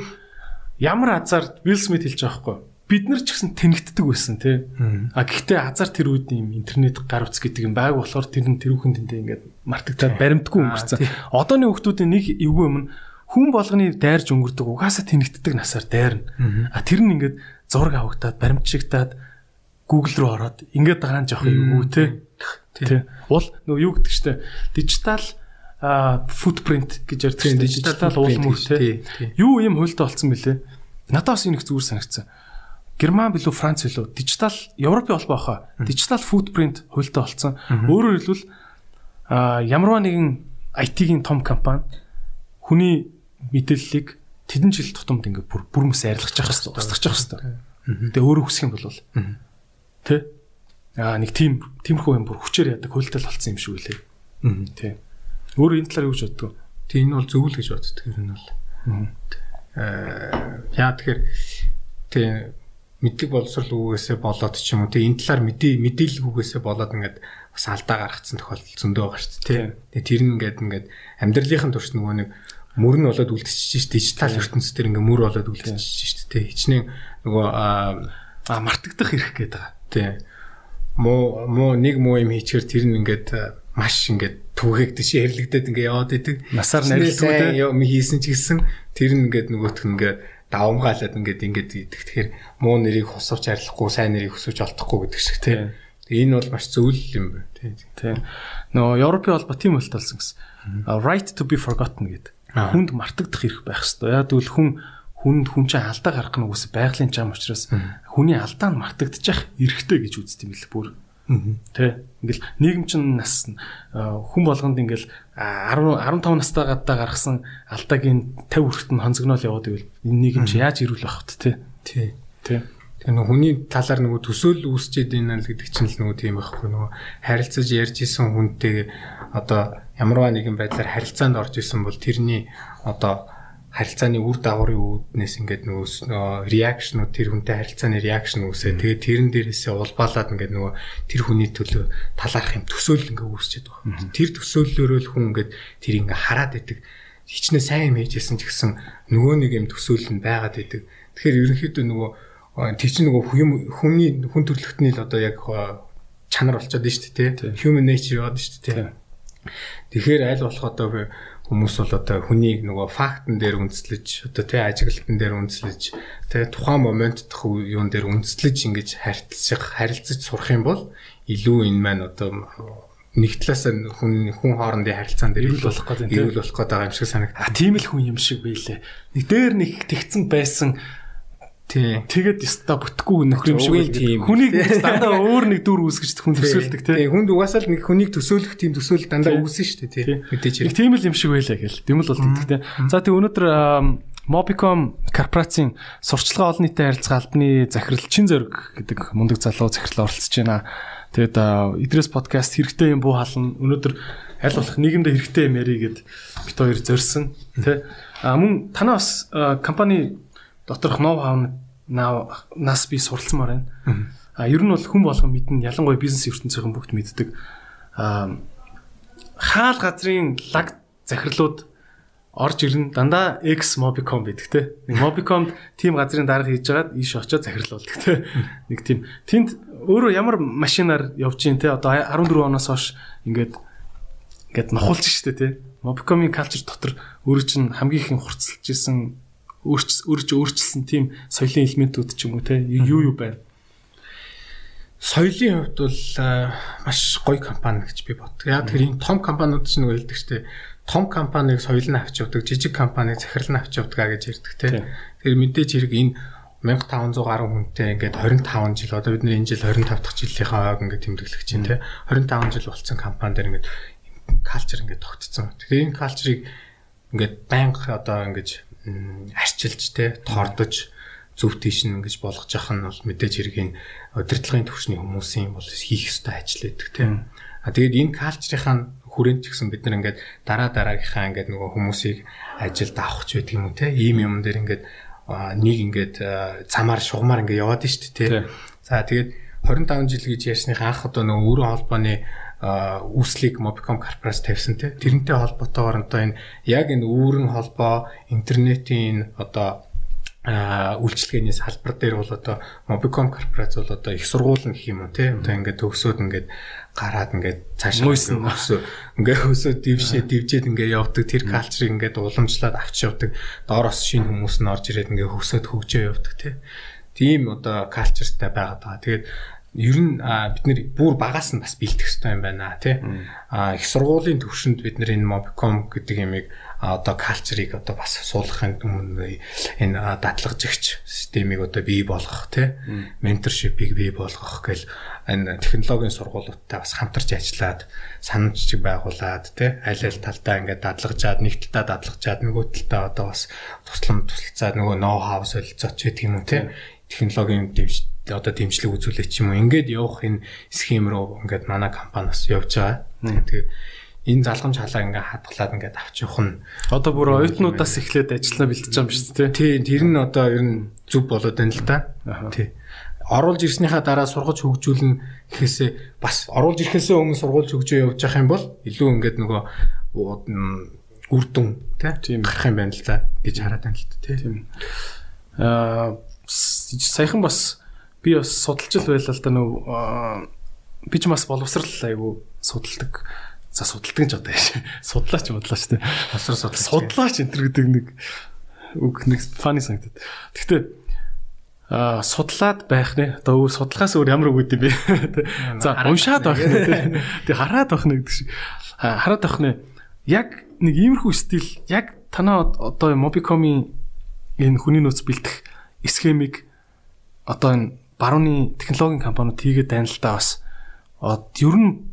ямар азар Will Smith хэлж байгаа хгүй. Бид нар ч гэсэн тэнэгддэг байсан тий. А гэхдээ азар тэр үед юм интернет гар утас гэдэг юм байг болохоор тэр нь тэр хүн тэндээ ингээд мартагдаад баримтгүй өнгөрцөн. Одооны хүмүүсийн нэг эвгүй юм хүн болгоны дайрж өнгөрдөг угаасаа тэнэгддэг насаар дайрна. А тэр нь ингээд зураг авагдаад баримтчигдаад Google руу ороод ингээд дараа нь жоох эвгүй тий. Тий. Уул нөгөө юу гэдэг чтэй дижитал footprint гэж ярьдаг тийм дижитал уулмөр тий. Юу юм хуйлтаа болцсон бэлээ. Надад бас энэ их зүгээр санагдсан. Герман билүү Франц билүү дижитал Европын холбоо хаа дижитал footprint хуйлтаа болцсон. Өөрөөр хэлбэл ямарваа нэгэн IT-ийн том компани хүний мэдээллийг тэдэн жил тутамд ингээ бүр бүрмэс арилгаж явах хэрэгтэй, устгах хэрэгтэй. Тэгээ өөрөө хүсэх юм бол тэ аа нэг тийм тиймэрхүү юм бүр хүчээр ядаг хөлтөл болцсон юм шиг үлээ. Тэ. Өөр энэ талаар юу гэж боддог? Тэг энэ бол зөв л гэж боддог юм бол. Аа яа тэгэхээр тэг мэдлэг боловсрал үгээсээ болоод ч юм уу тэг энэ талаар мэдээ мэдээлэл үгээсээ болоод ингээд бас алдаа гаргацсан тохиолдол зөндөө байгаа шүү дээ. Тэг тэр нь ингээд ингээд амьдралынхын турш нөгөө нэг мөр нь болоод үлдчихэж дижитал ертөнцийн дээр ингээ мөр болоод үлдчихэж шүү дээ. Хичнээн нөгөө аа мартагдах хэрэг гээд байгаа. Тий. Муу муу нэг муу юм хийчихэр тэр нь ингээд маш ингээд түгээгдэж хэрлэгдээд ингээд яваад идэг. Насаар нарилгүй юм хийсэн ч гэсэн тэр нь ингээд нөгөөх нь ингээд давамгаалаад ингээд ингээд идэг. Тэгэхээр муу нэрийг хосовч арилахгүй, сайн нэрийг өсөж олдохгүй гэдэг шиг тийм. Энэ бол маш зөвлөл юм байна. Тийм. Нөгөө Европын холбоо тийм болт болсон гэсэн. Right to be forgotten гэдэг. Хүнд мартагдах хэрэг байх хэвээр. Яг тэгвэл хүн хүнд хүн чинь алдаа гаргах нь үгүйс байгалийн чам учраас хүний алдаа нь мартагдчих эрхтэй гэж үздэг юм л бүр. Тэ ингээл нийгэм чинь нас хүн болгонд ингээл 10 15 настай гадаа гаргасан алдагийн 50 хүртэл нь хонцогнол яваад ивэл энэ нийгэм чи яаж ирүүл байх вэ тэ. Тэ. Тэгээ нөгөө хүний талаар нөгөө төсөөл үүсчээд байна л гэдэг чинь л нөгөө тийм байхгүй нөгөө харилцаж ярьж исэн хүнтэй одоо ямарваа нэгэн байдлаар харилцаанд орж исэн бол тэрний одоо харилцааны үр дагаврын үүднээс ингээд нөгөө реакшнууд тэр хүнтэй харилцааны реакшн үүсээ. Тэгээд тэрэн дээрээсээ улбаалаад ингээд нөгөө тэр хүний төлөө талаарх юм төсөөлөл ингээд үүсчихэд байгаа. Тэр төсөөллөөрөө л хүн ингээд тэр ингээд хараад идэг. Хичнээн сайн юм хийжсэн ч гэсэн нөгөө нэг юм төсөөлөл нь байгаад идэг. Тэгэхээр ерөнхийдөө нөгөө тэр чинь нөгөө хүний хүн төрлөختний л одоо яг чанар болчиход байна шүү дээ. Human nature яваад шүү дээ. Тэгэхээр аль болох одоо хүмүүс бол одоо хүнийг нөгөө фактн дээр үндэслэж одоо тий ажиглалтын дээр үндэслэж тий тухайн момент дах юун дээр үндэслэж ингэж харилцах харилцаж сурах юм бол илүү энэ маань одоо нэг талаас нь хүн хүн хоорондын харилцаан дээр эрүүл болох гэдэг эрүүл болох гэдэг юм шиг санагд. А тийм л хүн юм шиг байлээ. Нэг дээр нэг тэгцэн байсан Тий. Тэгээд яста бүтэхгүй нөхөр юм шиг тийм. Хүнийг дандаа өөр нэг дүр үүсгэж хүн төсөөлдөг тий. Тий, хүнд угаасаа л нэг хүнийг төсөөлөх тийм төсөөл дандаа Тий. үүсэн шүү дээ, тий. Тий. Мэдээж Нэг тийм л юм шиг байлаа гэл. Тэм л бол тэгтэй. За тэг өнөөдөр Mobicom корпорацийн сурчлага олон нийтийн харилцаа албаны захирал Чин зөрг гэдэг мундаг залуу захирал оролцож байна. Тэгээд а, Идрээс подкаст хэрэгтэй юм буу хална. Өнөөдөр аль болох нийгэмд хэрэгтэй юм ярий гэд бит хоёр зорьсон. Тэ. А мөн танаа бас компани доторх ноу хав нас би суралцмаар байна. А ер нь бол хүн болгон мэднэ ялангуяа бизнес ертөнцийн бүгд мэддэг. А хаал газрын лаг захирлууд орж ирнэ дандаа X Mobicom байдаг те. Нэг Mobicom тийм газрын дарга хийж байгаад ийш очиод захирлуулдаг те. Нэг тийм тэнд өөрөө ямар машинаар явж гин те. Одоо 14 оноос хойш ингээд ингээд нохулж штэ те. Mobicom-ийн culture дотор өөрөө чинь хамгийн ихэн хурцлж исэн өөрч өөрч өөрчилсөн тийм соёлын элементүүд ч юм уу те. Юу юу байна. Соёлын хувьд бол маш гоё компани гэж би боддог. Яг тэр энэ том компаниуд ч нэг хэлдэг штэ. Том компаниг соёл нь авч явдаг, жижиг компаниг захирал нь авч явдаг гэж ярьдаг те. Тэр мэдээж хэрэг энэ 1500 гаруй хүнтэй ингээд 25 жил одоо бид нар энэ жил 25 дахь жилийнхаа ойг ингээд тэмдэглэж чинь те 25 жил болсон компани дээр ингээд калчер ингээд тогтцсон. Тэгэхээр энэ калчерыг ингээд байнга одоо ингээд м, арчилж те тордож зөв тийш нь ингэж болгож явах нь бол мэдээж хэрэг энэ удирдлагын төвшний хүмүүсийн бол хийх ёстой ажил байдаг тийм. А тэгээд энэ калчрынхаа хүрээнд ч гэсэн бид нар ингээд дараа дараагийнхаа ингээд нөгөө хүмүүсийг ажилд авах ч байдаг юм уу те. Ийм юм дээр ингээд нэг ингээд а, замаар шугамаар ингээд яваад дээ те. За тэгээд 25 жил гэж ярьсных анх одоо нөгөө өөрийн холбооны үүслийг Mobicom корпорац тавьсан те. Тэрнтэй холбоотойгоор одоо энэ яг энэ өөрийн холбоо интернетийн одоо а үйлчлэгээний салбар дээр бол одоо Mobicom корпорац бол одоо их сургууль гэх юм уу те. Одоо ингээд төгсөөд ингээд гараад ингээд цаашаа Мөсөн. өсөө. Ингээд өсөө дившээ дивжээд ингээд явдаг. Тэр калчрыг ингээд уламжлаад авч явдаг. Доороос шинэ хүмүүс нь орж ирээд ингээд хөсөөд хөгжөө явдаг те. Тийм одоо калчертай байгаад байгаа. Тэгээд ер нь бид нэр бүр багаас нь бас бэлдэх хэрэгтэй юм байна тий. А их сургуулийн төвшөнд бид нэр энэ Mobicom гэдэг ямиг одоо калчрыг одоо бас суулгахын өмнө энэ дадлагжигч системийг одоо бий болгох тий. Менторшипийг бий болгох гэл энэ технологийн сургуулиудтай бас хамтарч ажиллаад санамжчиг байгуулад тий. Аль аль талдаа ингээд дадлагжаад нэг талдаа дадлагжаад нөгөө талдаа одоо бас туслам тусалцаад нөгөө ноу хав солилцооч гэдэг юм уу тий. Технологийн дэвш одоо дэмжлэг үзүүлэх ч юм уу ингээд явах энэ схем рүү ингээд манай компаниас явж байгаа. Тэгээд энэ залгамж халаа ингээд хадгалаад ингээд авч явах нь Одоо бүр оюутнуудаас эхлээд ажиллана бэлтэж байгаа юм шүү дээ. тий тэр нь одоо ер нь зүг болоод байна л да. Тий. Оруулж ирснийхаа дараа сургаж хөгжүүлнэ гэхээсээ бас оруулж ирэхээсээ өмнө сургуулж хөгжөө явж явах юм бол илүү ингээд нөгөө уу- м, үр дүн тий Тийм. гарах юм байна л да гэж хараад байна л да тий. Тийм. Аа саяхан бас би бас судалж л байлаа л да нөө би ч бас боловсрал айгу судалдаг. За судалдаг ч одоо яаш. Судлаач бодлаач те. Босроо судлаач. Судлаач энэ гэдэг нэг үг нэг фаны санагдаад. Гэхдээ аа судлаад байх нэ. Одоо өөр судалгаас өөр ямар үг үгүй бэ? За уншаад байх нэ. Тэг хараад байх нэ гэдэг шиг. Аа, Хараад байх нэ. Яг нэг иймэрхүү стил яг танаа одоо Mobicom-ийн энэ хүний нөөц бэлтэх схемийг одоо энэ барууны технологийн компаниуд хийгээд байна л да бас. Ер нь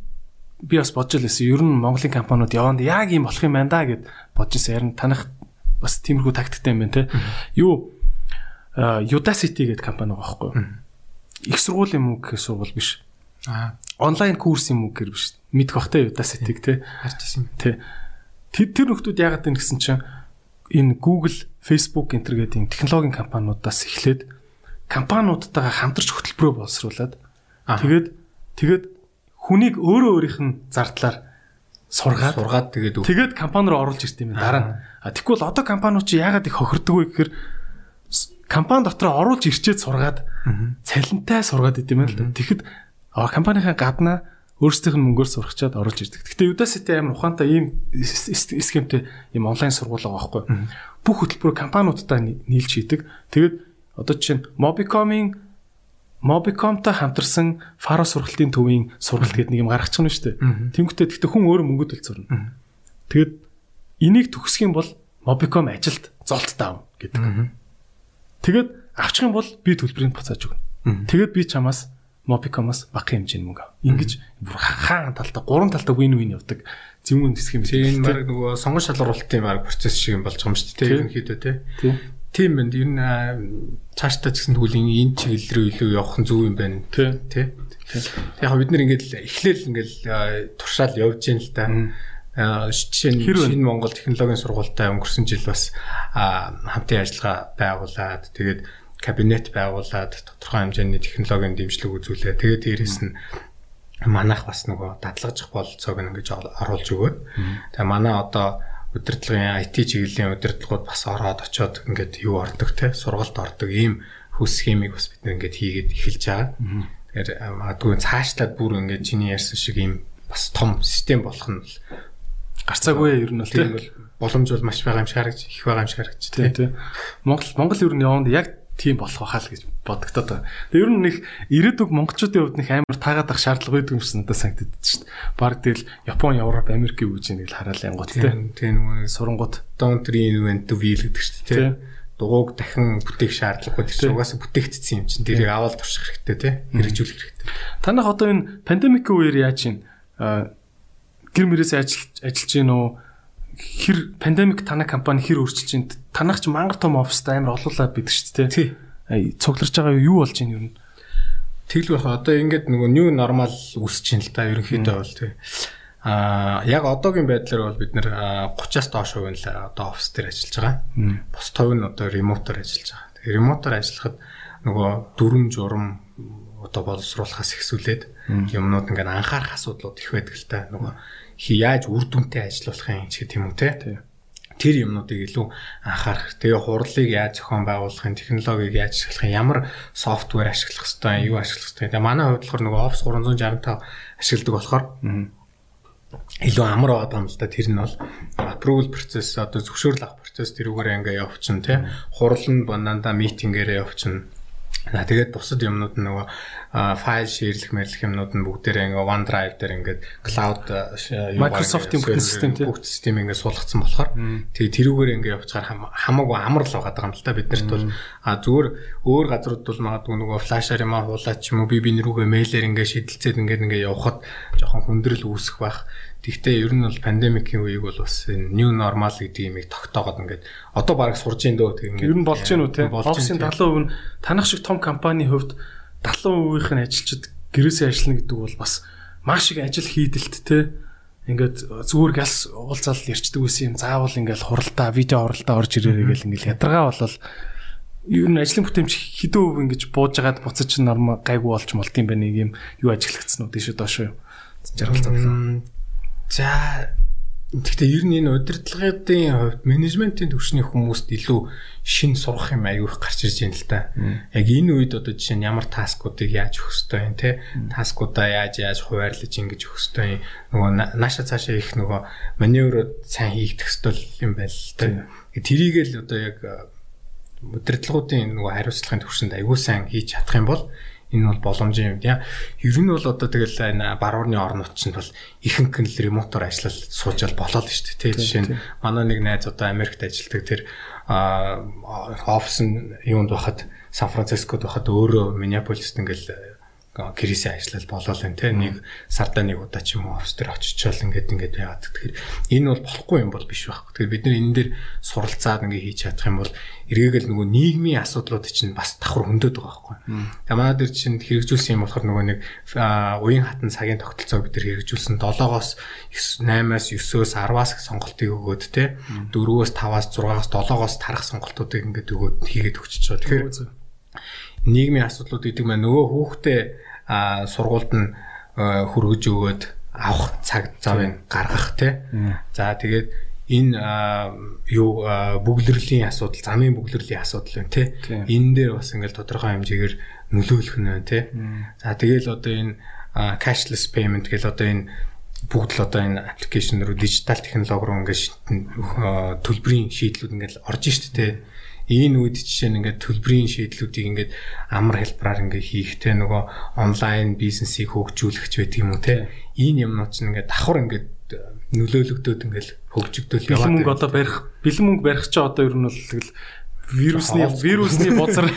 би бас бодож л байсан. Ер нь Монголын компаниуд яванд яг юм болох юм байна да гэд бодож байсан. Харин танах бас тиймэрхүү тактиктэй юм байна те. Юу Udacity гэдэг компани байгаа байхгүй юу? Их сургуулийн мөнгө гэх сургууль биш. Аа Онлайн курс юм уу гэр биш. Мэдэх бах те Udacity-г те. харж ирсэн. Тэ. Тэр тэр нөхдүүд яагаад вэ гэсэн чинь энэ Google, Facebook энтер гэдэг технологийн компаниудаас эхлээд компаниудтайгаа хамтарч хөтөлбөрөө боловсруулад тэгээд тэгээд хүнийг өөрөө өөрийнх нь зардлаар сургаад сургаад тэгээд тэгээд компани руу оруулж ирт юм дараа нь. А тэгвэл одоо компаниуд чи яагаад их хохирдог вэ гэхээр компани дотор оруулж ирчээд сургаад цалинтай сургаад идэм байл та. Тэгэхэд а, компанийн гаднаа өөрсдийнх нь мөнгөөр сурахчаад оруулж ирдэг. Гэхдээ Udacity амар ухаантай ийм схемтэй ийм онлайн сургууль байгаа байхгүй. Бүх хөтөлбөрөө компаниудтай ни- нийлж хийдэг. Тэгээд одоо чинь Mobicom-ийн Mobicom-той хамтарсан Faro сургалтын төвийн сургалт гэдэг нэг юм гаргачих нь шүү дээ. Тэнгүүтээ тэгтээ хүн өөрөө мөнгө төлцөрнө. Тэгэд энийг төгсөх юм бол Mobicom ажилд золт таав гэдэг. Тэгэд авчих юм бол би төлбөрийг буцааж өгнө. Тэгээд би чамаас Mobicom-оос багахан хэмжээний мөнгө ав. Ингиж бүр хаан талдаа гурван талдаа win win явдаг зөвүүн хэсэг юм. Тийм баг нөгөө сонгон шалгаруулалтын баг процесс шиг юм болж байгаа юм шүү дээ. Ерөнхийдөө тий. Тийм байна. Ер нь цаашдаа ч гэсэн тэгвэл энэ чиглэл рүү илүү явах нь зөв юм байна. Тий. Тий. Яг бид нар ингээд эхлээл ингээд туршаал явж гин л да. Жишээ нь шинэ Монгол технологийн сургуультай өнгөрсөн жил бас хамтын ажиллагаа байгуулад тэгээд кабинет байгуулад тодорхой хэмжээний технологийн дэмжлэг үзүүлээ. Тэгээд дээрэс нь манайх бас нөгөө дадлагжих бололцоог ингэж оруулж өгөөд. Тэгээ манай одоо удирдлагын IT чиглэлийн удирдлагууд бас ороод очоод ингээд юу ордог те? Сургалт ордог ийм хүс схемийг бас бид нэг ингээд хийгээд эхэлж байгаа. Тэгэхээр магадгүй цаашлаад бүр ингээд чиний ярьсан шиг ийм бас том систем болох нь гарцаагүй ер нь бол тийм боломж бол маш байгаа юм шиг харагч их байгаа юм шиг харагч тийм Монгол Монгол ер нь яванд яг тийм болох байхаа л гэж бодогдоод байна. Тэгээ ер нь нэг ирээдүг монголчуудын хувьд нэг амар таагаад ах шаардлага байдаг юм шиг надад санагддаг шүү дээ. Бараг тэгэл Япон, Европ, Америкийн үеж нэг л хараал янгууд тийм нөгөө сурангууд don't reinvent the wheel гэдэг шүү дээ тийм дугуйг дахин бүтээх шаардлагагүй тэр чинь угаасаа бүтээгдсэн юм чинь. Тэрийг аваад турших хэрэгтэй тий хэрэгжүүлэх хэрэгтэй. Танах одоо энэ пандемикийн үеэр яаж чинь гэр мөрөөс ажиллаж ажиллаж гин үү хэр пандемик танай компани хэр өөрчилж гин танах ч мангар том офстай амар олуулаад бидэг шүү дээ тий. Цугларч байгаа юу болж гин юу Тэгэл байх одоо ингээд нөгөө new normal үсэж гин л та ерөнхийдөө бол тий. А яг одоогийн байдлаар бол бид нэр 30-аас доош хувь нь л одоо офис дээр ажиллаж байгаа. Бос тов нь одоо ремотоор ажиллаж байгаа. Тэгээ ремотоор ажиллахад нөгөө дүрм журам одоо боловсруулахаас ихсүүлээд юмнууд ингээд анхаарах асуудлууд их байдаг л та. Нөгөө яаж үр дүнтэй ажиллах юм ч гэх юм уу те тэр юмнуудыг илүү анхаарах. Тэгээ хурлыг яаж зохион байгуулахын, технологиг яаж ашиглах, ямар софтвер ашиглах хэвээр, юу ашиглах хэвээр. Тэгээ манай хувьд болохоор нөгөө Office 365 ашигладаг болохоор илүү амар байгаа юм л да. Тэр нь бол approval process одоо зөвшөөрөл авах процесс тэрүүгээр ингээ явчихна тий. Хурал нь бананда митингээрээ явчихна За тэгээд бусад юмнууд нь нөгөө файл ширлэх мэрлэх юмнууд нь бүгдээрээ ингээ OneDrive дээр ингээд cloud Microsoft-ийн бүх систем тийм бүх систем ингээ суулгацсан болохоор тэгээд тэрүүгээр ингээ явчихаар хамаагүй амар л байгаа юм л та биднэрт бол. Зүгээр өөр газрууд бол магадгүй нөгөө флашаар юм хуулаач юм уу би би нэрүүгээ мэйлэр ингээ шидэлцээд ингээ ингээ явхад жоохон хүндрэл үүсэх байх Тэгвэл ер нь бол пандемикийн үеиг бол бас энэ new normal гэдэг юмыг тогтоогод ингээд одоо бараг сурж ийн дөө тийм ер нь болж гин үү те офисын 70% нь танах шиг том компани хувьд 70% нь ажилчид гэрээсээ ажиллана гэдэг бол бас маш их ажил хийдэлт те. Ингээд зүгээр галс уулзаал ярьчдаг байсан юм. Заавал ингээд хуралдаа видео оролтоо орж ирээрэй гэл ингээд ядаргаа болол ер нь ажлын бүтээмж хэдэн өв ингэж бууж агаад буцаж норм гайгүй болж молд юм байна нэг юм. Юу ажиллагдсан уу? Тийш доош юу жаргалцсан За Гэхдээ ер нь энэ удирдлагын хувьд менежментийн төвшний хүмүүст илүү шин сурах юм аягүй их гарч ирж байна л да. Яг энэ үед одоо жишээ нь ямар таскуудыг яаж өгөх ёстой юм те? Таскуудаа яаж яаж хуваарлаж ингэж өгөх ёстой юм? Нөгөө нааша цаашаа их нөгөө маневрууд сайн хийгдэх ёстой юм байл л да. Тэрийг л одоо яг удирдлагуудын нөгөө хариуцлагын төвшөнд аягүй сайн хийж чадах юм бол энэ бол боломж юм тийм. Ер нь бол одоо тэгэл энэ баруурны орнууд чинь бол ихэнх нь л ремотоор ажиллал суужал болоод шүү дээ. Тийм жишээ нь манай нэг найз одоо Америкт ажилладаг тэр офис нь юунд байхад Сан Францискод байхад өөрөө Миннеаполист ингээл гэрээсээ ажиллал болоо л энэ нэг сардаа нэг удаа ч юм уу офис дээр очичвал ингээд ингээд яагаад тэгэхээр энэ бол болохгүй юм бол биш байхгүй. Тэгэхээр бид нар энэ дээр суралцаад ингээд хийж чадах юм бол эргээгээл нөгөө нийгмийн асуудлууд чинь бас давхар хөндөд байгаа байхгүй. Манай дээр чинь хэрэгжүүлсэн юм болохоор нөгөө нэг уян хатан цагийн тогтолцоог бид нар хэрэгжүүлсэн 7-оос 8-аас 9-өөс 10-аас сонголтыг өгөөд те 4-өөс 5-аас 6-аас 7-оос тарах сонголтуудыг ингээд өгөөд хийгээд өгчөж байгаа. Тэгэхээр нийгмийн асуудлууд гэдэг маань нөгөө хүүхдээ сургуульд нь хүргэж өгөөд авах цаг завыг гаргах те. За тэгээд энэ юу бүглэрлийн асуудал, замын бүглэрлийн асуудал байна те. Энэ дээр бас ингээл тодорхой хэмжээгээр нөлөөлөх нь байна те. За тэгэл одоо энэ cashless payment гэл одоо энэ бүгд л одоо энэ аппликейшн руу дижитал технологи руу ингээд төлбөрийн шийдлүүд ингээд орж штэ те энэ үед жишээ нь ингээд төлбөрийн шийдлүүдийг ингээд амар хэлбараар ингээд хийх те нөгөө онлайн бизнесийг хөгжүүлэх ч байдаг юм уу те энэ юмнууд чинь ингээд давхар ингээд нөлөөлөгдөөд ингээд хөгжигдөл яваад бэлэн мөнгө одоо барих бэлэн мөнгө барих чи одоо ер нь бол тэгэл вирусны вирусны бузар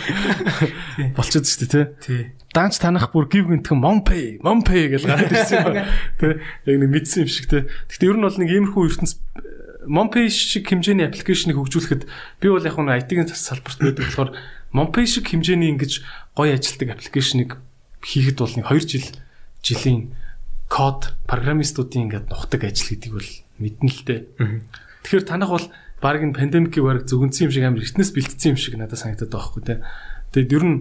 болчиход шүү дээ тий. Даанч танах бүр гів гинтхэн Monpay, Monpay гэж гараад ирсэн юм. Тий. Яг нэг мэдсэн юм шиг тий. Гэхдээ ер нь бол нэг иймэрхүү ертөнц Monpay шиг хэмжээний аппликейшнийг хөгжүүлэхэд би бол яг нэг IT-ийн салбарт байдаг болохоор Monpay шиг хэмжээний ингэж гоё ажилтдаг аппликейшнийг хийхэд бол нэг 2 жил жилийн код программистуудын ингээд нухдаг ажил гэдэг бол мэднэ л дээ. Тэгэхээр танах бол баг энэ пандемикийг баг зөвгөнсөн юм шиг амар эртнээс бэлтцсэн юм шиг надад санагдаад байгаа хгүй те. Тэгээд ер нь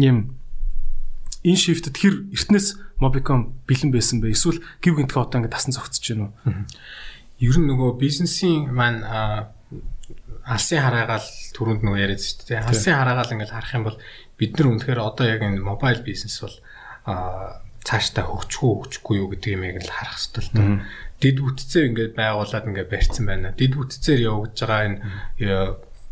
юм энэ шифтэд хэр эртнээс Mobicom бэлэн байсан бэ? Эсвэл гів гинтгэ одоо ингээд тасан зогцож байна уу? Ер нь нөгөө бизнесийн маань алсын хараагаал түрүүнд нөгөө яриад шүү дээ. Алсын хараагаал ингээд харах юм бол бид нар үнэхээр одоо яг энэ мобайл бизнес бол цаашдаа хөгжихгүй хөгжихгүй юу гэдэг юм яг л харах хэрэгтэй л доо. Дид бүтцээр ингээд байгуулад ингээд барьсан байна. Дид бүтцээр явагдаж байгаа энэ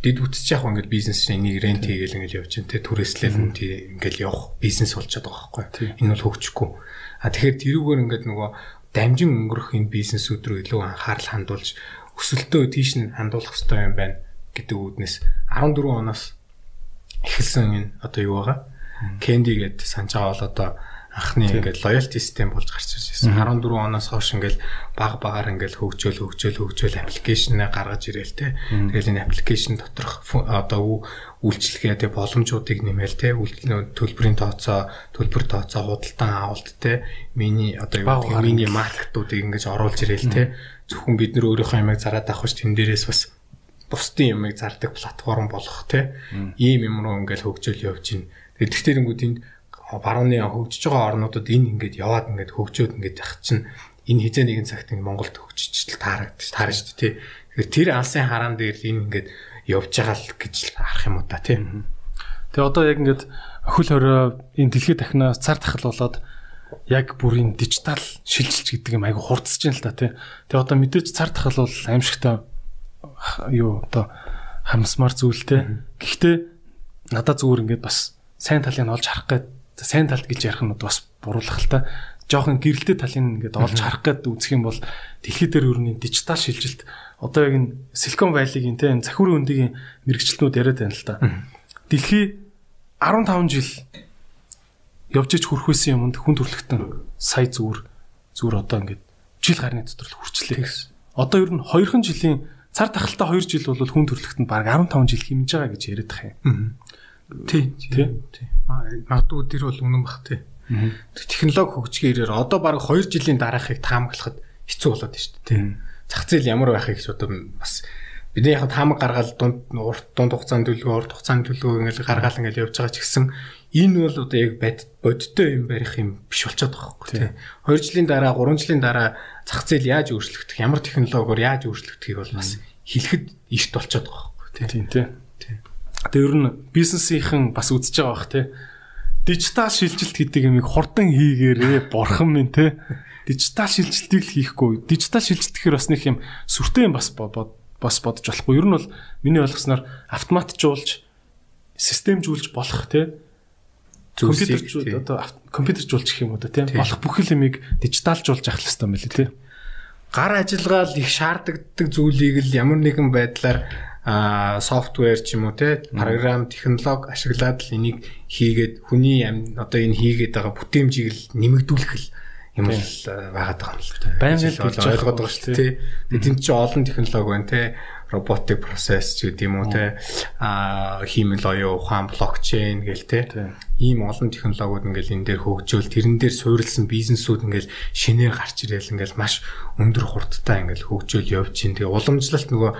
дид бүтц яг ингээд бизнес энийг рент хийгээл ингээд явж байна те түрээслэл нь ингээд явах бизнес болчиход байгаа байхгүй. Энэ бол хөгжихгүй. А тэгэхээр тэрүүгээр ингээд нөгөө дамжин өнгөрөх энэ бизнесүүд рүү илүү анхаарал хандуулж өсөлтөө тийш нь хандуулах хэрэгтэй юм байна гэдэг үүднээс 14 оноос эхэлсэн энэ одоо юу байгаа? Candy гэдэг санаж байгаа бол одоо анхны ингээд loyalty system болж гарч ирсэн. 14 оноос хойш ингээд баг багаар ингээд хөгжөөл хөгжөөл хөгжөөл аппликейшнээ гаргаж ирээл те. Тэгэл энэ аппликейшн доторх одоо үйлчлэгээ те боломжуудыг нэмээл те төлбөрийн тооцоо төлбөр тооцоо худалдан авалт те миний одоо юу гэх миний маркетуудыг ингээд оруулж ирээл те. Зөвхөн бид нар өөрийнхөө ямиг зараад авах ш тэн дээрээс бас бусдын ямиг зардаг платформ болох те. Ийм юм руу ингээд хөгжөөл явж байна. Тэгэхээр тэнгууд энд барууны хөгжиж байгаа орнуудад энэ ингээд яваад ингээд хөгжөөд ингээд явах чинь энэ хизээ нэгэн цагт ингээд Монголд хөгжиж таарагдаж таарна шүү дээ тий. Тэгэхээр тэр алсын хараан дээр энэ ингээд явж байгаа л гэж харах юм уу та тий. Тэгээ одоо яг ингээд өхөл хорой энэ дэлхийд дахнаас цар тахал болоод яг бүрийн дижитал шилжилт гэдэг юм айгу хурдсаж байна л та тий. Тэгээ одоо мэдээж цар тахал бол аимшигтай юу одоо харамсмар зүйлтэй. Гэхдээ надад зүгээр ингээд бас сайн талыг олж харах гээд сайн талд гэж ярих нь бас буруулах л та жоохон гэрэлтэй талын ингээд олж харах гэдэг үзэх юм бол дэлхий дээр өрний дижитал шилжилт одоо яг энэ Silicon Valley-гийн те энэ захирын өндгийн мэрэгчлэнүүд яриад байна л та. Дэлхий 15 жил явж иж хүрх байсан юмд хүн төрлөختөн сая зүгээр зүгээр одоо ингээд жил гарны дотор л хүрчлээ. Одоо ер нь 2хан жилийн цар тахалтай 2 жил бол хүн төрлөختөнд баг 15 жил хэмжиж байгаа гэж яриад тах юм. Тий. Тий. Магадгүй тэр бол үнэн бах тий. Технологи хөгжигээр одоо баг 2 жилийн дараахыг таамаглахад хэцүү болоод байна шүү дээ. Зах зээл ямар байхыг ч одоо бас бидний яг таамаг гаргаад дунд урт дунд хугацаанд төлөвлөгөө урт хугацаанд төлөвлөгөө ингээл гаргаал ингээл явж байгаа ч гэсэн энэ бол одоо яг бодиттой юм барих юм биш болчиход байгаа байхгүй тий. 2 жилийн дараа 3 жилийн дараа зах зээл яаж өөрчлөгдөх ямар технологиор яаж өөрчлөгдөхийг бол бас хэлэхэд ишт болчиход байгаа байхгүй тий. Тий. Тэгээ ер нь бизнесийнхэн бас үзэж байгаа бах тий. Дижитал шилжилт гэдэг юмыг хурдан хийгээрээ бурхан минь тий. Дижитал шилжилтийг л хийхгүй. Дижитал шилжилт гэхээр бас нэг юм сүртэй юм бас бас бодож болохгүй. Ер нь бол миний ойлгосноор автоматжуулж системжүүлж болох тий. Компьютержүүл одоо компьютержуулж гэх юм уу тий. Болох бүх юмыг дижиталжуулж авах хэрэгтэй юм байна тий. Гар ажиллагаа л их шаарддаг зүйлийг л ямар нэгэн байдлаар а софтвер ч юм уу те програм технологи ашиглаад л энийг хийгээд хүний одоо энэ хийгээд байгаа бүтээмжийг л нэмэгдүүлэх л юм л байгаад байгаа юм л те. Байнгын ойлгоод байгаа шүү дээ. Тэнд чи олон технологи байна те. Роботик процесс ч гэдэг юм уу те. А хиймэл оюу ухаан блокчейн гэл те. Ийм олон технологиуд ингээл энэ дээр хөгжөөл тэрэн дээр суурилсан бизнесүүд ингээл шинээр гарч ирээл ингээл маш өндөр хурдтай ингээл хөгжөөл явж чинь тэгээ уламжлалт нөгөө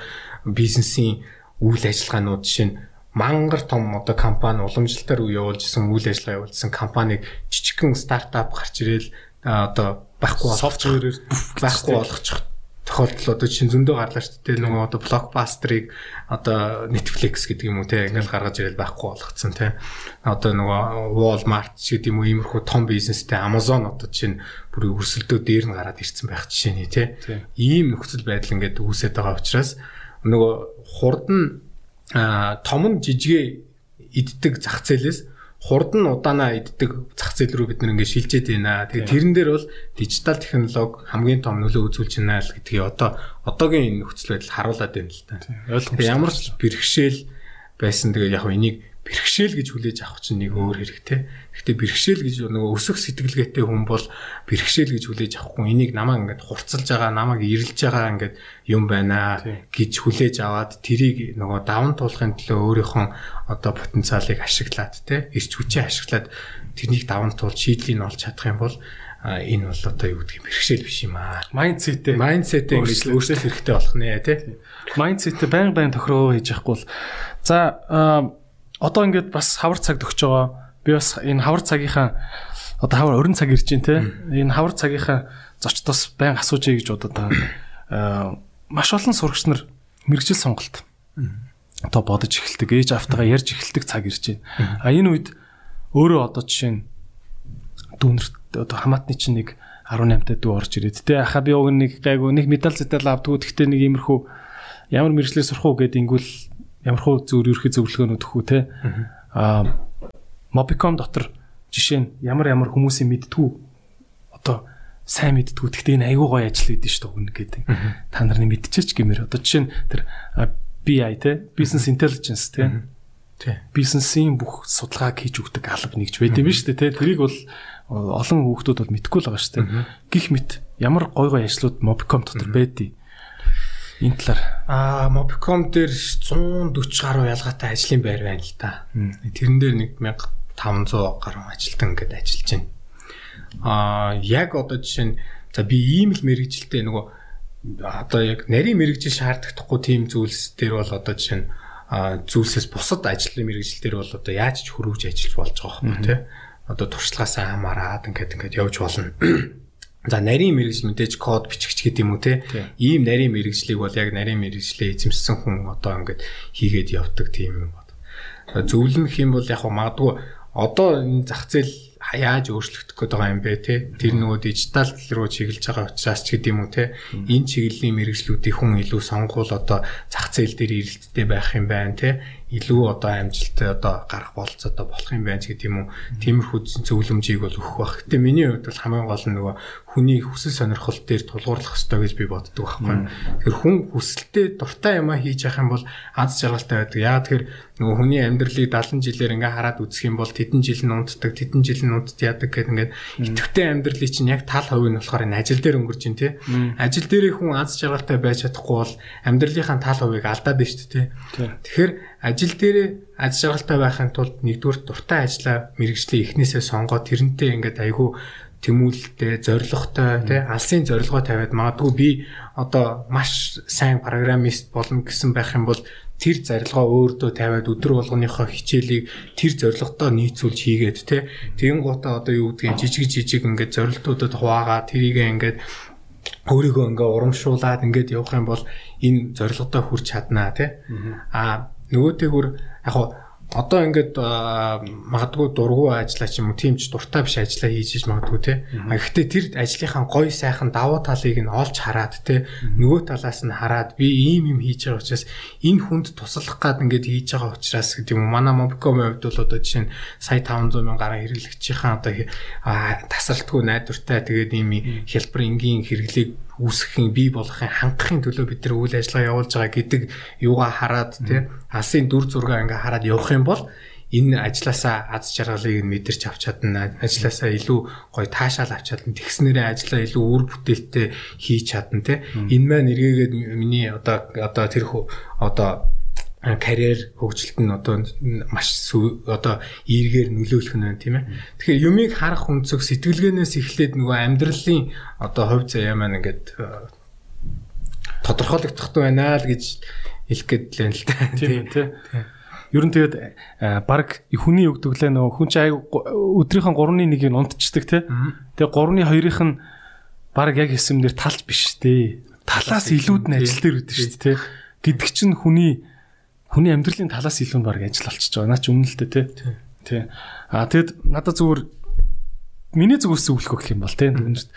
бизнесийн үйл ажиллагаанууд жишээ нь мангар том одоо компани уламжлалтаар явуулж исэн үйл ажиллагаа явуулсан компаниг жижигхэн стартап гарч ирээл одоо байхгүй софтверээр байхгүй болгочих тохиолдол одоо чинь зөндөө гарлаа шүү дээ. Нөгөө одоо блокбастерыг одоо Netflix гэдэг юм уу те ингээл гаргаж ирэл байхгүй болгоцсон те. Одоо нөгөө Walmart гэдэг юм уу иймэрхүү том бизнестэй Amazon одоо чинь бүр өрсөлдөө дээр нь гараад ирсэн байх жишээний те. Ийм нөхцөл байдал ингээд үүсээд байгаа учраас нөгөө хурд нь том нь жижигээ иддэг зах зээлээс хурд нь удаанаа иддэг зах зээл рүү бид нэг шилжээд байна. Тэгээ тэрэн дээр бол дижитал технологи хамгийн том нөлөө үзүүлж байна л гэдгийг одоо одоогийн нөхцөл байдал харуулад байна л та. Ямар ч бэрхшээл байсан. Тэгээ яг энийг бэрхшээл гэж хүлээж авах чинь нэг өөр хэрэгтэй. Гэхдээ бэрхшээл гэж нөгөө өсөх сэтгэлгээтэй хүн бол бэрхшээл гэж хүлээж авахгүй энийг намаа ингээд хурцлж байгаа, намайг ирэлж байгаа ингээд юм байна гэж хүлээж аваад тэрийг нөгөө даван туулахын төлөө өөрийнхөө одоо потенциалыг ашиглаад те эрч хүчээ ашиглаад тэрнийг даван туул шийдлийг олж чадах юм бол энэ бол одоо юу гэдэг юм бэрхшээл биш юм аа. Майндсетээ майндсетээ ингэж өөрчлөх хэрэгтэй болох нэ тий. Майндсетээ байн байн тохироо хийж явахгүй бол за одоо ингээд бас хавар цаг төгсөж байгаа. Би бас энэ хавар цагийнхаа одоо хавар орон цаг ирж байна те. Энэ хавар цагийнхаа зочдоос байн асууж ий гэж бодод байгаа. Маш олон сурагч нар мэрэгжил сонголт одоо бодож эхэлдэг, ээж автагаа ярьж эхэлдэг цаг ирж байна. А энэ үед өөрөө одоо жишээ нь дүүнер одоо хамаатны чинь нэг 18 та дүү орж ирээд те аха би уг нэг гайгүй нэг медаль зэтэл авдггүй гэхдээ нэг иймэрхүү ямар мэрэгчлээ сурах уу гэд ингүүл ямархуу зөв ерхий зөвлөгөөнүүд өгөх үү те? А Mobicom дотор жишээ нь ямар ямар хүмүүсийн мэдтгүү одоо сайн мэдтгүү гэхдээ энэ айгүй гоё ажил хийдэж шүү дээ гэдэг. Та нарны мэдчихэж гэмээр. Одоо жишээ нь тэр BI те? Business intelligence те? Бизнесийн бүх судалгааг хийж өгдөг алба нэгж байд юм шүү дээ те? Тэрийг бол олон хүүхдүүд бол мэдгүй л байгаа шүү дээ. Гих мэт ямар гой гой ажлууд Mobicom дотор байдгийг Энэ талаар аа Mobicom дээр 140 гаруй ялгаатай ажлын байр байна л да. Тэрэн дээр 1500 гаруй ажилтан ингээд ажиллаж байна. Аа яг одоо жишээ нь за би ийм л мэрэгжилтэй нөгөө одоо яг нарийн мэрэгжил шаардлагатай тийм зүйлс дээр бол одоо жишээ нь зүйлсээс бусад ажлын мэрэгжил дээр бол одоо яаж ч хөрвж ажиллаж болж байгаа байхгүй тий. Одоо туршлагаасаа хамаарад ингээд ингээд явж болно. За нарийн мэрэгжил мэдээж код бичигч гэдэг юм уу те. Ийм нарийн мэрэгжлийг бол яг нарийн мэрэгжлээ эзэмшсэн хүн одоо ингээд хийгээд явдаг тийм юм бод. Зөвлөнөх юм бол яг магадгүй одоо энэ зах зээл яаж өөрчлөгдөх гээд байгаа юм бэ те? Тэр нөгөө дижитал руу чиглэж байгаа учраас ч гэдэм үү те? Энэ чиглэлийн мэрэгжлүүдийн хүн илүү сонгуул одоо зах зээл дээр эрэлттэй байх юм байна те илүү одоо амжилттай одоо гарах болцоотой болох юм байна гэдэг юм уу. Тиймэрхүү зөвлөмжийг бол өгөх бах. Гэтэ миний хувьд бол хамгийн гол нь нөгөө хүний хүсэл сонирхол дээр тулгуурлах хэрэгтэй гэж би боддог байхгүй. Тэгэхээр хүн хүсэлтэд дуртай юм а хийж явах юм бол аз жаргалтай байдаг. Яагаад тэгэхээр нөгөө хүний амьдралыг 70 жилээр ингээ хараад үзэх юм бол тэдэн жил нь унтдаг, тэдэн жил нь унтд яадаг гэх ингээд идэвхтэй амьдралыг чинь яг тал хувь нь болохоор энэ ажил дээр өнгөрч ин тээ. Ажил дээрээ хүн аз жаргалтай байж чадахгүй бол амьдралынхаа тал хувийг алдаад байна шүү дээ. Тэгэхээр ажил дээрээ аз жаргалтай байхын тулд нэгдүгээр дуртай ажлаа мэрэгжлээ эхнээсээ сонгоод тэрнтэй ингээд айгүй тэмүүлэлтэй, зоригтой, тий алсын зорилгоо тавиад магадгүй би одоо маш сайн программист болно гэсэн байх юм бол тэр зарилгаа өөртөө тавиад өдөр болгоныхоо хичээлийг тэр зорилготой нийцүүлж хийгээд тий тэгэн гутаа одоо юу гэдгийг жижиг жижиг ингээд зорилтуудад хуваагаа тэрийг ингээд өөрийгөө ингээ урамшуулад ингээд явах юм бол энэ зорилготой хүрч чаднаа тий а нөгөөтэйгүр яг одоо ингээд магадгүй дургу ажиллаа ч юм уу тийм ч дуртай биш ажиллаа хийж иж магадгүй те. А гэхдээ тэр ажлынхаа гой сайхан давуу талыг нь олж хараад те. Нөгөө талаас нь хараад би ийм юм хийж байгаа учраас энэ хүнд туслах гад ингээд хийж байгаа учраас гэдэг юм. Манай Mobicom-ийн хувьд бол одоо жишээ нь сая 500 мянган гаруй хэрэглэгчийн одоо тасралтгүй найдвартай. Тэгээд ийм хялбар энгийн хэрэглээг үүсгэхийн бий болохын хангахын төлөө бид нар үйл ажиллагаа явуулж байгаа гэдэг юугаа хараад тий алсын дүр зургаа ингээ хараад явах юм бол энэ ажилласаа аз жаргалыг мэдэрч авч чадна. Ажилласаа илүү гоё таашаал авч чадна. Тэгснээрээ ажиллаа илүү үр бүтээлтэй хийж чадна тий. Энэ маань эргээгээд миний одоо одоо тэр одоо карьер хөгжилт нь одоо маш одоо эргээр нөлөөлөх нь байна тийм ээ. Тэгэхээр юмыг харах өнцөг сэтгэлгээнээс эхлээд нөгөө амьдралын одоо хувь заяа маань ингээд тодорхойлогдох байна л гэж хэлэх гээд л байна л да. Тийм тийм. Ер нь тэгээд баг хүний өгдөглөө нөгөө хүн чинь өдрийнхөө 3-1-ийг нь унтчихдаг тий. Тэгээ 3-2-ийнх нь баг яг хэсэмнэр талч биш тий. Талаас илүүд нь ажил дээр үүдэн шүү дээ тий. Гэдэг чинь хүний хүний амьдралын талаас илүү нь баг ажил болчихж байгаа. Наа чи дээ тий. Тий. А тэгэд надад зүгээр миний зүгээс зөвлөх гэх юм бол тий. Үнэрт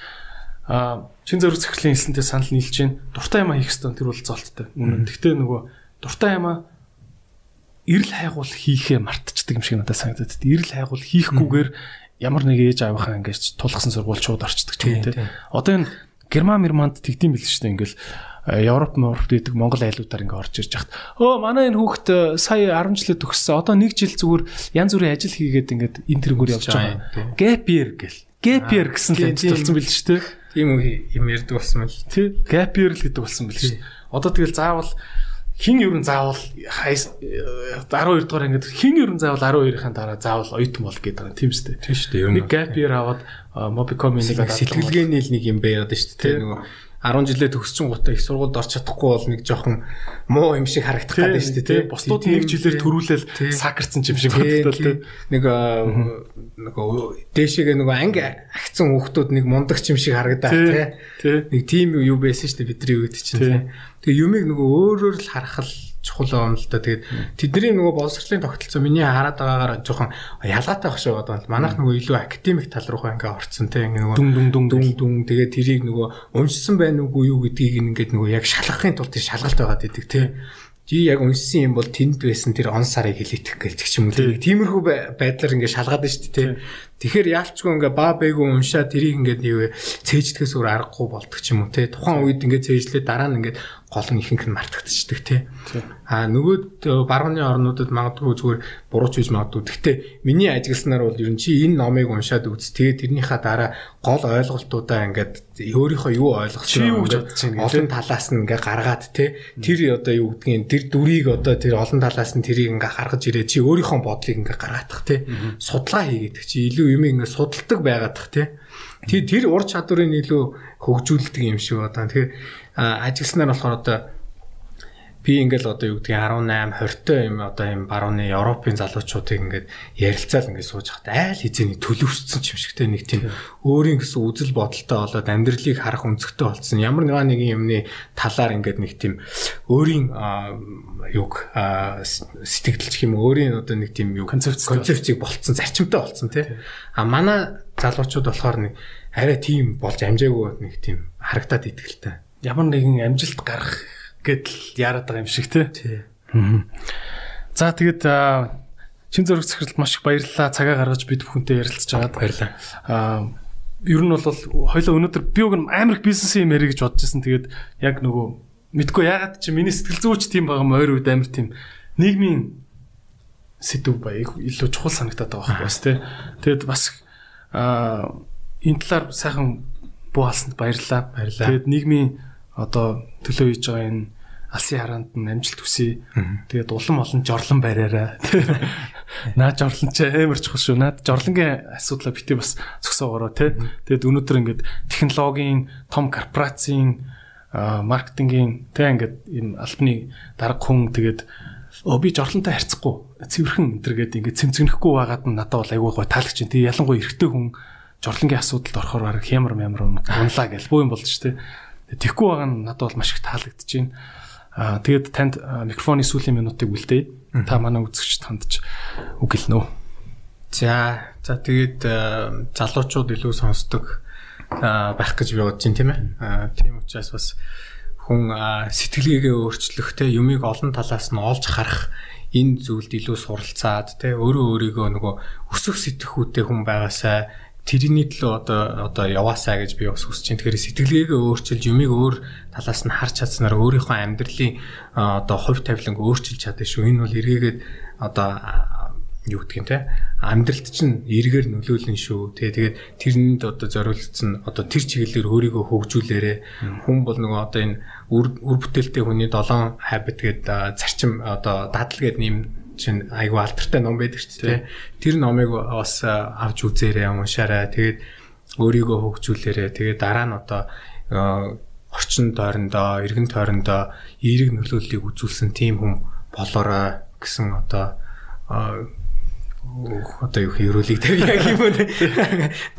а чин зөрөг цэхлийн хэлсэнтэй санал нийлж гин дуртай юм хийх ёстой тэр бол золттой. Үнэн. Гэхдээ нөгөө дуртай юм эрэл хайгуул хийхээ мартчихдаг юм шиг надад санагдаад. Эрэл хайгуул хийхгүйгээр ямар нэг ээж аавынхаа ингэж тулгсан сургууль шууд орчдөг ч юм тий. Одоо энэ Герман Мирманд тэгдэм бил шүү дээ ингээл Европ Европ гэдэг Монгол айлуудаар ингээ орж ирж хахад өө манай энэ хүүхэд сая 10 жилээ төгссөн. Одоо нэг жил зүгээр янз бүрийн ажил хийгээд ингээд энэ тэрнгүүр явж байгаа. Year гэл. Year гэсэн л амжилтсан бил шүү дээ. Тийм үү юм ярьдаг болсон мэл. Тий. Year л гэдэг болсон бил шүү. Одоо тэгэл заавал хин ер нь заавал 12 дугаар ингээд хин ер нь заавал 12-ийн дараа заавал оюутан бол гэдэг юм тийм шүү дээ. Тийм шүү дээ. Нэг gap year аваад Mobicom-ийн нэг сэтгэлгээний л нэг юм байгаад шүү дээ. Нөгөө 10 жилээ төгсчин гутаа их сургуульд орч чадахгүй бол нэг жоохон муу юм шиг харагдах гэдэг шүү дээ тий. Бусдууд нэг жилээр төрүүлэл сакарцсан юм шиг боддог тий. Нэг нөгөө дээшээгээ нөгөө анги агцсан хүүхдүүд нэг мундаг юм шиг харагдаа тий. Нэг тийм юу байсан шүү дээ бидний үед чинь тий. Тэгээ юмыг нөгөө өөрөөр л харах л чухал юм л да. Тэгээд тэдний нөгөө боловсролын тогтолцоо миний хараад байгаагаар жоохон ялгаатай байх шиг байна. Манайх нөгөө илүү академик тал руугаа ингээ орцсон те ингээ нөгөө дүн дүн дүн дүн дүн тэгээд тэрийг нөгөө уншсан байна уугүй юу гэдгийг ингээд нөгөө яг шалгахын тулд шалгалт байгаад идэг те. Жи яг уншсан юм бол тэнд байсан тэр он сарыг хилэтэх гэлдэг ч юм уу. Тиймэрхүү байдлаар ингээ шалгаад байна шүү дээ. Тэгэхээр яалчгүй ингээ баа бэйгүү уншаа тэрийг ингээд юу цээждгээс өөр аргагүй болдог ч юм уу те. Тухайн үед ингээ цээжлээ дараа нь ингээ гол нь ихэнх нь мартагдчихдаг тий. А нөгөө барууны орнуудад магадгүй зүгээр бурууч хийж магадгүй. Гэхдээ миний ажигласнаар бол ер нь чи энэ номыг уншаад үз. Тэгээд тэрнийхээ дараа гол ойлголтуудаа ингээд өөрийнхөө юу ойлгосон олон талаас нь ингээ гаргаад тий. Тэр одоо юу гэдгийг тэр дүрийг одоо тэр олон талаас нь тэрийг ингээ гаргаж ирээ. Чи өөрийнхөө бодлыг ингээ гаргаадах тий. Судалгаа хийгээд чи илүү юм ингээ судалдаг байгаадах тий. Тэр тэр ур чадварыг илүү хөгжүүлдэг юм шиг одоо. Тэгэхээр ажигласнаар болохоор одоо би ингээл одоо юу гэдгийг 18 20 юм одоо юм барууны Европын залуучуудыг ингээд ярилцаал ингээд сууж хахад айл хизээний төлөвшсөн юм шигтэй нэг тийм өөрийн гэсэн үзэл бодолтой болоод амьдралыг харах өнцгтэй болцсон. Ямар нэгэн юмны талаар ингээд нэг тийм өөрийн юг сэтгэл ч юм өөрийн одоо нэг тийм юу концепцийг болцсон зарчимтай болцсон тий. А манай залуучууд болохоор нэг арай тийм болж амжаагүй нэг тийм харагдаад идэгэлтэй ямар нэгэн амжилт гарах гэдэл яарад байгаа юм шиг тий. За тэгээд чин зөрөх захиралд маш их баярлалаа. Цагаа гаргаж бид бүхэнтэй ярилцж байгаад баярлалаа. Аа ер нь бол хоёлоо өнөөдөр би уг амар их бизнесийн юм ярих гэж бодож байсан. Тэгээд яг нөгөө мэдгүй ягаад чи миний сэтгэл зүйч тийм байгаа юм ойр үед амар тийм нийгмийн сэдв баяг илүү чухал санагтаад байгаа байхгүй бас тий. Тэгээд бас аа энэ талаар сайхан буу алсанд баярлалаа. Баярлалаа. Тэгээд нийгмийн одоо төлөө хийж байгаа энэ алсын хараанд нь амжилт хүсье. Тэгээд улам олон жорлон бариараа. Наа жорлон ч амар чухал шүү. Наад жорлонгийн асуудлаа бити бас зөксөөгөрөө тий. Тэгээд өнөөдөр ингээд технологийн том корпорацийн маркетингийн тий ингээд юм албаны дарга хүн тэгээд оо би жорлонтой харьцахгүй цэвэрхэн энтергээд ингээд цэмцгэнэхгүй байгаад нь надад бол айгүй гой таалагч тий ялангуяа эрэгтэй хүн жорлонгийн асуудалд орохоор баг хямар мямар унлаа гэл буу юм болж тий Тэгэхгүй байгаа нь надад бол маш их таалагдж байна. Аа тэгээд танд микрофоны сүүлийн минутыг үлдээе. Та манай үзэгчд хандж үг хэлнэ үү? За за тэгээд залуучууд илүү сонсдог байх гэж би бодож байна тийм ээ. Аа тийм учраас бас хүн сэтгэлгээгээ өөрчлөх те юмыг олон талаас нь олж харах энэ зүйлд илүү суралцаад те өөрөө өөрийгөө нөгөө өсөх сэтгхүүтэй хүн байгаасаа тэрний төлөө одоо одоо яваасаа гэж би бас хүсэж байна. Тэгэхээр сэтгэлгээгээ өөрчилж юмыг өөр талаас нь харж чадсанаар өөрийнхөө амьдралын одоо хувь тавиланг өөрчилж чадах шүү. Энэ бол эргээгээд одоо юу гэдгийг те амьдралд чинь эргээр нөлөөлнө шүү. Тэгээ тэгээд тэрэнд одоо зориулсан одоо тэр чиглэлээр өөрийгөө хөгжүүлээрэ хүн бол нөгөө одоо энэ үр бүтээлтэй хүний 7 habit гэдэг зарчим одоо дадал гэдэг нэм чинь айгу алдартай ном байдаг ч тийм тэр номыг бас авч үзээрэй уншаарай. Тэгээд өөрийгөө хөгжүүлээрэй. Тэгээд дараа нь одоо орчин тойрондоо эргэн тойрондоо эерэг нөлөөллийг үзүүлсэн тийм хүн болоорой гэсэн одоо одоо юу хөрөлийг тэр яг юм уу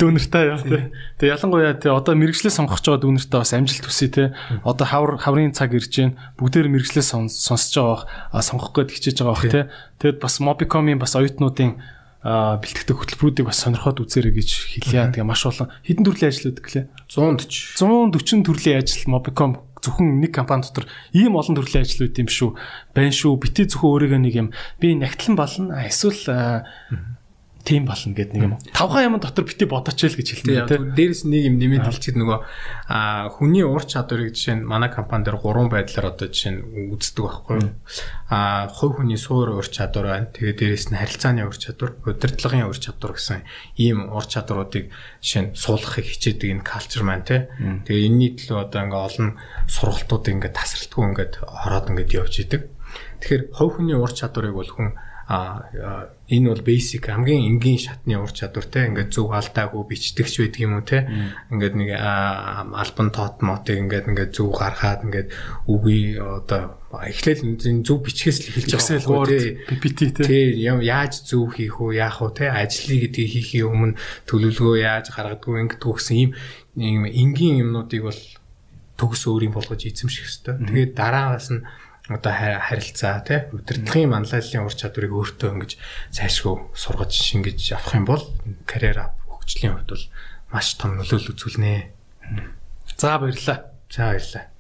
дүүнэртэй яа тий. Тэгээ ялангуяа тий одоо мэрэгчлээ сонгох ч байгаа дүүнэртэй бас амжилт хүсье тий. Одоо хавар хаврын цаг ирж гин бүгдээр мэрэгчлээ сонсож байгаа сонгох гээд хичээж байгаа бах тий. Тэгэд бас Mobicom-ийн бас оюутнуудын бэлтгэдэг хөтөлбөрүүдийг бас сонирхоод үзээрэй гэж хэлье. Тэгээ маш олон хэдэн төрлийн ажил үүдэг лээ. 140 140 төрлийн ажил Mobicom зөвхөн нэг компани дотор ийм олон төрлийн ажил үүд юм шүү. Байн шүү. Бити зөвхөн өөрийгөө нэг юм би нягтлан болно. Эсвэл тийм болно гэдэг нэг юм. Тавхан юм дотор бити бодооч л гэж хэлдэг тийм. Дээрээс нэг юм нэмээд хэлчихэд нөгөө а хүний ур чадварыг жишээ нь манай компани дээр гурван байдлаар одоо жишээ нь үздэг байхгүй юу? А хувь хүний суур ур чадвар байна. Тэгээд дээрээс нь харилцааны ур чадвар, удирдлагын ур чадвар гэсэн ийм ур чадруудыг жишээ нь суулгахыг хичээдэг энэ калчер маань тий. Тэгээд энэний төлөө одоо ингээ олон сургалтууд ингээ тасралтгүй ингээ хороод ингээ явж идэг. Тэгэхээр хувь хүний ур чадварыг бол хүн а энэ бол basic хамгийн энгийн шатны ур чадвартай ингээд зөв алдаагүй бичдэгч байдаг юм уу те. Ингээд нэг альбан тот мотыг ингээд ингээд зөв гаргаад ингээд үгүй одоо эхлээл энэ зөв бичгээс л эхэлж байгаа те. PPT те. Яаж зөв хийх үү яах вэ те. Ажлыг гэдгийг хийхээ өмнө төлөвлөгөө яаж гаргадгүй ингээд төгсөн ийм энгийн юмнуудыг бол төгс өөрийн болгож эзэмших хэрэгтэй. Тэгээд дараагаас нь одоо харилцаа тий удирдлагын манлайллын ур чадварыг өөртөө ингэж цаашгүй сургаж шингэж авах юм бол карьер хөгжлийн хувьд бол маш том нөлөөлөл үзүүлнэ. За баярлалаа. За баярлалаа.